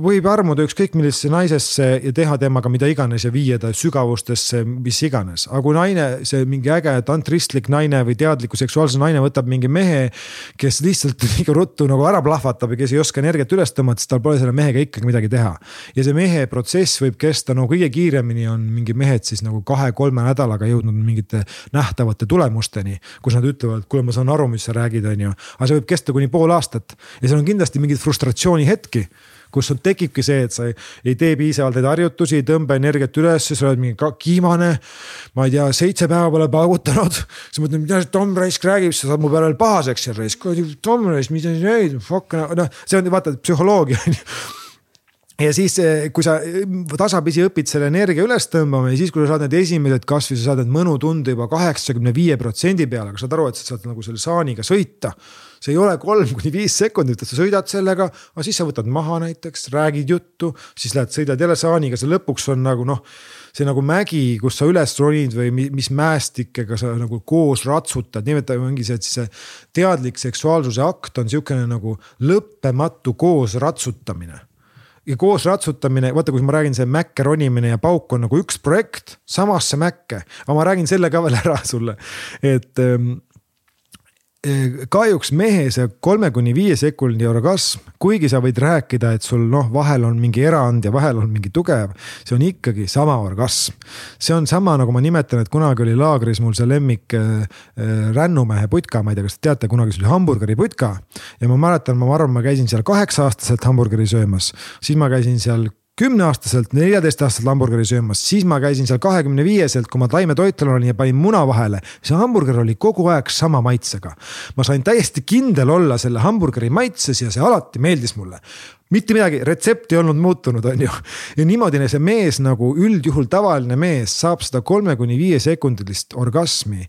võib armuda ükskõik millisesse naisesse ja teha temaga mida iganes ja viia ta sügavustesse, mis iganes, aga kui naine, see mingi äge tantristlik naine või teadliku seksuaalse naine võtab mingi mehe, kes lihtsalt liiga ruttu nagu ära plahvatab ja kes ei oska energiat üles tõmmata, siis tal pole selle mehega ikkagi midagi teha. ja see mehe protsess võib kesta no kõige kiiremini on mingi mehed siis nagu kahe-kolme nädalaga jõudnud mingite nähtavate nähtavate tulemusteni, kus nad ütlevad, kuule, ma saan aru, mis sa räägid, on ju. aga see võib kesta kuni pool aastat ja seal on kindlasti mingeid frustratsiooni hetki kus sul tekibki see, et sa ei, ei tee piisavalt neid harjutusi, ei tõmba energiat üles, sa oled mingi kiimane. ma ei tea, seitse päeva pole paugutanud, siis mõtled, mida see Tom Raisk räägib, siis sa saad mu peale veel pahaseks seal raisk, Tom Raisk, mida sa teed, fuck noh, see on vaata psühholoogia on ju ja siis, eh, kui sa eh, tasapisi õpid selle energia üles tõmbama ja siis, kui sa saad need esimesed, kasvõi sa saad need mõnutunde juba kaheksakümne viie protsendi peale, aga saad aru, et sa saad nagu selle saaniga sõita. see ei ole kolm kuni viis sekundit, et sa sõidad sellega, aga siis sa võtad maha näiteks, räägid juttu, siis lähed, sõidad jälle saaniga, see lõpuks on nagu noh see nagu mägi, kus sa üles ronid või mis mäestikega sa nagu koos ratsutad, nimetame mingi see, et siis see teadlik seksuaalsuse akt on sihukene nagu lõppematu koos ratsutamine ja koos ratsutamine, vaata, kui ma räägin, see mäkke ronimine ja pauk on nagu üks projekt samasse mäkke, aga ma räägin selle ka veel ära sulle, et ähm, kahjuks mehe see kolme kuni viie sekundi orgasm, kuigi sa võid rääkida, et sul noh, vahel on mingi erand ja vahel on mingi tugev, see on ikkagi sama orgasm. see on sama, nagu ma nimetan, et kunagi oli laagris mul see lemmik äh, rännumehe putka, ma ei tea, kas te teate, kunagi see oli hamburgeri putka. ja ma mäletan, ma arvan, ma käisin seal kaheksa aastaselt hamburgeri söömas, siis ma käisin seal kümneaastaselt, neljateistaastaselt hamburgeri söömas, siis ma käisin seal kahekümne viieselt, kui ma taimetoitlane olin ja panin muna vahele. see hamburger oli kogu aeg sama maitsega. ma sain täiesti kindel olla selle hamburgeri maitses ja see alati meeldis mulle mitte midagi, retsept ei olnud muutunud, on ju. ja niimoodi see mees nagu üldjuhul tavaline mees saab seda kolme kuni viie sekundilist orgasmi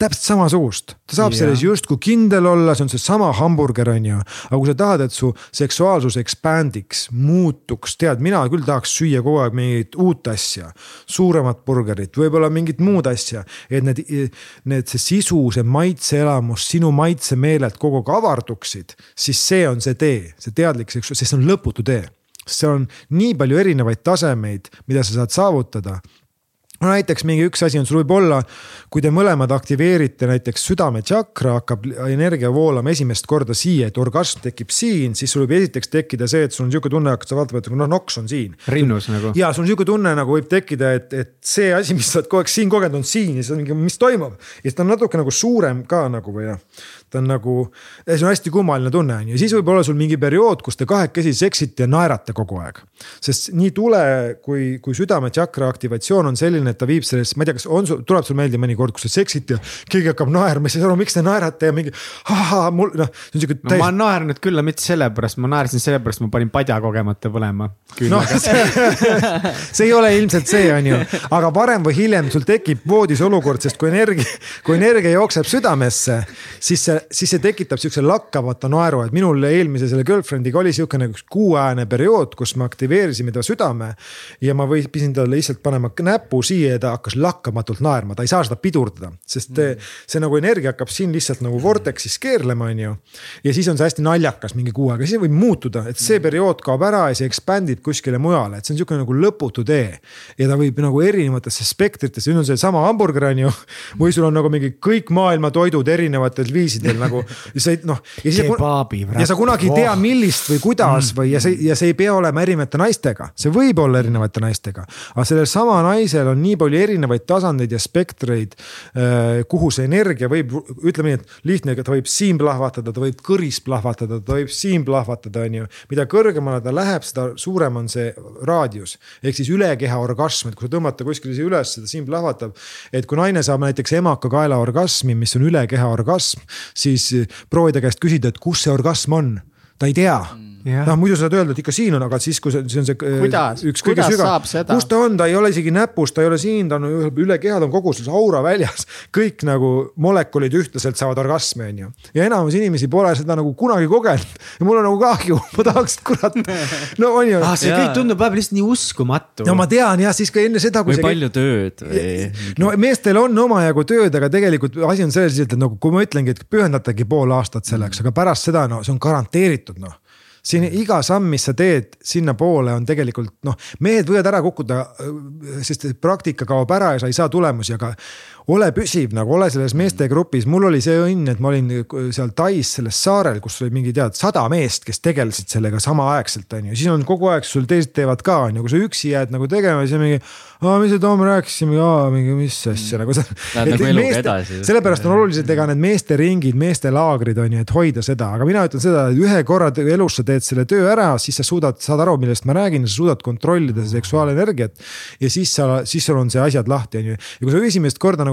täpselt samasugust, ta saab yeah. selles justkui kindel olla, see on seesama hamburger, on ju. aga kui sa tahad, et su seksuaalsus expandiks, muutuks, tead, mina küll tahaks süüa kogu aeg mingit uut asja. suuremat burgerit, võib-olla mingit muud asja, et need, need, see sisu, see maitseelamus sinu maitsemeelelt kogu aeg avarduksid, siis see on see tee, see teadlik seksuaalsus, sest see on lõputu tee seal on nii palju erinevaid tasemeid, mida sa saad saavutada no näiteks mingi üks asi on, sul võib olla, kui te mõlemad aktiveerite näiteks südametšakra, hakkab energia voolama esimest korda siia, et orgasm tekib siin, siis sul võib esiteks tekkida see, et sul on sihuke tunne, hakkad sa vaatama, et noh, noks on siin. rinnus nagu. ja sul on sihuke tunne nagu võib tekkida, et, et see asi, mis sa oled kogu aeg siin kogenud, on siin ja siis on mingi, mis toimub. ja siis ta on natuke nagu suurem ka nagu või noh, ta on nagu, see on hästi kummaline tunne on ju, siis võib olla sul mingi periood, kus te kahekesi seksite ja naerate kogu aeg. sest nii tule kui, kui südametšakra aktivatsioon on selline, et ta viib sellest, ma ei tea, kas on tuleb sul meelde mõnikord, kus sa seksid ja keegi hakkab naerma, siis ei saa aru, miks te naerate ja mingi. mul noh, see on siuke no, täis.... ma olen naernud küll, aga mitte sellepärast, ma naersin sellepärast, ma panin padja kogemata põlema. No, see, see ei ole ilmselt see, on ju, aga varem või hiljem sul tekib voodis olukord, sest kui energia, kui energia jookseb südamesse, siis see siis see tekitab siukse lakkamata naeru, et minul eelmise selle girlfriend'iga oli siukene üks kuuajane periood, kus me aktiveerisime ta südame. ja ma võisin talle lihtsalt panema näpu siia ja ta hakkas lakkamatult naerma, ta ei saa seda pidurdada, sest mm. see nagu energia hakkab siin lihtsalt nagu vortex'is keerlema, on ju. ja siis on see hästi naljakas mingi kuu aega, siis võib muutuda, et see periood kaob ära ja see expand ib kuskile mujale, et see on sihuke nagu lõputu tee. ja ta võib nagu erinevatesse spektritesse, nüüd on seesama hamburger on ju, või sul on nagu mingi kõik maailma toidud erinevatel viisidel nagu sa ei noh. ja sa kunagi ei tea, millist või kuidas mm. või ja see ja see ei pea olema erinevate naistega, see võib olla erinevate naistega. aga sellel sama naisel on nii palju erinevaid tasandeid ja spektreid, äh, kuhu see energia võib, ütleme nii, et lihtne, ta võib siin plahvatada, ta võib kõris plahvatada, ta võib siin plahvatada, on ju. mida kõrgemale ta läheb, seda suurem on see raadius ehk siis ülekeha orgasm, et kui sa tõmbad ta kuskile siia üles, ta siin plahvatab. et kui naine saab näiteks emakakaela orgasmi, mis on ülekeha orgasm, siis siis proovida käest küsida, et kus see orgasm on, ta ei tea. Mm noh, muidu sa saad öelda, et ikka siin on, aga siis, kui see, see on see äh, kuidas, üks kõige sügavam, kus ta on, ta ei ole isegi näpus, ta ei ole siin, ta on üle keha, ta on kogu selles aura väljas. kõik nagu molekulid ühtlaselt saavad orgasmi, on ju. ja enamus inimesi pole seda nagu kunagi kogenud ja mul on nagu kahju, ma tahaks, kurat. no on ju ah,. see kõik tundub vahepeal lihtsalt nii uskumatu. no ma tean jah, siis ka enne seda. või see... palju tööd või? no meestel on omajagu tööd, aga tegelikult asi on selles, et nagu, kui ma ütlengi, et pühendatagi pool aastat selleks, aga pärast seda no see on garanteeritud noh siin iga samm, mis sa teed sinnapoole on tegelikult noh, mehed võivad ära kukkuda, sest praktika kaob ära ja sa ei saa tulemusi, aga ole püsiv nagu, ole selles meestegrupis, mul oli see õnn, et ma olin seal Tais selles saarel, kus oli mingi tead sada meest, kes tegelesid sellega samaaegselt on ju, siis on kogu aeg sul teised teevad ka on ju, kui sa üksi jääd nagu tegema, siis on mingi aa, mis see Tom rääkis, mingi, mis asja. Nagu. Läheb nagu sellepärast on olulised, ega need meesteringid, meestelaagrid on ju, et hoida seda, aga mina ütlen seda, et ühe korra elus sa teed selle töö ära, siis sa suudad, saad aru, millest ma räägin, sa suudad kontrollida seksuaalenergiat. ja siis sa, siis sul on see asjad lahti, on ju, ja kui sa esimest korda nagu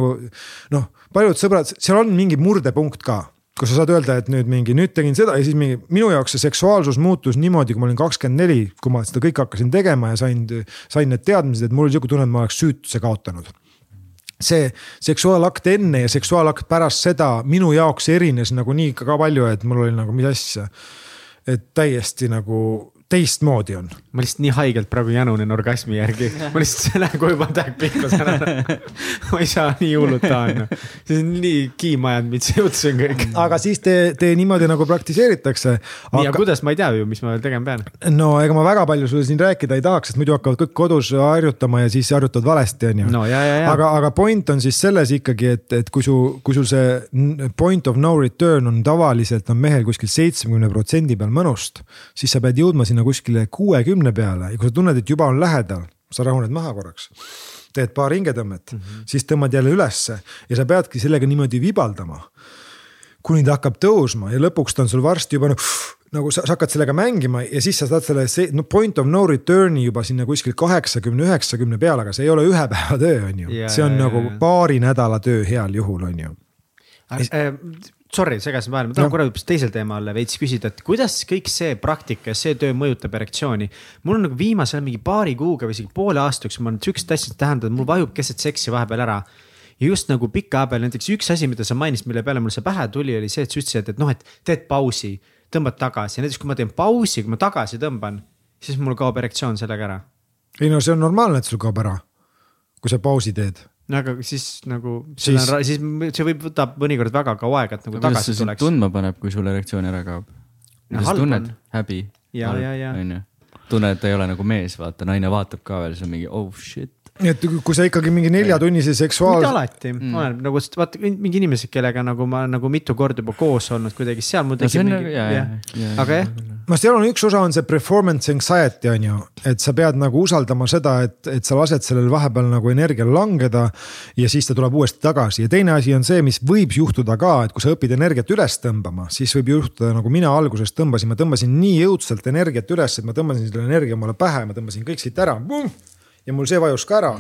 noh, paljud sõbrad, seal on mingi murdepunkt ka kus sa saad öelda, et nüüd mingi, nüüd tegin seda ja siis mingi minu jaoks see seksuaalsus muutus niimoodi, kui ma olin kakskümmend neli, kui ma seda kõike hakkasin tegema ja sain, sain need teadmised, et mul oli sihuke tunne, et ma oleks süütuse kaotanud see seksuaalakt enne ja seksuaalakt pärast seda minu jaoks erines nagu nii ka palju, et mul oli nagu mis asja. et täiesti nagu teistmoodi on. ma lihtsalt nii haigelt praegu janunen orgasmi järgi, ma lihtsalt lähen koju juba tähk pihku saan aru. ma ei saa nii hullult tahan, see on nii kiima ajanud mind see jutt siin kõik. aga siis te, te niimoodi nagu praktiseeritakse. nii, aga kuidas, ma ei tea ju, mis ma veel tegema pean. no ega ma väga palju sulle siin rääkida ei tahaks, sest muidu hakkavad kõik kodus harjutama ja siis harjutavad valesti, on ju. no aga, aga point on siis selles ikkagi, et, et kui su, kui sul see point of no return on tavaliselt on mehel kuskil seitsmekümne protsendi peal mõnust, siis sa pead jõudma sinna kuskile kuuekümne peale ja kui sa tunned, et juba on lähedal, sa rahuned maha korraks teed paar hingetõmmet mm, -hmm. siis tõmbad jälle ülesse ja sa peadki sellega niimoodi vibaldama. kuni ta hakkab tõusma ja lõpuks ta on sul varsti juba nagu, nagu sa, sa hakkad sellega mängima ja siis sa saad selle see, no point of no return'i juba sinna kuskil kaheksakümne, üheksakümne peale, aga see ei ole ühe päeva töö, on ju Jaa, see on jaa, nagu jaa. paari nädala töö heal juhul, on ju. Sorry, segasin vahele, ma tahan Noh. korra hoopis teisel teemal veits küsida, et kuidas kõik see praktika ja see töö mõjutab erektsiooni. mul on nagu viimasel mingi paari kuuga või isegi poole aastaks, ma olen siukest asja tähendanud, mul vajub keset seksi vahepeal ära. ja just nagu pika aja peal näiteks üks asi, mida sa mainisid, mille peale mul see pähe tuli, oli see, et sa ütlesid, et noh, et teed pausi, tõmbad tagasi, näiteks kui ma teen pausi, kui ma tagasi tõmban, siis mul kaob erektsioon sellega ära. ei no see on normaalne, et sul kaob ära, kui sa pausi teed. No aga siis nagu, Siis- siis, see võib, võtab mõnikord väga kaua aega, et nagu kuidas tagasi see sind tuleks. tundma paneb, kui sul erektsioon ära kaob? Kuidas tunned häbi? Onju, tunned, et ei ole nagu mees, vaata, naine vaatab ka veel, siis on mingi oh shit. Et kui sa ikkagi mingi neljatunnise mitte seksuaal, alati. Mm., oleneb nagu, vaata mingi inimesed, kellega nagu ma nagu mitu korda juba koos olnud kuidagi seal mul no see tekib on mingi nagu, jah. aga jah, no seal on üks osa on see performance anxiety on ju, et sa pead nagu usaldama seda, et, et sa lased sellel vahepeal nagu energial langeda ja siis ta tuleb uuesti tagasi. Ja teine asi on see, mis võib juhtuda ka, et kui sa õpid energiat üles tõmbama, siis võib juhtuda nagu mina alguses tõmbasin, ma tõmbasin nii jõudsalt energiat üles, et ma tõmbasin selle energia omale pähe, ma tõmbasin kõik siit ära. Ja mul see vajus ka ära.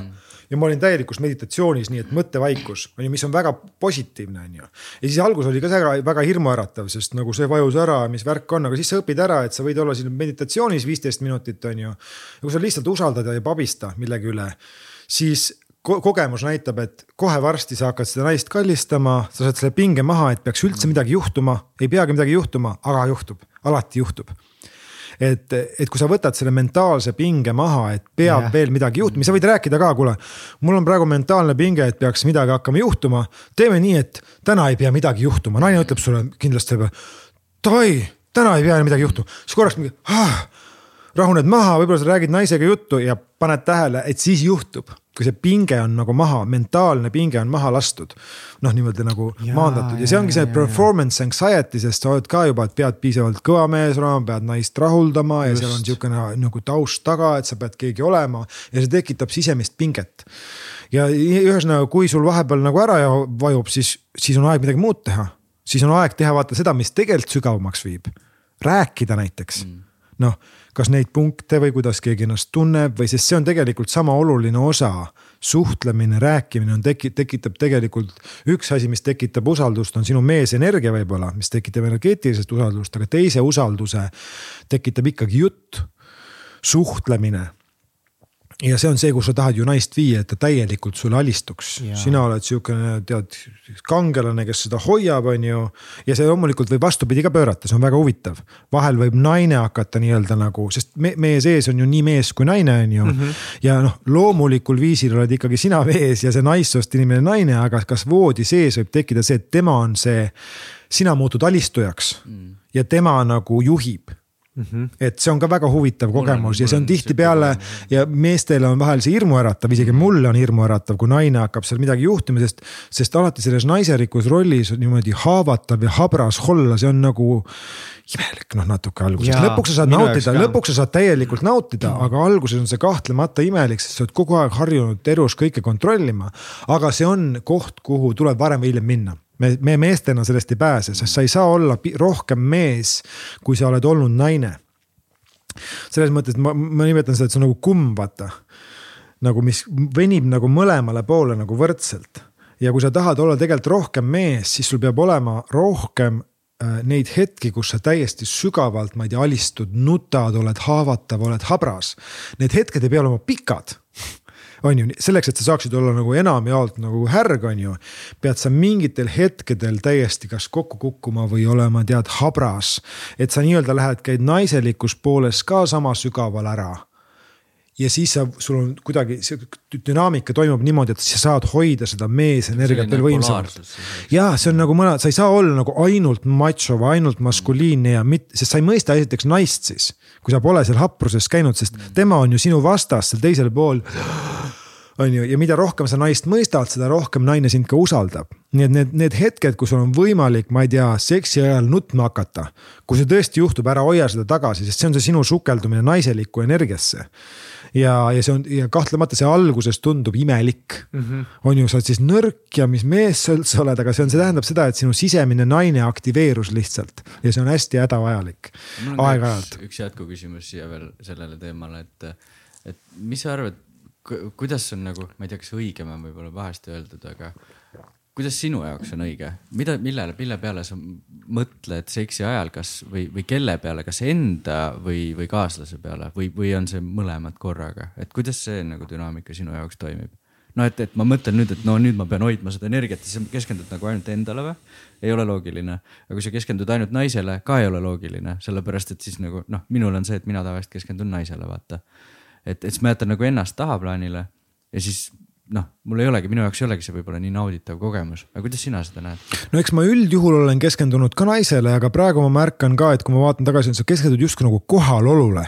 Ja ma olin täielikus meditatsioonis, nii et mõttevaikus on ju, mis on väga positiivne, on ju. ja siis algus oli ka väga, väga hirmuäratav, sest nagu see vajus ära, mis värk on, aga siis sa õpid ära, et sa võid olla siin meditatsioonis viisteist minutit, on ju. ja kui sa lihtsalt usaldad ja ei pabista millegi üle, siis ko kogemus näitab, et kohe varsti sa hakkad seda naist kallistama, sa saad selle pinge maha, et peaks üldse midagi juhtuma, ei peagi midagi juhtuma, aga juhtub, alati juhtub et, et kui sa võtad selle mentaalse pinge maha, et peab yeah. veel midagi juhtuma, sa võid rääkida ka, kuule. mul on praegu mentaalne pinge, et peaks midagi hakkama juhtuma. teeme nii, et täna ei pea midagi juhtuma, naine ütleb sulle kindlasti. Davai, täna ei pea midagi juhtuma, siis korraks mingi ah,. Rahuned maha, võib-olla sa räägid naisega juttu ja paned tähele, et siis juhtub, kui see pinge on nagu maha, mentaalne pinge on maha lastud. noh, niimoodi nagu Jaa, maandatud ja see ongi see jaa. performance anxiety, sest sa oled ka juba, et pead piisavalt kõva mees olema, pead naist rahuldama ja Just. seal on niisugune nagu taust taga, et sa pead keegi olema ja see tekitab sisemist pinget. ja ühesõnaga, kui sul vahepeal nagu ära ja vajub, siis, siis on aeg midagi muud teha. siis on aeg teha vaata seda, mis tegelikult sügavamaks viib. rääkida näiteks mm., noh, kas neid punkte või kuidas keegi ennast tunneb või, sest see on tegelikult sama oluline osa. suhtlemine, rääkimine on teki-, tekitab tegelikult üks asi, mis tekitab usaldust, on sinu meesenergia võib-olla, mis tekitab energeetilist usaldust, aga teise usalduse tekitab ikkagi jutt, suhtlemine ja see on see, kus sa tahad ju naist viia, et ta täielikult sulle alistuks sina oled siukene tead kangelane, kes seda hoiab, on ju. ja see loomulikult võib vastupidi ka pöörata, see on väga huvitav. vahel võib naine hakata nii-öelda nagu, sest me, meie sees on ju nii mees kui naine, on ju mm. -hmm. ja noh, loomulikul viisil oled ikkagi sina mees ja see naissoost inimene naine, aga kas voodi sees võib tekkida see, et tema on see, sina muutud alistujaks mm. ja tema nagu juhib mm. -hmm. et see on ka väga huvitav on- kogemus ja mul see on on tihtipeale ja meestele on vahel see hirmuäratav, isegi mulle on hirmuäratav, kui naine hakkab seal midagi juhtima, sest. sest alati selles naiserikus rollis on niimoodi haavatav ja habras olla, see on nagu imelik noh, natuke alguses, lõpuks sa saad nautida, lõpuks sa saad täielikult nautida, aga alguses on see kahtlemata imelik, sest sa oled kogu aeg harjunud elus kõike kontrollima. aga see on koht, kuhu tuleb varem või hiljem minna me, me meestena sellest ei pääse, sest sa ei saa olla rohkem mees, kui sa oled olnud naine selles mõttes ma, ma nimetan seda, et see on nagu kumm, vaata. nagu mis venib nagu mõlemale poole nagu võrdselt ja kui sa tahad olla tegelikult rohkem mees, siis sul peab olema rohkem äh, neid hetki, kus sa täiesti sügavalt, ma ei tea, alistud, nutad, oled haavatav, oled habras. Need hetked ei pea olema pikad. On ju, selleks, et sa saaksid olla nagu enamjaolt nagu härg, on ju. pead sa mingitel hetkedel täiesti kas kokku kukkuma või olema tead habras. et sa nii-öelda lähed, käid naiselikus pooles ka sama sügaval ära ja siis sa, sul on kuidagi see dünaamika toimub niimoodi, et sa saad hoida seda meesenergiat veel võimsamalt. ja see on nagu mõned, sa ei saa olla nagu ainult macho või ainult maskuliinne ja mitte, sest sa ei mõista esiteks naist siis. kui sa pole seal hapruses käinud, sest tema on ju sinu vastas seal teisel pool on ju, ja mida rohkem sa naist mõistad, seda rohkem naine sind ka usaldab. nii et need, need hetked, kus sul on võimalik, ma ei tea, seksi ajal nutma hakata. kui see tõesti juhtub, ära hoia seda tagasi, sest see on see sinu sukeldumine naiselikku energiasse. ja, ja see on ja kahtlemata see alguses tundub imelik mm. -hmm. on ju, sa oled siis nõrk ja mis mees sa üldse oled, aga see on, see tähendab seda, et sinu sisemine naine aktiveerus lihtsalt ja see on hästi hädavajalik aeg-ajalt. üks jätkuküsimus siia veel sellele teemale, et, et mis sa arvad, kuidas on nagu, ma ei tea, kas õigem on võib-olla pahasti öeldud, aga kuidas sinu jaoks on õige, mida, millele, mille peale sa mõtled seksi ajal, kas või, või kelle peale, kas enda või, või kaaslase peale? Või, või on see mõlemad korraga, et kuidas see nagu dünaamika sinu jaoks toimib? no et, et ma mõtlen nüüd, et no nüüd ma pean hoidma seda energiat. Sa keskendud nagu ainult endale või? ei ole loogiline, aga kui sa keskendud ainult naisele, ka ei ole loogiline, sellepärast et siis nagu noh, minul on see, et mina tavaliselt keskendun naisele, vaata. et, et siis ma jätan nagu ennast tahaplaanile ja siis noh, mul ei olegi, minu jaoks ei olegi see võib-olla nii nauditav kogemus, aga kuidas sina seda näed? no eks ma üldjuhul olen keskendunud ka naisele, aga praegu ma märkan ka, et kui ma vaatan tagasi, sa keskendud justkui nagu kohalolule.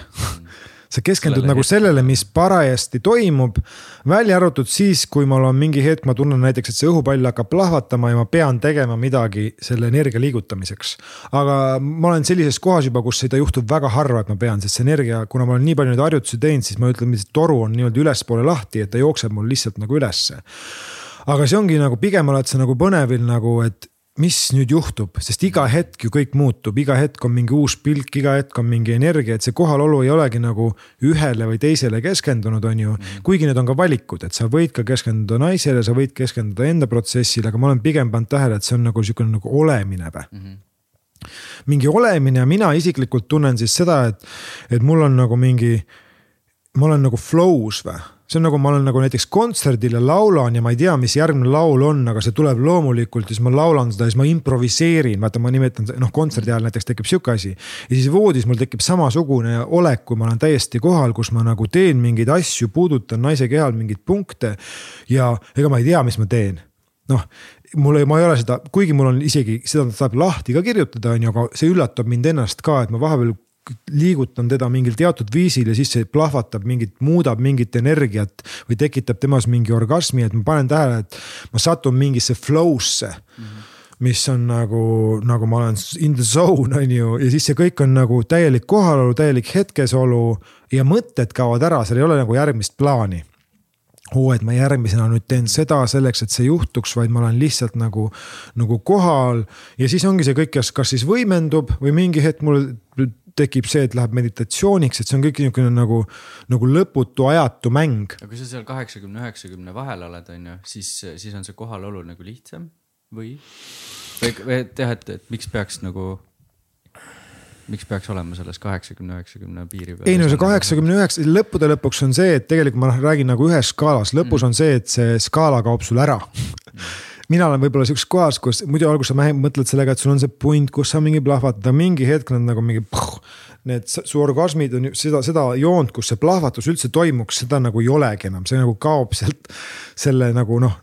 Sa keskendud Sellele nagu sellele, mis parajasti toimub, välja arvatud siis, kui mul on mingi hetk, ma tunnen näiteks, et see õhupall hakkab plahvatama ja ma pean tegema midagi selle energia liigutamiseks. aga ma olen sellises kohas juba, kus seda juhtub väga harva, et ma pean, sest see energia, kuna ma olen nii palju neid harjutusi teinud, siis ma ütlen, et toru on nii-öelda ülespoole lahti, et ta jookseb mul lihtsalt nagu ülesse aga see ongi nagu pigem oled sa nagu põnevil nagu, et mis nüüd juhtub, sest iga hetk ju kõik muutub, iga hetk on mingi uus pilk, iga hetk on mingi energia, et see kohalolu ei olegi nagu ühele või teisele keskendunud, on ju. kuigi need on ka valikud, et sa võid ka keskenduda naisele, sa võid keskenduda enda protsessile, aga ma olen pigem pannud tähele, et see on nagu sihukene nagu olemine või? Mingi olemine ja mina isiklikult tunnen siis seda, et, et mul on nagu mingi, ma olen nagu flow's või see on nagu ma olen nagu näiteks kontserdil ja laulan ja ma ei tea, mis järgmine laul on, aga see tuleb loomulikult ja siis ma laulan seda ja siis ma improviseerin, vaata, ma nimetan, noh kontserdi ajal näiteks tekib sihuke asi. ja siis voodis mul tekib samasugune olek, kui ma olen täiesti kohal, kus ma nagu teen mingeid asju, puudutan naise kehal mingeid punkte ja ega ma ei tea, mis ma teen noh, mul ei, ma ei ole seda, kuigi mul on isegi seda saab lahti ka kirjutada, on ju, aga see üllatab mind ennast ka, et ma vahepeal liigutan teda mingil teatud viisil ja siis see plahvatab mingit, muudab mingit energiat või tekitab temas mingi orgasmi, et ma panen tähele, et ma satun mingisse flow'sse mm. -hmm mis on nagu, nagu ma olen in the zone on ju ja siis see kõik on nagu täielik kohalolu, täielik hetkesolu ja mõtted kaovad ära, seal ei ole nagu järgmist plaani oo, et ma järgmisena nüüd teen seda selleks, et see juhtuks, vaid ma olen lihtsalt nagu, nagu kohal ja siis ongi see kõik, kas, kas siis võimendub või mingi hetk mul tekib see, et läheb meditatsiooniks, et see on kõik niisugune nagu, nagu lõputu ajatu mäng. aga kui sa seal kaheksakümne, üheksakümne vahel oled, on ju, siis, siis on see kohalolu nagu lihtsam või? või, või et jah, et, et miks peaks nagu, miks peaks olema selles kaheksakümne, üheksakümne piiri peal? ei no see kaheksakümne üheksa, lõppude lõpuks on see, et tegelikult ma räägin nagu ühes skaalas, lõpus on see, et see skaala kaob sul ära mina olen võib-olla sihukeses kohas, kus muidu alguses sa mõtled sellega, et sul on see punt, kus sa mingi plahvatad, aga mingi hetk nad nagu mingi. Need su orgasmid on ju seda, seda joont, kus see plahvatus üldse toimuks, seda nagu ei olegi enam, see nagu kaob sealt selle nagu noh,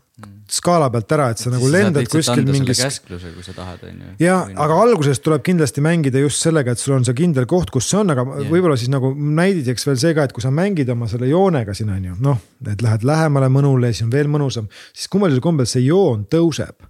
skaala pealt ära, et sa nagu lendad kuskil mingis käskluse, kui sa tahad, on ju. ja, aga alguses tuleb kindlasti mängida just sellega, et sul on see kindel koht, kus see on, aga yeah. võib-olla siis nagu näidiseks veel see ka, et kui sa mängid oma selle joonega siin on ju, noh, et lähed lähemale mõnule, siis on veel mõnusam, siis kummalisel kombel see joon tõuseb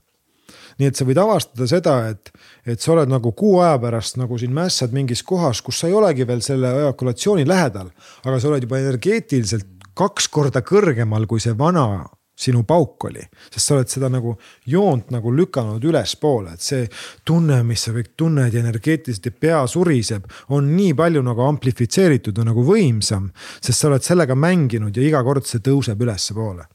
nii et sa võid avastada seda, et, et sa oled nagu kuu aja pärast nagu siin mässad mingis kohas, kus sa ei olegi veel selle ejakulatsiooni lähedal, aga sa oled juba energeetiliselt kaks korda kõrgemal, kui see vana sinu pauk oli, sest sa oled seda nagu joont nagu lükanud ülespoole, et see tunne, mis sa kõik tunned ja energeetiliselt ja pea suriseb, on nii palju nagu amplifitseeritud ja nagu võimsam, sest sa oled sellega mänginud ja iga kord see tõuseb ülespoole.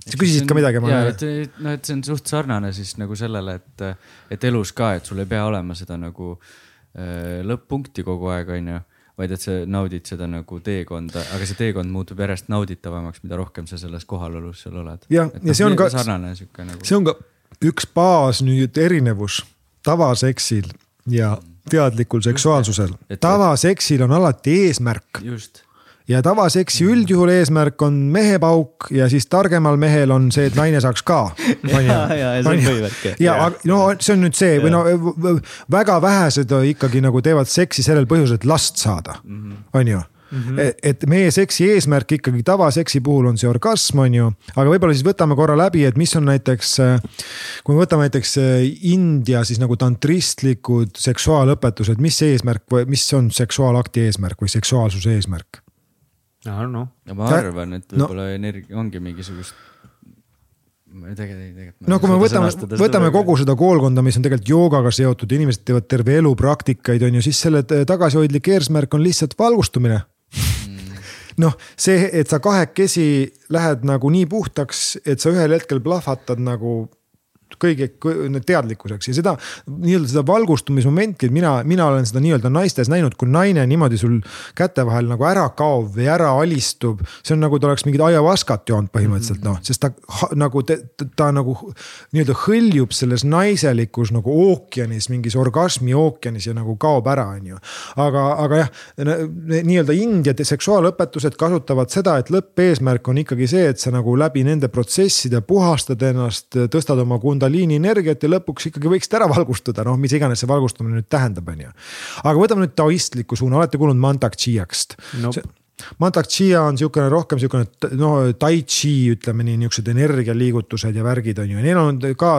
Sa küsisid ka midagi, ma ja, et noh, et see on suht sarnane siis nagu sellele, et, et elus ka, et sul ei pea olema seda nagu äh, lõpp-punkti kogu aeg, on ju. Vaid et sa naudid seda nagu teekonda, aga see teekond muutub järjest nauditavamaks, mida rohkem sa selles kohalolus seal oled. Jah, ja see on ka- sarnane sihuke nagu. see on ka üks baas nüüd erinevus tavaseksil ja teadlikul seksuaalsusel tavaseksil on alati eesmärk just, ja tavaseksi üldjuhul eesmärk on mehepauk ja siis targemal mehel on see, et naine saaks ka. ja, ja, ja see on põhivärk ja no see on nüüd see või no väga vähesed ikkagi nagu teevad seksi sellel põhjusel, et last saada, on ju. et meie seksi eesmärk ikkagi tavaseksi puhul on see orgasm, on ju, aga võib-olla siis võtame korra läbi, et mis on näiteks. kui me võtame näiteks äh, India siis nagu tantristlikud seksuaalõpetused, mis eesmärk või mis on seksuaalakti eesmärk või seksuaalsuse eesmärk? noh, ja ma arvan, et no- võib-olla energia ongi mingisugust. ma ei tegelikult, tegelikult. no kui me võtame, võtame kogu seda koolkonda, mis on tegelikult joogaga seotud, inimesed teevad terve elu praktikaid, on ju, siis selle tagasihoidlik eesmärk on lihtsalt valgustumine. noh, see, et sa kahekesi lähed nagu nii puhtaks, et sa ühel hetkel plahvatad nagu kõige kõ- teadlikkuseks ja seda nii-öelda seda valgustumismomenti, et mina, mina olen seda nii-öelda naistes näinud, kui naine niimoodi sul käte vahel nagu ära kaob või ära alistub. see on nagu ta oleks mingit ajavaskat joonud põhimõtteliselt noh, sest ta nagu ta, ta, ta nagu nii-öelda hõljub selles naiselikus nagu ookeanis, mingis orgasmi ookeanis ja nagu kaob ära, on ju. aga, aga jah, nii-öelda India seksuaalõpetused kasutavad seda, et lõppeesmärk on ikkagi see, et sa nagu läbi nende protsesside puhastad ennast, tõstad oma kundaliini energiat ja lõpuks ikkagi võiksid ära valgustuda, noh, mis iganes see valgustumine nüüd tähendab, on ju. aga võtame nüüd taoistliku suuna, olete kuulnud Mantak Chia'st? Nope. Mantak Chia on niisugune rohkem niisugune no tai chi ütleme nii, niisugused energialiigutused ja värgid on ju, neil on ka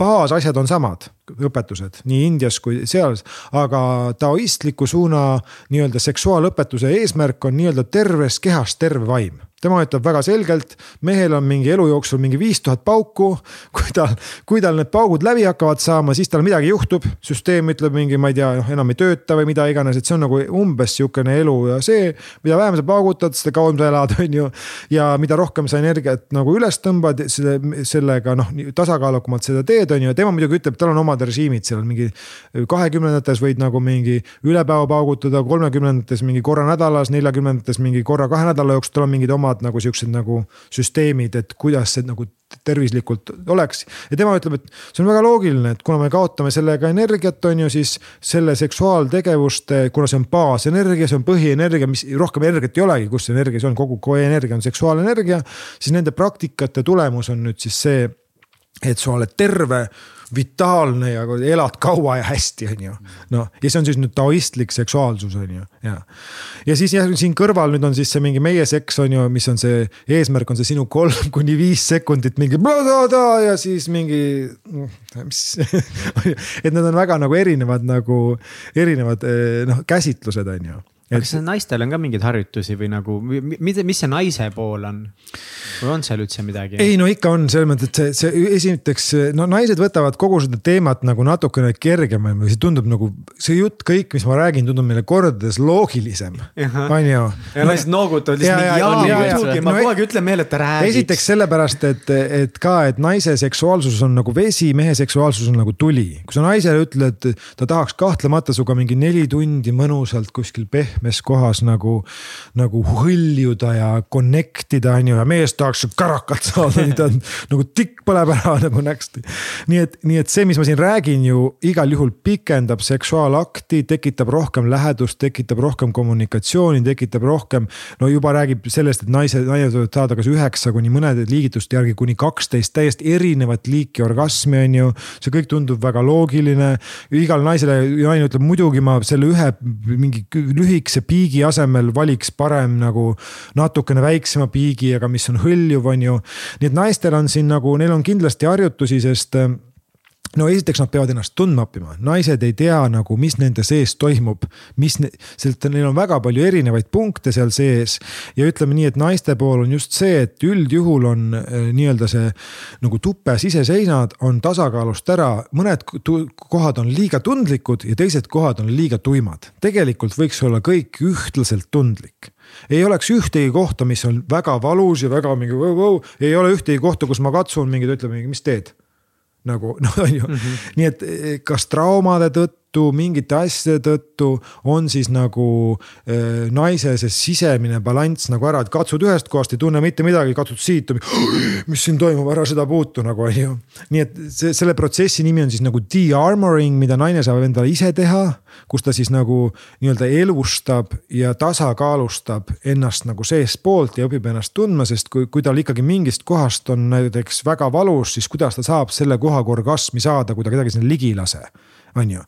baasasjad on samad, õpetused nii Indias kui seal, aga taoistliku suuna nii-öelda seksuaalõpetuse eesmärk on nii-öelda terves kehas terve vaim tema ütleb väga selgelt, mehel on mingi elu jooksul mingi viis tuhat pauku. kui tal, kui tal need paugud läbi hakkavad saama, siis tal midagi juhtub, süsteem ütleb mingi, ma ei tea, noh enam ei tööta või mida iganes, et see on nagu umbes sihukene elu ja see, mida vähem sa paugutad, seda kauem sa elad, on ju. ja mida rohkem sa energiat nagu üles tõmbad, selle, sellega noh, tasakaalukamalt seda teed, on ju, tema muidugi ütleb, tal on omad režiimid, seal. Mingi kahekümnendates võid nagu mingi üle päeva paugutada, kolmekümnendates mingi korra nädalas, neljakümnendates mingi korra kahe nädala jooksul, tal on mingid omad nagu siuksed nagu süsteemid, et kuidas see nagu tervislikult oleks. ja tema ütleb, et see on väga loogiline, et kuna me kaotame sellega energiat, on ju, siis selle seksuaaltegevuste, kuna see on baasenergia, see on põhienergia, mis rohkem energiat ei olegi, kus energia see on, kogu energia on seksuaalenergia, siis nende praktikate tulemus on nüüd siis see, et sa oled terve vitaalne ja elad kaua ja hästi, on ju. noh, ja see on siis nüüd taoistlik seksuaalsus on ju, ja. ja siis jah, siin kõrval nüüd on siis see mingi meie seks on ju, mis on see eesmärk on see sinu kolm kuni viis sekundit mingi bla-bla-bla ja siis mingi, mis. et need on väga nagu erinevad nagu erinevad eh, noh käsitlused on ju aga kas naistel on ka mingeid harjutusi või nagu, mida, mis see naise pool on? või on seal üldse midagi? ei no ikka on selles mõttes, et see, see esiteks no naised võtavad kogu seda teemat nagu natukene kergemalt või see tundub nagu see jutt kõik, mis ma räägin, tundub meile kordades loogilisem, on ju. ja naised noogutavad lihtsalt ja, ja, jaa ja,, muidugi, ma No kogu aeg ütlen meile, et ta räägiks. esiteks sellepärast, et, et ka, et naise seksuaalsus on nagu vesi, mehe seksuaalsus on nagu tuli. kui sa naisele ütled, ta tahaks kahtlemata sinuga mingi neli tundi mõnusalt kuskil pehmes kohas nagu, nagu hõljuda ja connect ida, on ju, ja mees tahaks kärakat saada, nii ta on nagu tikk põleb ära nagu näksti. nii et, nii et see, mis ma siin räägin ju igal juhul pikendab seksuaalakti, tekitab rohkem lähedust, tekitab rohkem kommunikatsiooni, tekitab rohkem. no juba räägib sellest, et naised, naised võivad saada kas üheksa kuni mõnede liigituste järgi kuni kaksteist täiesti erinevat liiki orgasmi, on ju. see kõik tundub väga loogiline, igal naisele, naine ütleb muidugi ma selle ühe mingi lühikese piigi asemel valiks parem nagu natukene väiksema piigi, aga mis on hõljuv, on ju. nii et naistel on siin nagu, neil on kindlasti harjutusi, sest no esiteks nad peavad ennast tundma õppima, naised ei tea nagu, mis nende sees toimub, mis, sest neil on väga palju erinevaid punkte seal sees. ja ütleme nii, et naiste pool on just see, et üldjuhul on äh, nii-öelda see nagu tupe siseseinad on tasakaalust ära, mõned kohad on liiga tundlikud ja teised kohad on liiga tuimad. tegelikult võiks olla kõik ühtlaselt tundlik. Ei oleks ühtegi kohta, mis on väga valus ja väga mingi vau-vau, ei ole ühtegi kohta, kus ma katsun mingi, ta ütleb mingi, mis teed nagu noh, on ju -hmm. nii et eh, kas traumade tõttu tõttu, mingite asjade tõttu on siis nagu äh, naise see sisemine balanss nagu ära, et katsud ühest kohast, ei tunne mitte midagi, katsud siit, mis siin toimub, ära seda puutu nagu on ju. nii et see, selle protsessi nimi on siis nagu de-armoring, mida naine saab endale ise teha, kus ta siis nagu nii-öelda elustab ja tasakaalustab ennast nagu seestpoolt ja õpib ennast tundma, sest kui, kui tal ikkagi mingist kohast on näiteks väga valus, siis kuidas ta saab selle kohaga orgasmi saada, kui ta kedagi sinna ligi ei lase on ju.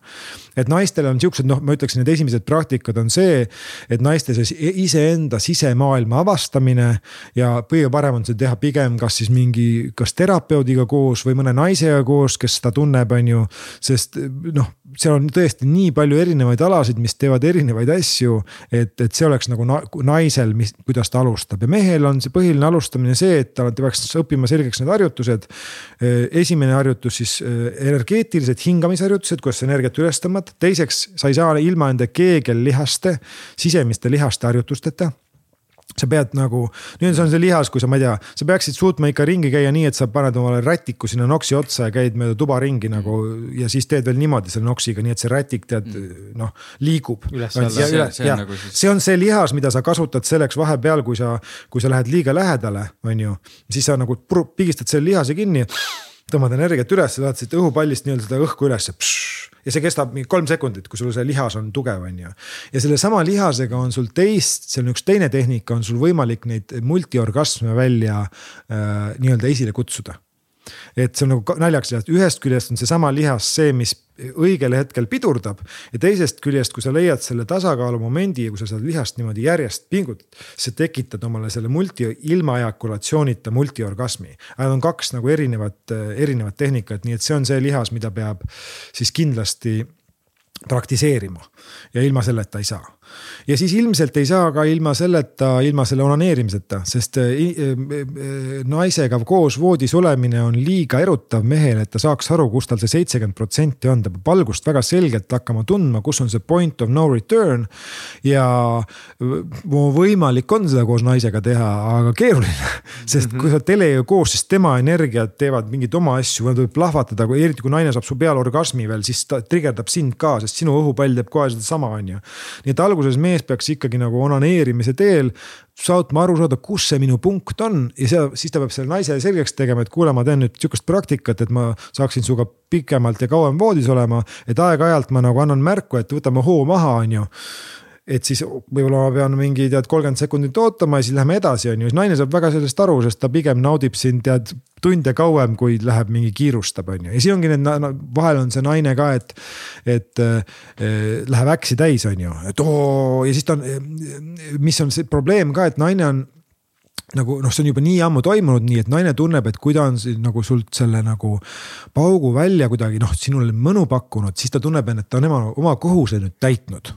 et naistel on siuksed, noh, ma ütleksin, need esimesed praktikad on see, et naiste see iseenda sisemaailma avastamine ja kõige parem on seda teha pigem kas siis mingi, kas terapeudiga koos või mõne naisega koos, kes seda tunneb, on ju. sest noh, seal on tõesti nii palju erinevaid alasid, mis teevad erinevaid asju, et, et see oleks nagu naisel, mis, kuidas ta alustab ja mehel on see põhiline alustamine see, et ta peaks õppima selgeks need harjutused. esimene harjutus siis energeetilised hingamisharjutused, kuidas sa energiat üles tõmbad, teiseks sa ei saa ilma enda keegellihaste, sisemiste lihaste harjutusteta. Sa pead nagu, nüüd on see lihas, kui sa, ma ei tea, sa peaksid suutma ikka ringi käia nii, et sa paned omale rätiku sinna noksi otsa ja käid mööda tuba ringi nagu ja siis teed veel niimoodi selle noksiga, nii et see rätik tead noh, liigub. See, nagu siis... see on see lihas, mida sa kasutad selleks vahepeal, kui sa, kui sa lähed liiga lähedale, on ju, siis sa nagu pigistad selle lihase kinni tõmbad energiat üles, saad siit õhupallist nii-öelda seda õhku ülesse. ja see kestab mingi kolm sekundit, kui sul see lihas on tugev, on ju. ja sellesama lihasega on sul teist, seal on üks teine tehnika, on sul võimalik neid multiorgasme välja äh, nii-öelda esile kutsuda et see on nagu naljakas, ühest küljest on seesama lihas see, mis õigel hetkel pidurdab ja teisest küljest, kui sa leiad selle tasakaalu momendi ja kui sa seda lihast niimoodi järjest pingutad, sa tekitad omale selle multi, ilma ejakulatsioonita multiorgasmi. Need on kaks nagu erinevat, erinevat tehnikat, nii et see on see lihas, mida peab siis kindlasti praktiseerima. Ja ilma selleta ei saa ja siis ilmselt ei saa ka ilma selleta, ilma selle onaneerimiseta, sest äh, äh, naisega koos voodis olemine on liiga erutav mehele, et ta saaks aru, kus tal see seitsekümmend protsenti on, ta peab algust väga selgelt hakkama tundma, kus on see point of no return. ja võimalik on seda koos naisega teha, aga keeruline, sest kui sa oled telega koos, siis tema energiat teevad mingeid oma asju, võivad plahvatada, eriti kui naine saab su peal orgasmi veel, siis ta trigerdab sind ka, sest sinu õhupall teeb kohe sedasama, on ju. nii et alguses alguses mees peaks ikkagi nagu onaneerimise teel saatma aru saada, kus see minu punkt on ja see, siis ta peab selle naisele selgeks tegema, et kuule, ma teen nüüd sihukest praktikat, et ma saaksin sinuga pikemalt ja kauem voodis olema. et aeg-ajalt ma nagu annan märku, et võtame hoo maha, on ju et siis võib-olla ma pean mingi tead kolmkümmend sekundit ootama ja siis läheme edasi, on ju, siis naine saab väga sellest aru, sest ta pigem naudib sind tead tunde kauem, kui läheb mingi kiirustab, on ju, ja siis ongi need no,, vahel on see naine ka, et. et äh, läheb äksi täis, on ju, et oo ja siis ta on, mis on see probleem ka, et naine on nagu noh, see on juba nii ammu toimunud, nii et naine tunneb, et kui ta on nagu sult selle nagu paugu välja kuidagi noh, sinule mõnu pakkunud, siis ta tunneb, et ta on ema oma kohuse nüüd täitnud,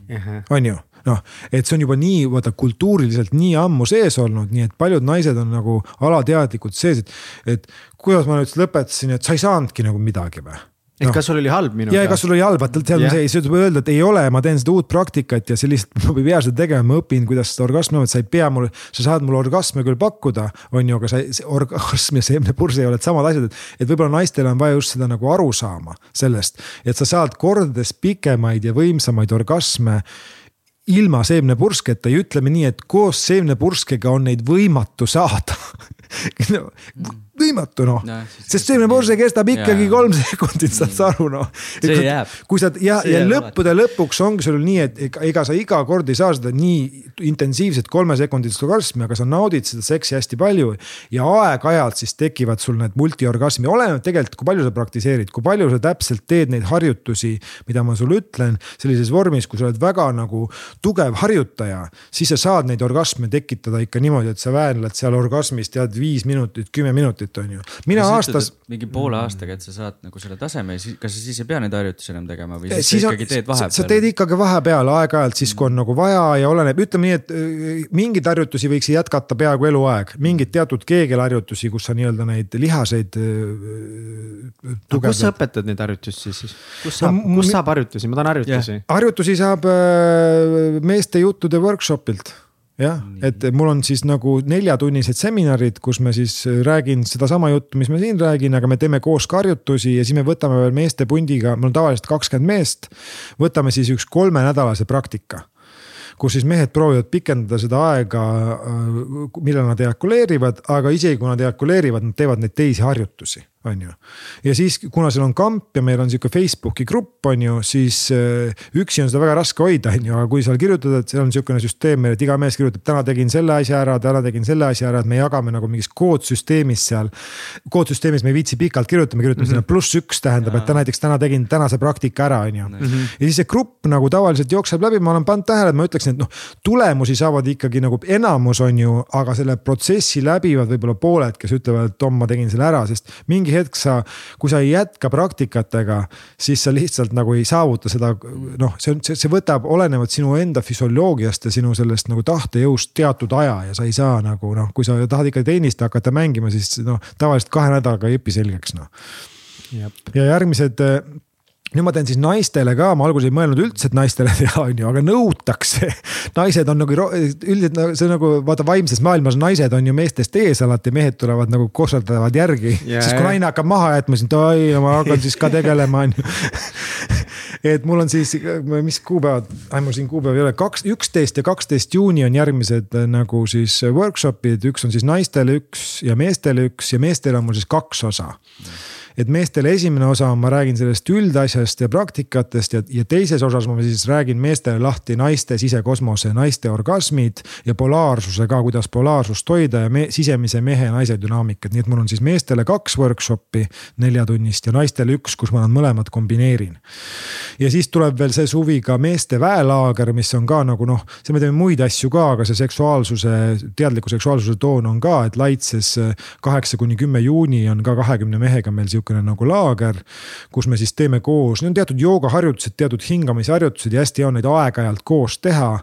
on ju noh, et see on juba nii vaata kultuuriliselt nii ammu sees olnud, nii et paljud naised on nagu alateadlikult sees, et, et kuidas ma nüüd lõpetasin, et sa ei saanudki nagu midagi või et no. kas sul oli halb minuga? ja kas sul oli halb, vaata seal on see, siis võib öelda, et ei ole, ma teen seda uut praktikat ja see lihtsalt, ma ei pea seda tegema, ma õpin, kuidas seda orgasmi sa ei pea mul, sa saad mulle orgasme küll pakkuda, on ju, aga sa, see orgasm ja seemnepurse ei ole samad asjad, et. et võib-olla naistel on vaja just seda nagu aru saama sellest, et sa saad kordades pikemaid ja võimsamaid orgasme ilma seemnepursketa ja ütleme nii, et koos seemnepurskega on neid võimatu saada. No, võimatu noh, sest seemnepurse kestab ikkagi ja. kolm sekundit, saad sa aru noh. see jääb. kui sa ja, ja lõppude lõpuks ongi sul nii, et ega sa iga kord ei saa seda nii intensiivset kolmesekundilist orgasmi, aga sa naudid seda seksi hästi palju. ja aeg-ajalt siis tekivad sul need multiorgasmi, oleneb tegelikult, kui palju sa praktiseerid, kui palju sa täpselt teed neid harjutusi, mida ma sulle ütlen sellises vormis, kui sa oled väga nagu tugev harjutaja, siis sa saad neid orgasme tekitada ikka niimoodi, et sa väänled seal orgasmis tead viis minutit, kümme minutit on ju. mina kas aastas. mingi poole aastaga, et sa saad nagu selle taseme ja siis, kas sa siis ei pea neid harjutusi enam tegema või siis, siis sa ikkagi teed vahepeal? sa teed ikkagi vahepeal aeg-ajalt siis, kui on nagu vaja ja oleneb, ütleme nii, et äh, mingeid harjutusi võiks jätkata peaaegu eluaeg, mingeid teatud keegelharjutusi, kus sa nii-öelda neid lihaseid äh,. kus sa õpetad neid harjutusi siis, kus saab no,, kus saab harjutusi, ma tahan harjutusi yeah.. harjutusi saab äh, meeste juttude workshop'ilt jah, et mul on siis nagu neljatunnised seminarid, kus me siis räägin sedasama juttu, mis ma siin räägin, aga me teeme koos harjutusi ja siis me võtame veel meeste pundiga, mul on tavaliselt kakskümmend meest. võtame siis üks kolmenädalase praktika kus siis mehed proovivad pikendada seda aega, millal nad ejakuleerivad, aga isegi kui nad ejakuleerivad, nad teevad neid teisi harjutusi on ju. ja siis, kuna seal on kamp ja meil on sihuke Facebooki grupp, on ju, siis äh, üksi on seda väga raske hoida, on ju, aga kui seal kirjutada, et seal on sihukene süsteem meil, et iga mees kirjutab, täna tegin selle asja ära, täna tegin selle asja ära, et me jagame nagu mingis koodsüsteemis seal. koodsüsteemis me ei viitsi pikalt kirjutada, me kirjutame mm -hmm. sinna pluss üks tähendab, et ta näiteks täna tegin tänase praktika ära, on ju. Mhm. ja siis see grupp nagu tavaliselt jookseb läbi, ma olen pannud tähele, et ma ütleksin, et noh, tulemusi saavad ikkagi nagu enamus on ju, aga selle protsessi läbivad võib-olla pooled, kes ütlevad, et Tom, ma tegin selle ära, sest mingi mingi hetk sa, kui sa ei jätka praktikatega, siis sa lihtsalt nagu ei saavuta seda, noh, see on, see, võtab olenevalt sinu enda füsioloogiast ja sinu sellest nagu tahtejõust teatud aja ja sa ei saa nagu noh, kui sa tahad ikka tennist hakata mängima, siis noh, tavaliselt kahe nädalaga ei õpi selgeks noh. ja järgmised nüüd ma teen siis naistele ka, ma alguses ei mõelnud üldse, et naistele teha, on ju, aga nõutakse. naised on nagu üldiselt nagu see nagu vaata vaimses maailmas naised on ju meestest ees alati, mehed tulevad nagu kosserdavad järgi yeah,. siis kui naine hakkab maha jätma, siis oi, ma hakkan siis ka tegelema, on ju. et mul on siis, mis kuupäevad, ai mul siin kuupäev ei ole, kaks, üksteist ja kaksteist juuni on järgmised nagu siis workshop'id, üks on siis naistele üks ja meestele üks ja meestele on mul siis kaks osa mm et meestele esimene osa, ma räägin sellest üldasjast ja praktikatest ja, ja teises osas ma siis räägin meestele lahti naiste sisekosmose, naiste orgasmid ja polaarsuse ka, kuidas polaarsust hoida ja me, sisemise mehe ja naise dünaamikat, nii et mul on siis meestele kaks workshop'i neljatunnist ja naistele üks, kus ma nad mõlemad kombineerin. ja siis tuleb veel see suvi ka meeste väelaager, mis on ka nagu noh, seal me teeme muid asju ka, aga see seksuaalsuse, teadliku seksuaalsuse toon on ka, et Laitses kaheksa kuni kümme juuni on ka kahekümne mehega meil sihuke niisugune nagu laager, kus me siis teeme koos, need on teatud joogaharjutused, teatud hingamisharjutused ja hästi hea on neid aeg-ajalt koos teha.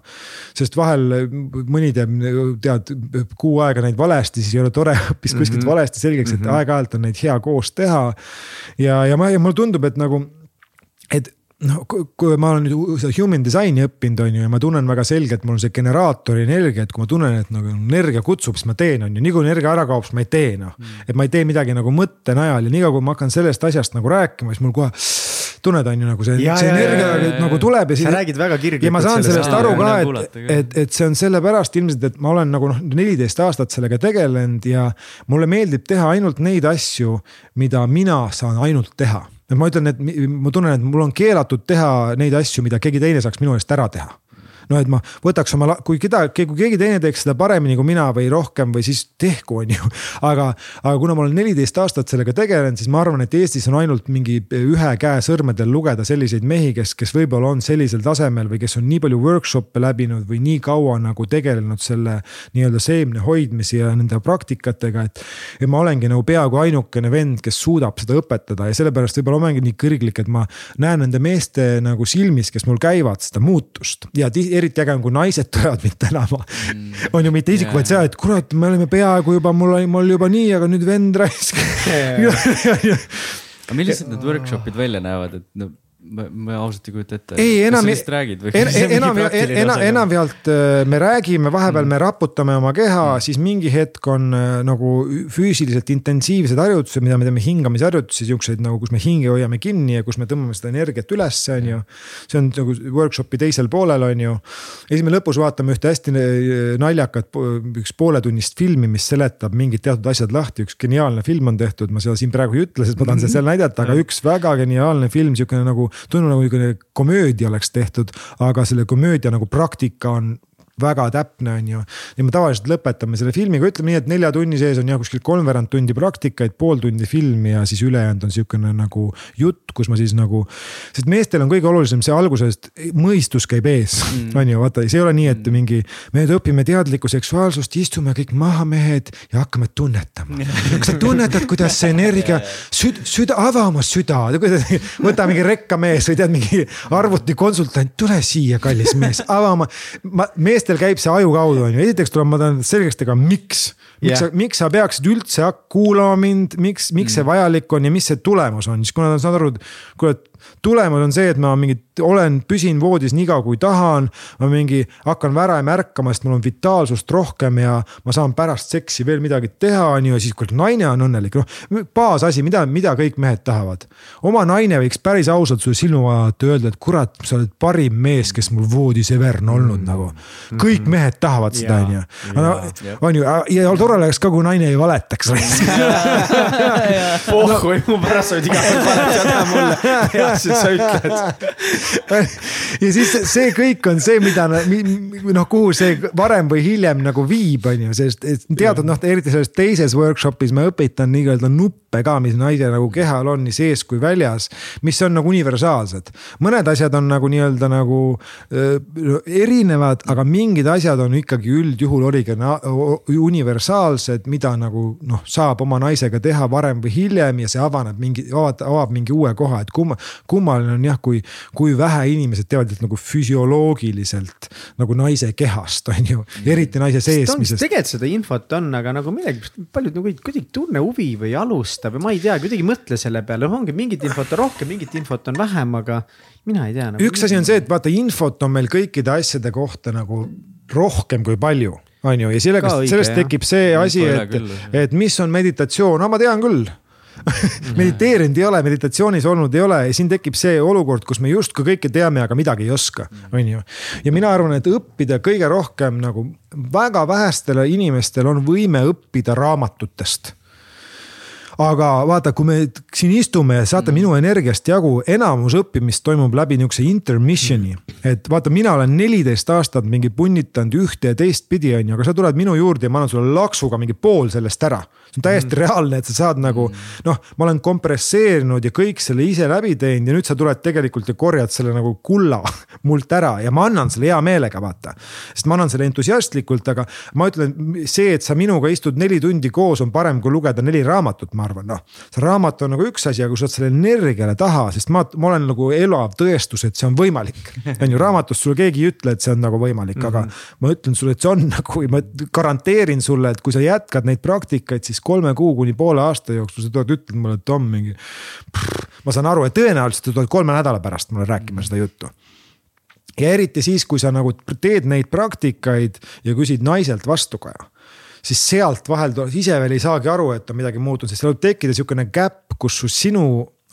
sest vahel mõni teeb, tead, kuu aega neid valesti, siis ei ole tore õppis kuskilt mm -hmm. valesti selgeks, et mm -hmm. aeg-ajalt on neid hea koos teha. ja, ja ma, ja mulle tundub, et nagu, et no kui ma olen nüüd seda human design'i õppinud, on ju, ja ma tunnen väga selgelt, mul on see generaatori energia, et kui ma tunnen, et nagu energia kutsub, siis ma teen, on ju, nii kui energia ära kaob, siis ma ei tee noh mm.. et ma ei tee midagi nagu mõtte najal ja niikaua kui ma hakkan sellest asjast nagu rääkima, siis mul kohe tunned, on ju nagu see, see energia ja, ja, nagu tuleb ja siis. sa räägid väga kirglikult. ja ma saan sellest aru ka, et, et, et see on sellepärast ilmselt, et ma olen nagu noh, neliteist aastat sellega tegelenud ja mulle meeldib teha ainult neid asju, mida mina saan ainult teha et ma ütlen, et ma tunnen, et mul on keelatud teha neid asju, mida keegi teine saaks minu eest ära teha noh, et ma võtaks oma, kui keda, kui keegi teine teeks seda paremini kui mina või rohkem või siis tehku, on ju. aga, aga kuna ma olen neliteist aastat sellega tegelenud, siis ma arvan, et Eestis on ainult mingi ühe käe sõrmedel lugeda selliseid mehi, kes, kes võib-olla on sellisel tasemel või kes on nii palju workshop'e läbinud või nii kaua nagu tegelenud selle nii-öelda seemne hoidmise ja nende praktikatega, et. et ma olengi nagu peaaegu ainukene vend, kes suudab seda õpetada ja sellepärast võib-olla olengi nii kõrglik, et ma näen nende meeste nagu silmis, kes mul käivad, seda muutust ja eriti äge on, kui naised tulevad mind tänama mm.. on ju mitte isik yeah., vaid see, et kurat, me olime peaaegu juba, mul oli, mul juba nii, aga nüüd vend raisk yeah. aga millised need workshop'id välja näevad, et no ma, ma ausalt ei kujuta ette. ei, enam, en, enam, enam, enamjaolt äh, me räägime, vahepeal mm. me raputame oma keha mm., siis mingi hetk on äh, nagu füüsiliselt intensiivsed harjutused, mida me teeme hingamisharjutusi, siukseid nagu, kus me hinge hoiame kinni ja kus me tõmbame seda energiat üles, on ju. see on nagu workshop'i teisel poolel, on ju. ja siis me lõpus vaatame ühte hästi äh, naljakat, üks pooletunnist filmi, mis seletab mingid teatud asjad lahti, üks geniaalne film on tehtud, ma seda siin praegu ei ütle, sest ma tahan seda seal näidata, aga üks väga geniaalne film, siukene nagu tundub nagu niisugune komöödia oleks tehtud, aga selle komöödia nagu praktika on väga täpne, on ju. ja me tavaliselt lõpetame selle filmiga, ütleme nii, et nelja tunni sees on jah kuskil kolmveerand tundi praktikaid, pool tundi filmi ja siis ülejäänud on sihukene nagu jutt, kus ma siis nagu. sest meestel on kõige olulisem see algusest, mõistus käib ees mm., on ju, vaata, see ei ole nii, et mingi. me nüüd õpime teadlikku seksuaalsust, istume kõik maha, mehed ja hakkame tunnetama. kas sa tunnetad, kuidas see energia süd,, süda, ava oma süda, võta mingi rekkamees või tead, mingi arvutikonsultant, tule siia, kallis mees, ava oma, ma meest meestel käib see aju kaudu, on ju, esiteks tuleb, ma tahan selgeks teha, miks. miks yeah. sa, miks sa peaksid üldse kuulama mind, miks, miks mm. see vajalik on ja mis see tulemus on, siis kui nad saavad aru, et kuule, et tulemus on see, et ma mingi olen, püsin voodis nii kaua kui tahan. ma mingi hakkan väraem ärkama, sest mul on vitaalsust rohkem ja ma saan pärast seksi veel midagi teha, on ju, ja siis kui naine on õnnelik, noh. baasasi, mida, mida kõik mehed tahavad. oma naine võiks päris ausalt sulle silma vaadata, öelda, et kurat, sa oled parim mees, kes mul voodis ever on olnud mm. nagu. kõik mehed tahavad seda, on ju. on ju, ja tore oleks ka, kui naine ei valetaks pohhui, mu pärast võid iga kord valetada mulle, teadsid, sa ütled ja siis see kõik on see, mida noh, kuhu see varem või hiljem nagu viib, on ju, sest teatud noh, eriti selles teises workshop'is ma õpetan nii-öelda nuppe ka, mis naise nagu kehal on nii sees kui väljas, mis on nagu universaalsed. mõned asjad on nagu nii-öelda nagu äh, erinevad, aga mingid asjad on ikkagi üldjuhul oligi universaalsed, mida nagu noh, saab oma naisega teha varem või hiljem ja see avaneb mingi, avab mingi uue koha, et kumma, kummaline on jah, kui, kui vähe inimesed teavad nagu füsioloogiliselt nagu naise kehast, on ju, eriti naise seesmisest. tegelikult seda infot on, aga nagu millegipärast paljud nagu kuidagi tunne huvi või ei alusta või ma ei tea, kuidagi ei mõtle selle peale, ongi mingit infot on rohkem, mingit infot on vähem, aga mina ei tea nagu,. üks asi on see, et vaata, infot on meil kõikide asjade kohta nagu rohkem kui palju on ju, ja sellega, sellest tekib see asi, et, et mis on meditatsioon, no ma tean küll mediteerinud ei ole, meditatsioonis olnud ei ole ja siin tekib see olukord, kus me justkui kõike teame, aga midagi ei oska, on ju. ja mina arvan, et õppida kõige rohkem nagu väga vähestel inimestel on võime õppida raamatutest aga vaata, kui me siin istume saate mm. minu energiast jagu, enamus õppimist toimub läbi niisuguse intermission'i. et vaata, mina olen neliteist aastat mingi punnitanud ühte ja teistpidi, on ju, aga sa tuled minu juurde ja ma annan sulle laksuga mingi pool sellest ära see on täiesti mm. reaalne, et sa saad nagu mm. noh, ma olen kompresseerinud ja kõik selle ise läbi teinud ja nüüd sa tuled tegelikult ja korjad selle nagu kulla mult ära ja ma annan selle hea meelega, vaata. sest ma annan selle entusiastlikult, aga ma ütlen, see, et sa minuga istud neli tundi koos, on parem kui lugeda neli raamatut, ma arvan, noh. see raamat on nagu üks asi, aga kui sa saad selle energiale taha, sest ma, ma olen nagu elav tõestus, et see on võimalik. on ju, raamatus sulle keegi ei ütle, et see on nagu võimalik, aga mm -hmm. ma ütlen sulle, et see on nagu, ma garanteerin sulle, et kui sa jätkad neid praktikaid, siis kolme kuu kuni poole aasta jooksul sa tuled, ütled mulle, et Tom mingi. ma saan aru, et tõenäoliselt sa tuled kolme nädala pärast mulle rääkima seda juttu ja eriti siis, kui sa nagu teed neid praktikaid ja küsid naiselt vastukaja siis sealt vahel ise veel ei saagi aru, et on midagi muutunud, sest seal võib tekkida sihukene gap, kus su sinu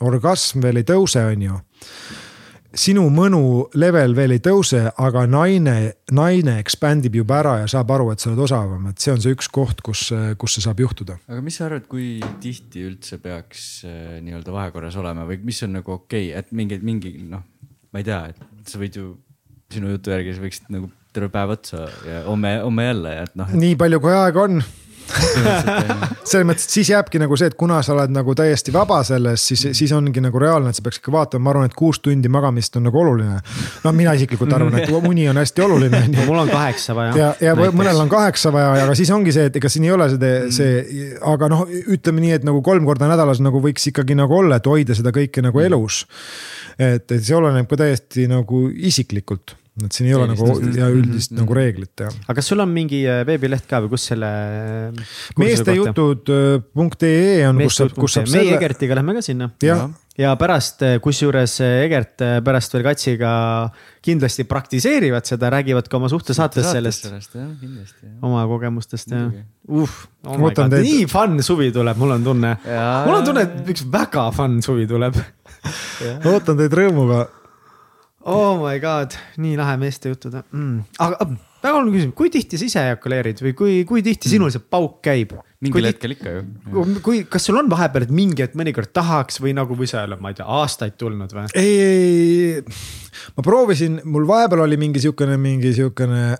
orgasm veel ei tõuse, on ju sinu mõnu level veel ei tõuse, aga naine, naine expand ib juba ära ja saab aru, et sa oled osavam, et see on see üks koht, kus, kus see saab juhtuda. aga mis sa arvad, kui tihti üldse peaks äh, nii-öelda vahekorras olema või mis on nagu okei okay,, et mingi, mingi noh, ma ei tea, et sa võid ju sinu jutu järgi sa võiksid nagu terve päev otsa ja homme, homme jälle, et noh et.... nii palju, kui aega on selles mõttes, et siis jääbki nagu see, et kuna sa oled nagu täiesti vaba selles, siis, siis ongi nagu reaalne, et sa peaks ikka vaatama, ma arvan, et kuus tundi magamist on nagu oluline. no mina isiklikult arvan, et uni on hästi oluline ju. mul on kaheksa vaja. ja, ja näiteks. mõnel on kaheksa vaja, aga siis ongi see, et ega siin ei ole see, see, aga noh, ütleme nii, et nagu kolm korda nädalas nagu võiks ikkagi nagu olla, et hoida seda kõike nagu elus. et, et see oleneb ka täiesti nagu isiklikult et siin ei ole nagu ja üldist mm -hmm. nagu reeglit jah. aga kas sul on mingi äh, veebileht ka või kus selle? meestejutud.ee on, kus saab, kus saab selle. meie Egertiga lähme ka sinna. ja pärast, äh, kusjuures äh, Egert pärast veel Katsiga kindlasti praktiseerivad seda, räägivad ka oma suhtesaates sellest. sellest jah, kindlasti. oma kogemustest jah. uh, oh teid... nii fun suvi tuleb, mul on tunne. mul on tunne, et üks väga fun suvi tuleb ootan teid rõõmuga oh my god, nii lahe meeste jutud mm.. aga väga oluline küsimus, kui tihti sa ise ejakuleerid või kui, kui tihti sinul see pauk käib? mingil hetkel ikka ju. kui, kas sul on vahepeal, et mingi hetk mõnikord tahaks või nagu, või sa oled, ma ei tea, aastaid tulnud või? ei, ei, ma proovisin, mul vahepeal oli mingi sihukene, mingi sihukene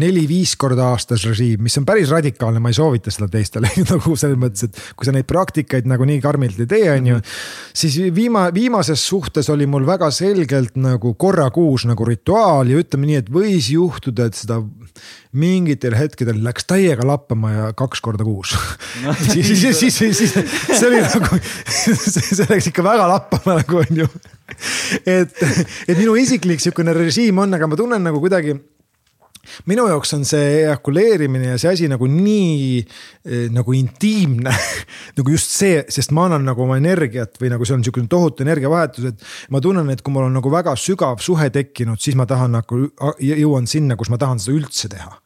neli-viis korda aastas režiim, mis on päris radikaalne, ma ei soovita seda teistele nagu selles mõttes, et kui sa neid praktikaid nagu nii karmilt ei tee, on ju. siis viima-, viimases suhtes oli mul väga selgelt nagu korra kuus nagu rituaal ja ütleme nii, et võis juhtuda, et seda mingitel hetkedel läks täiega lappama ja kaks korda kuus no,. siis, siis, siis, siis, siis see oli nagu, see läks ikka väga lappama nagu on ju. et, et minu isiklik sihukene režiim on, aga ma tunnen nagu kuidagi minu jaoks on see ejakuleerimine ja see asi nagu nii eh, nagu intiimne nagu just see, sest ma annan nagu oma energiat või nagu see on niisugune tohutu energiavahetus, et ma tunnen, et kui mul on nagu väga sügav suhe tekkinud, siis ma tahan nagu jõuan sinna, kus ma tahan seda üldse teha.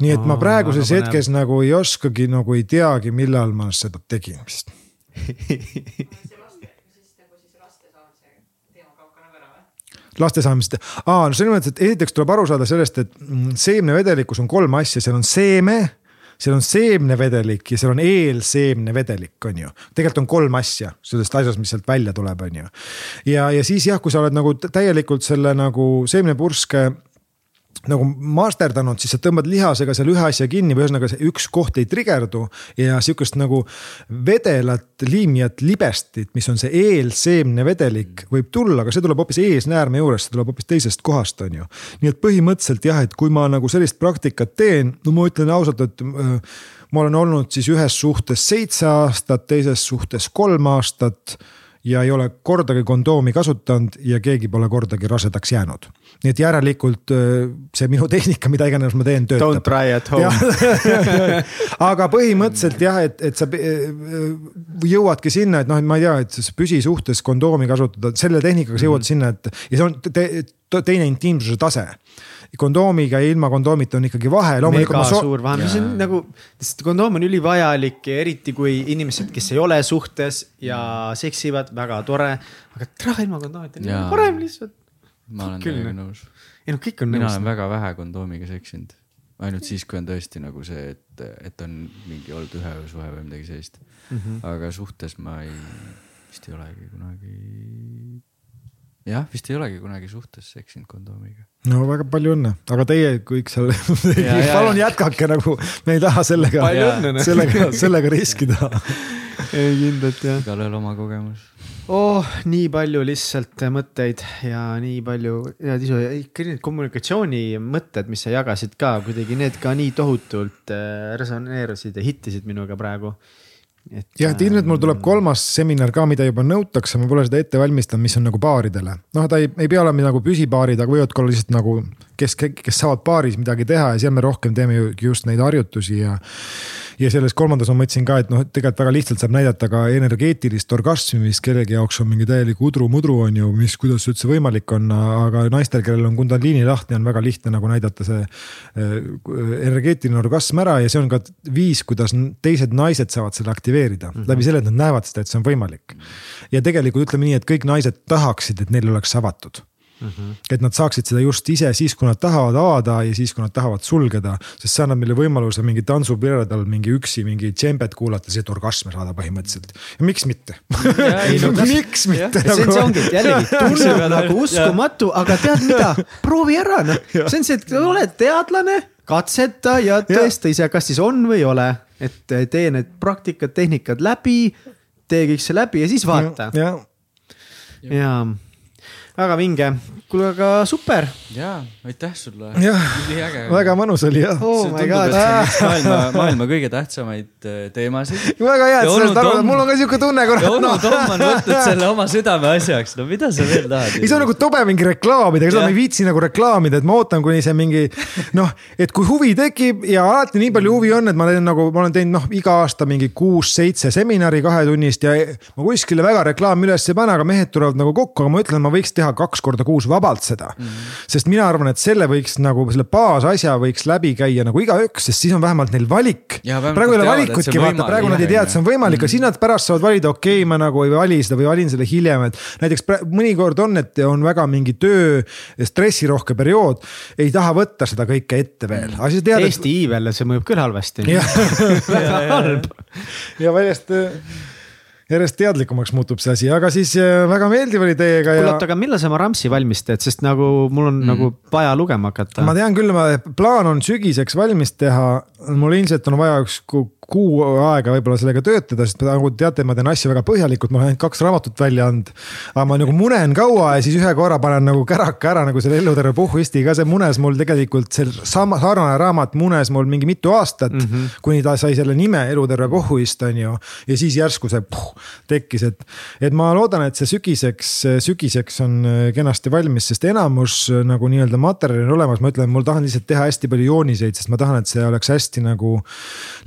Nii et ma praeguses hetkes nagu ei oskagi nagu ei teagi, millal ma seda tegin vist laste saamist, aa, no selles mõttes, et esiteks tuleb aru saada sellest, et mm, seemnevedelikus on kolm asja, seal on seeme seal on seemnevedelik ja seal on eelseemnevedelik, on ju. tegelikult on kolm asja sellest asjast, mis sealt välja tuleb, on ju. ja, ja siis jah, kui sa oled nagu täielikult selle nagu seemnepurske nagu masterdanud, siis sa tõmbad lihasega seal ühe asja kinni või ühesõnaga see üks koht ei trigerdu ja sihukest nagu vedelat, liimijat, libestit, mis on see eelseemne vedelik, võib tulla, aga see tuleb hoopis eesnäärme juurest, see tuleb hoopis teisest kohast, on ju. nii et põhimõtteliselt jah, et kui ma nagu sellist praktikat teen, no ma ütlen ausalt, et äh, ma olen olnud siis ühes suhtes seitse aastat, teises suhtes kolm aastat ja ei ole kordagi kondoomi kasutanud ja keegi pole kordagi rasedaks jäänud. nii et järelikult äh, see minu tehnika, mida iganes ma teen, töötab. Don't try at home aga põhimõtteliselt jah, et, et sa äh, jõuadki sinna, et noh, et ma ei tea, et püsisuhtes kondoomi kasutada, selle tehnikaga sa jõuad mm -hmm. sinna, et ja see on te, teine intiimsuse tase kondoomiga ja ilma kondoomita on ikkagi vahe. mega so suur vahe, mis on nagu, sest kondoom on ülivajalik ja eriti kui inimesed, kes ei ole suhtes ja seksivad, väga tore. aga tere ilma kondoomita on nagu parem lihtsalt. ma olen täiega nõus. ei noh, kõik on mina nõus. mina olen väga vähe kondoomiga seksinud ainult siis, kui on tõesti nagu see, et, et on mingi olnud üheöösuhe või midagi sellist mm. -hmm. aga suhtes ma ei, vist ei olegi kunagi jah, vist ei olegi kunagi suhtes seksinud kondoomiga. no väga palju õnne, aga teie kõik seal palun jätkake nagu, me ei taha sellega, noh. sellega, sellega riskida ei kindlalt jah. igalühel oma kogemus. oh, nii palju lihtsalt mõtteid ja nii palju, ja Tisu, ikka need kommunikatsioonimõtted, mis sa jagasid ka kuidagi, need ka nii tohutult äh, resoneerusid ja hittisid minuga praegu jah, et ilmselt mul tuleb kolmas seminar ka, mida juba nõutakse, ma pole seda ette valmistanud, mis on nagu baaridele. noh, ta ei, ei pea olema nagu püsipaarid, aga võivad ka olla lihtsalt nagu, kes, kes saavad baaris midagi teha ja seal me rohkem teeme ju just neid harjutusi ja ja selles kolmandas ma mõtlesin ka, et noh, et tegelikult väga lihtsalt saab näidata ka energeetilist orgasmi, mis kellegi jaoks on mingi täielik udru-mudru on ju, mis, kuidas see üldse võimalik on, aga naistel, kellel on kundaliini lahti, on väga lihtne nagu näidata see äh, energeetiline orgasm ära ja see on ka viis, kuidas teised naised saavad selle aktiveerida mm -hmm. läbi selle, et nad näevad seda, et see on võimalik. ja tegelikult ütleme nii, et kõik naised tahaksid, et neil oleks avatud Mm -hmm. et nad saaksid seda just ise siis, kui nad tahavad avada ja siis, kui nad tahavad sulgeda, sest see annab meile võimaluse mingi tantsupiredal mingi üksi mingi džembet kuulata, siis et orgasme saada põhimõtteliselt. ja miks mitte? miks mitte? see on see ongi, et jällegi tundub nagu uskumatu, aga tead mida, proovi ära noh, see on see, et oled teadlane, katseta ja tõesta ise, kas siis on või ei ole, et tee need praktikad, tehnikad läbi, tee kõik see läbi ja siis vaata. ja, ja. ja väga vinge, kuule, aga super. ja, aitäh sulle. väga mõnus oli jah oh. maailma, maailma kõige tähtsamaid äh, teemasid. väga hea, et sa sellest aru saad, mul on ka siuke tunne. ja onu Tom on võtnud selle oma südameasjaks, no mida sa veel tahad? ei, see on nagu tobe mingi reklaamida, seda ma ei viitsi nagu reklaamida, et ma ootan, kuni see mingi noh, et kui huvi tekib ja alati nii palju huvi on, et ma teen nagu, ma olen teinud noh, iga aasta mingi kuus-seitse seminari kahetunnist ja ma kuskile väga reklaami üles ei pane, aga mehed tulevad nagu kokku, aga ma ütlen, ma võiks teha teha kaks korda kuus vabalt seda mm. -hmm. sest mina arvan, et selle võiks nagu selle baasasja võiks läbi käia nagu igaüks, sest siis on vähemalt neil valik. praegu ei ole valikutki, vaata praegu nad ei tea, et see on võimalik, aga -hmm. siis nad pärast saavad valida, okei okay,, ma nagu ei vali seda või valin selle hiljem, et. näiteks mõnikord on, et on väga mingi töö stressirohke periood, ei taha võtta seda kõike ette veel. Eesti iibele see mõjub küll halvasti. väga halb. ja väljast järjest teadlikumaks muutub see asi, aga siis äh, väga meeldiv oli teiega. kuule, oota, aga millal sa oma Ramsi valmis teed, sest nagu mul on mm. nagu vaja lugema hakata. ma tean küll, plaan on sügiseks valmis teha. mul ilmselt on vaja üks kuu aega võib-olla sellega töötada, sest nagu teate, ma teen asju väga põhjalikult, ma olen ainult kaks raamatut välja andnud. aga ma nagu munen kaua ja siis ühe korra panen nagu käraka ära nagu selle Eluterve puhvisti ka, see munes mul tegelikult see sama sarnane raamat munes mul mingi mitu aastat mm. -hmm. kuni ta sai selle nime Eluterve puhvist, on ju. ja siis järsku see puh, tekkis, et, et ma loodan, et see sügiseks, sügiseks on kenasti valmis, sest enamus nagu nii-öelda materjali on olemas, ma ütlen, mul tahan lihtsalt teha hästi palju jooniseid, sest ma tahan, et see oleks hästi nagu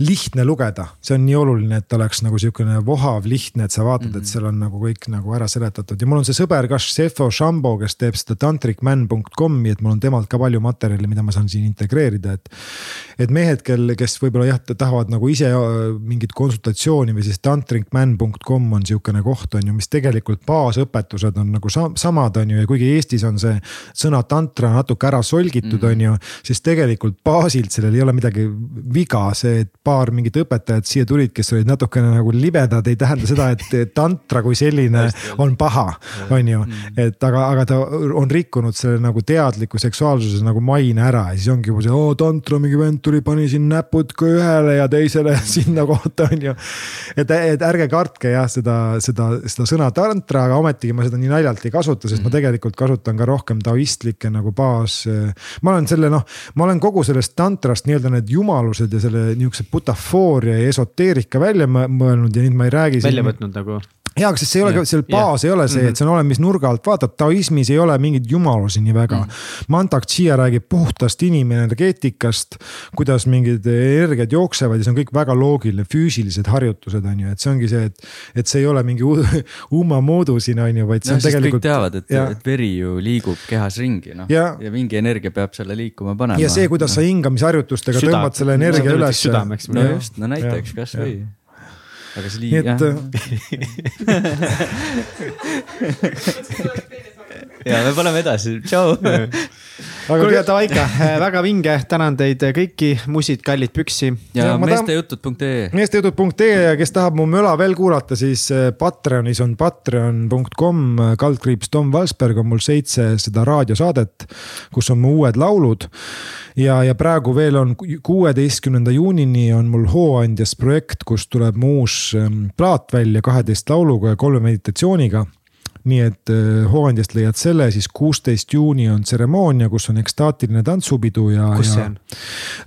lihtne lugeda. see on nii oluline, et oleks nagu sihukene vohav, lihtne, et sa vaatad mm, -hmm. et mhm. seal on nagu kõik nagu ära seletatud ja mul on see sõber ka Sefo Shambo, kes teeb seda tantricman.com'i, et mul on temalt ka palju materjali, mida ma saan siin integreerida, et. et mehed, kel, kes võib-olla jah, tahavad nagu ise äh, mingit konsultatsiooni või siis tantricman.com on sihukene koht, on ju, mis tegelikult baasõpetused on nagu samad, on ju, ja kuigi Eestis on see sõna tantra natuke ära solgitud mm, -hmm. on ju, siis tegelikult baasilt sellel ei ole midagi viga, see, et paar mingit õpetajat siia tulid, kes olid natukene nagu libedad, ei tähenda seda, et tantra kui selline on paha, on ju. Mm. et aga, aga ta on rikkunud selle nagu teadliku seksuaalsuse nagu maine ära ja siis ongi juba see, oo tantra mingi vend tuli, pani siin näpud ka ühele ja teisele sinna kohta on ju. et, et ärge kartke jah, seda, seda, seda sõna tantra, aga ometigi ma seda nii naljalt ei kasuta, sest ma mhm. tegelikult kasutan ka rohkem taoistlikke nagu baas. ma olen selle noh, ma olen kogu sellest tantrast nii-öelda need jumalused ja selle nihukese butafooria ja esoteerika välja mõelnud ja nüüd ma ei räägi. välja võtnud nagu jaa, sest see ei ole, seal baas ei ole see, et see on olemas, nurga alt. Vaatad, taoismis ei ole mingeid jumalusi nii väga. Mm.. Mantak Chia räägib puhtast inimenergeetikast, kuidas mingid energiat jooksevad ja see on kõik väga loogiline, füüsilised harjutused on ju, et see ongi see, et. et see ei ole mingi umma moodu siin on ju, vaid see no, on tegelikult. kõik teavad, et, et veri ju liigub kehas ringi noh. Ja, ja mingi energia peab selle liikuma panema. ja see, kuidas no. sa hingamisharjutustega tõmbad selle energia üles. no just, no näiteks kasvõi aga see liig-, jah. ja me paneme edasi, tšau. kuulge, davai ikka, väga vinge, tänan teid kõiki, musid, kallid püksi. ja, ja meestejutud.ee. meestejutud.ee ja kes tahab mu möla veel kuulata, siis eh, Patreonis on patreon.com, kaldkriips Tom Valsberg on mul seitse seda raadiosaadet, kus on mu uued laulud. Ja, ja praegu veel on kuueteistkümnenda juunini on mul Hooandjas projekt, kus tuleb mu uus ehm, plaat välja kaheteist lauluga ja kolme meditatsiooniga nii et eh, Hooandjast leiad selle, siis kuusteist juuni on tseremoonia, kus on ekstaatiline tantsupidu ja. kus see on?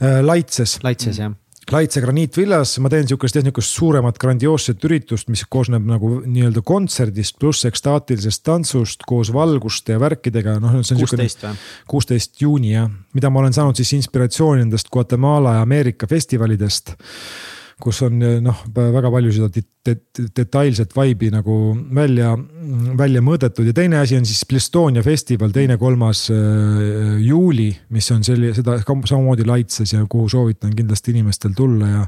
Eh, Laitses. Laitses jah Laitse graniitvillas, ma teen sihukest jah niisugust suuremat grandioosset üritust, mis koosneb nagu nii-öelda kontserdist pluss ekstaatilisest tantsust koos valguste ja värkidega, noh. kuusteist või? kuusteist juuni jah, mida ma olen saanud siis inspiratsiooni nendest Guatemala ja Ameerika festivalidest kus on noh, väga palju seda detailset vibe'i nagu välja, välja mõõdetud ja teine asi on siis Estonia festival, teine-kolmas äh, juuli, mis on selline, seda samamoodi Laitses ja kuhu soovitan kindlasti inimestel tulla ja.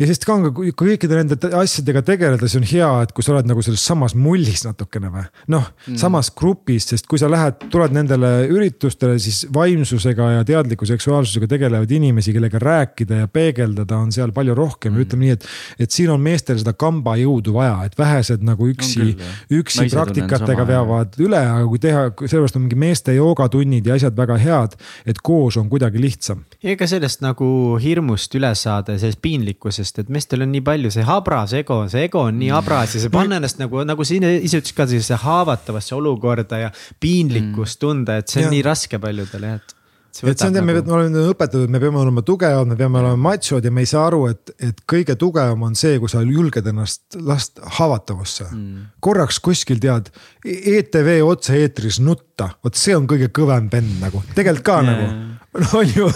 ja sest ka on ka kõikide nende asjadega tegeledes on hea, et kui sa oled nagu selles samas mullis natukene või noh mm., samas grupis, sest kui sa lähed, tuled nendele üritustele, siis vaimsusega ja teadliku seksuaalsusega tegelevaid inimesi, kellega rääkida ja peegeldada on seal palju rohkem ja mm. ütleme nii, et, et siin on meestel seda kambajõudu vaja, et vähesed nagu üksi, üksi Naised praktikatega veavad üle, aga kui teha, sellepärast on mingi meeste joogatunnid ja asjad väga head, et koos on kuidagi lihtsam. ega sellest nagu hirmust üle saada ja sellest piinlikkusest, et meestel on nii palju see habras ego, see ego on nii habras ja see panna ennast nagu, nagu sa ise ütlesid ka, sellisesse haavatavasse olukorda ja piinlikkust tunda, et see on ja. nii raske paljudele et et see on, me nagu... oleme õpetatud, me peame olema tugevad, me peame olema machod ja me ei saa aru, et, et kõige tugevam on see, kui sa julged ennast lasta haavatavasse mm.. korraks kuskil tead ETV otse-eetris nutta, vot see on kõige kõvem bänd nagu, tegelikult ka yeah. nagu. no on ju,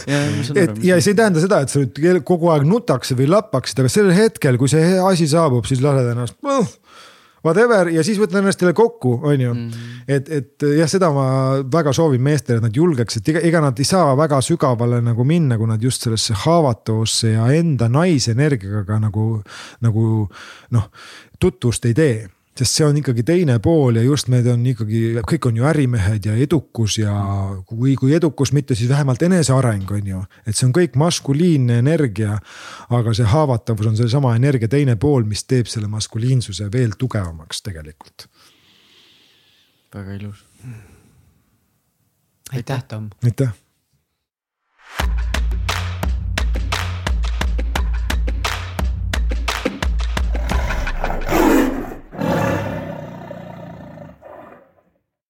et ja see ei tähenda seda, et sa nüüd kogu aeg nutaksid või lappaksid, aga sellel hetkel, kui see asi saabub, siis lased ennast whatever ja siis võtan ennast jälle kokku, on ju mm. -hmm. et, et jah, seda ma väga soovin meestele, et nad julgeks, et ega, ega nad ei saa väga sügavale nagu minna, kui nad just sellesse haavatavusse ja enda naisenergiaga nagu, nagu noh, tutvust ei tee sest see on ikkagi teine pool ja just need on ikkagi, kõik on ju ärimehed ja edukus ja kui, kui edukus, mitte siis vähemalt eneseareng on ju. et see on kõik maskuliinne energia. aga see haavatavus on seesama energia teine pool, mis teeb selle maskuliinsuse veel tugevamaks tegelikult. väga ilus. aitäh, Tom. aitäh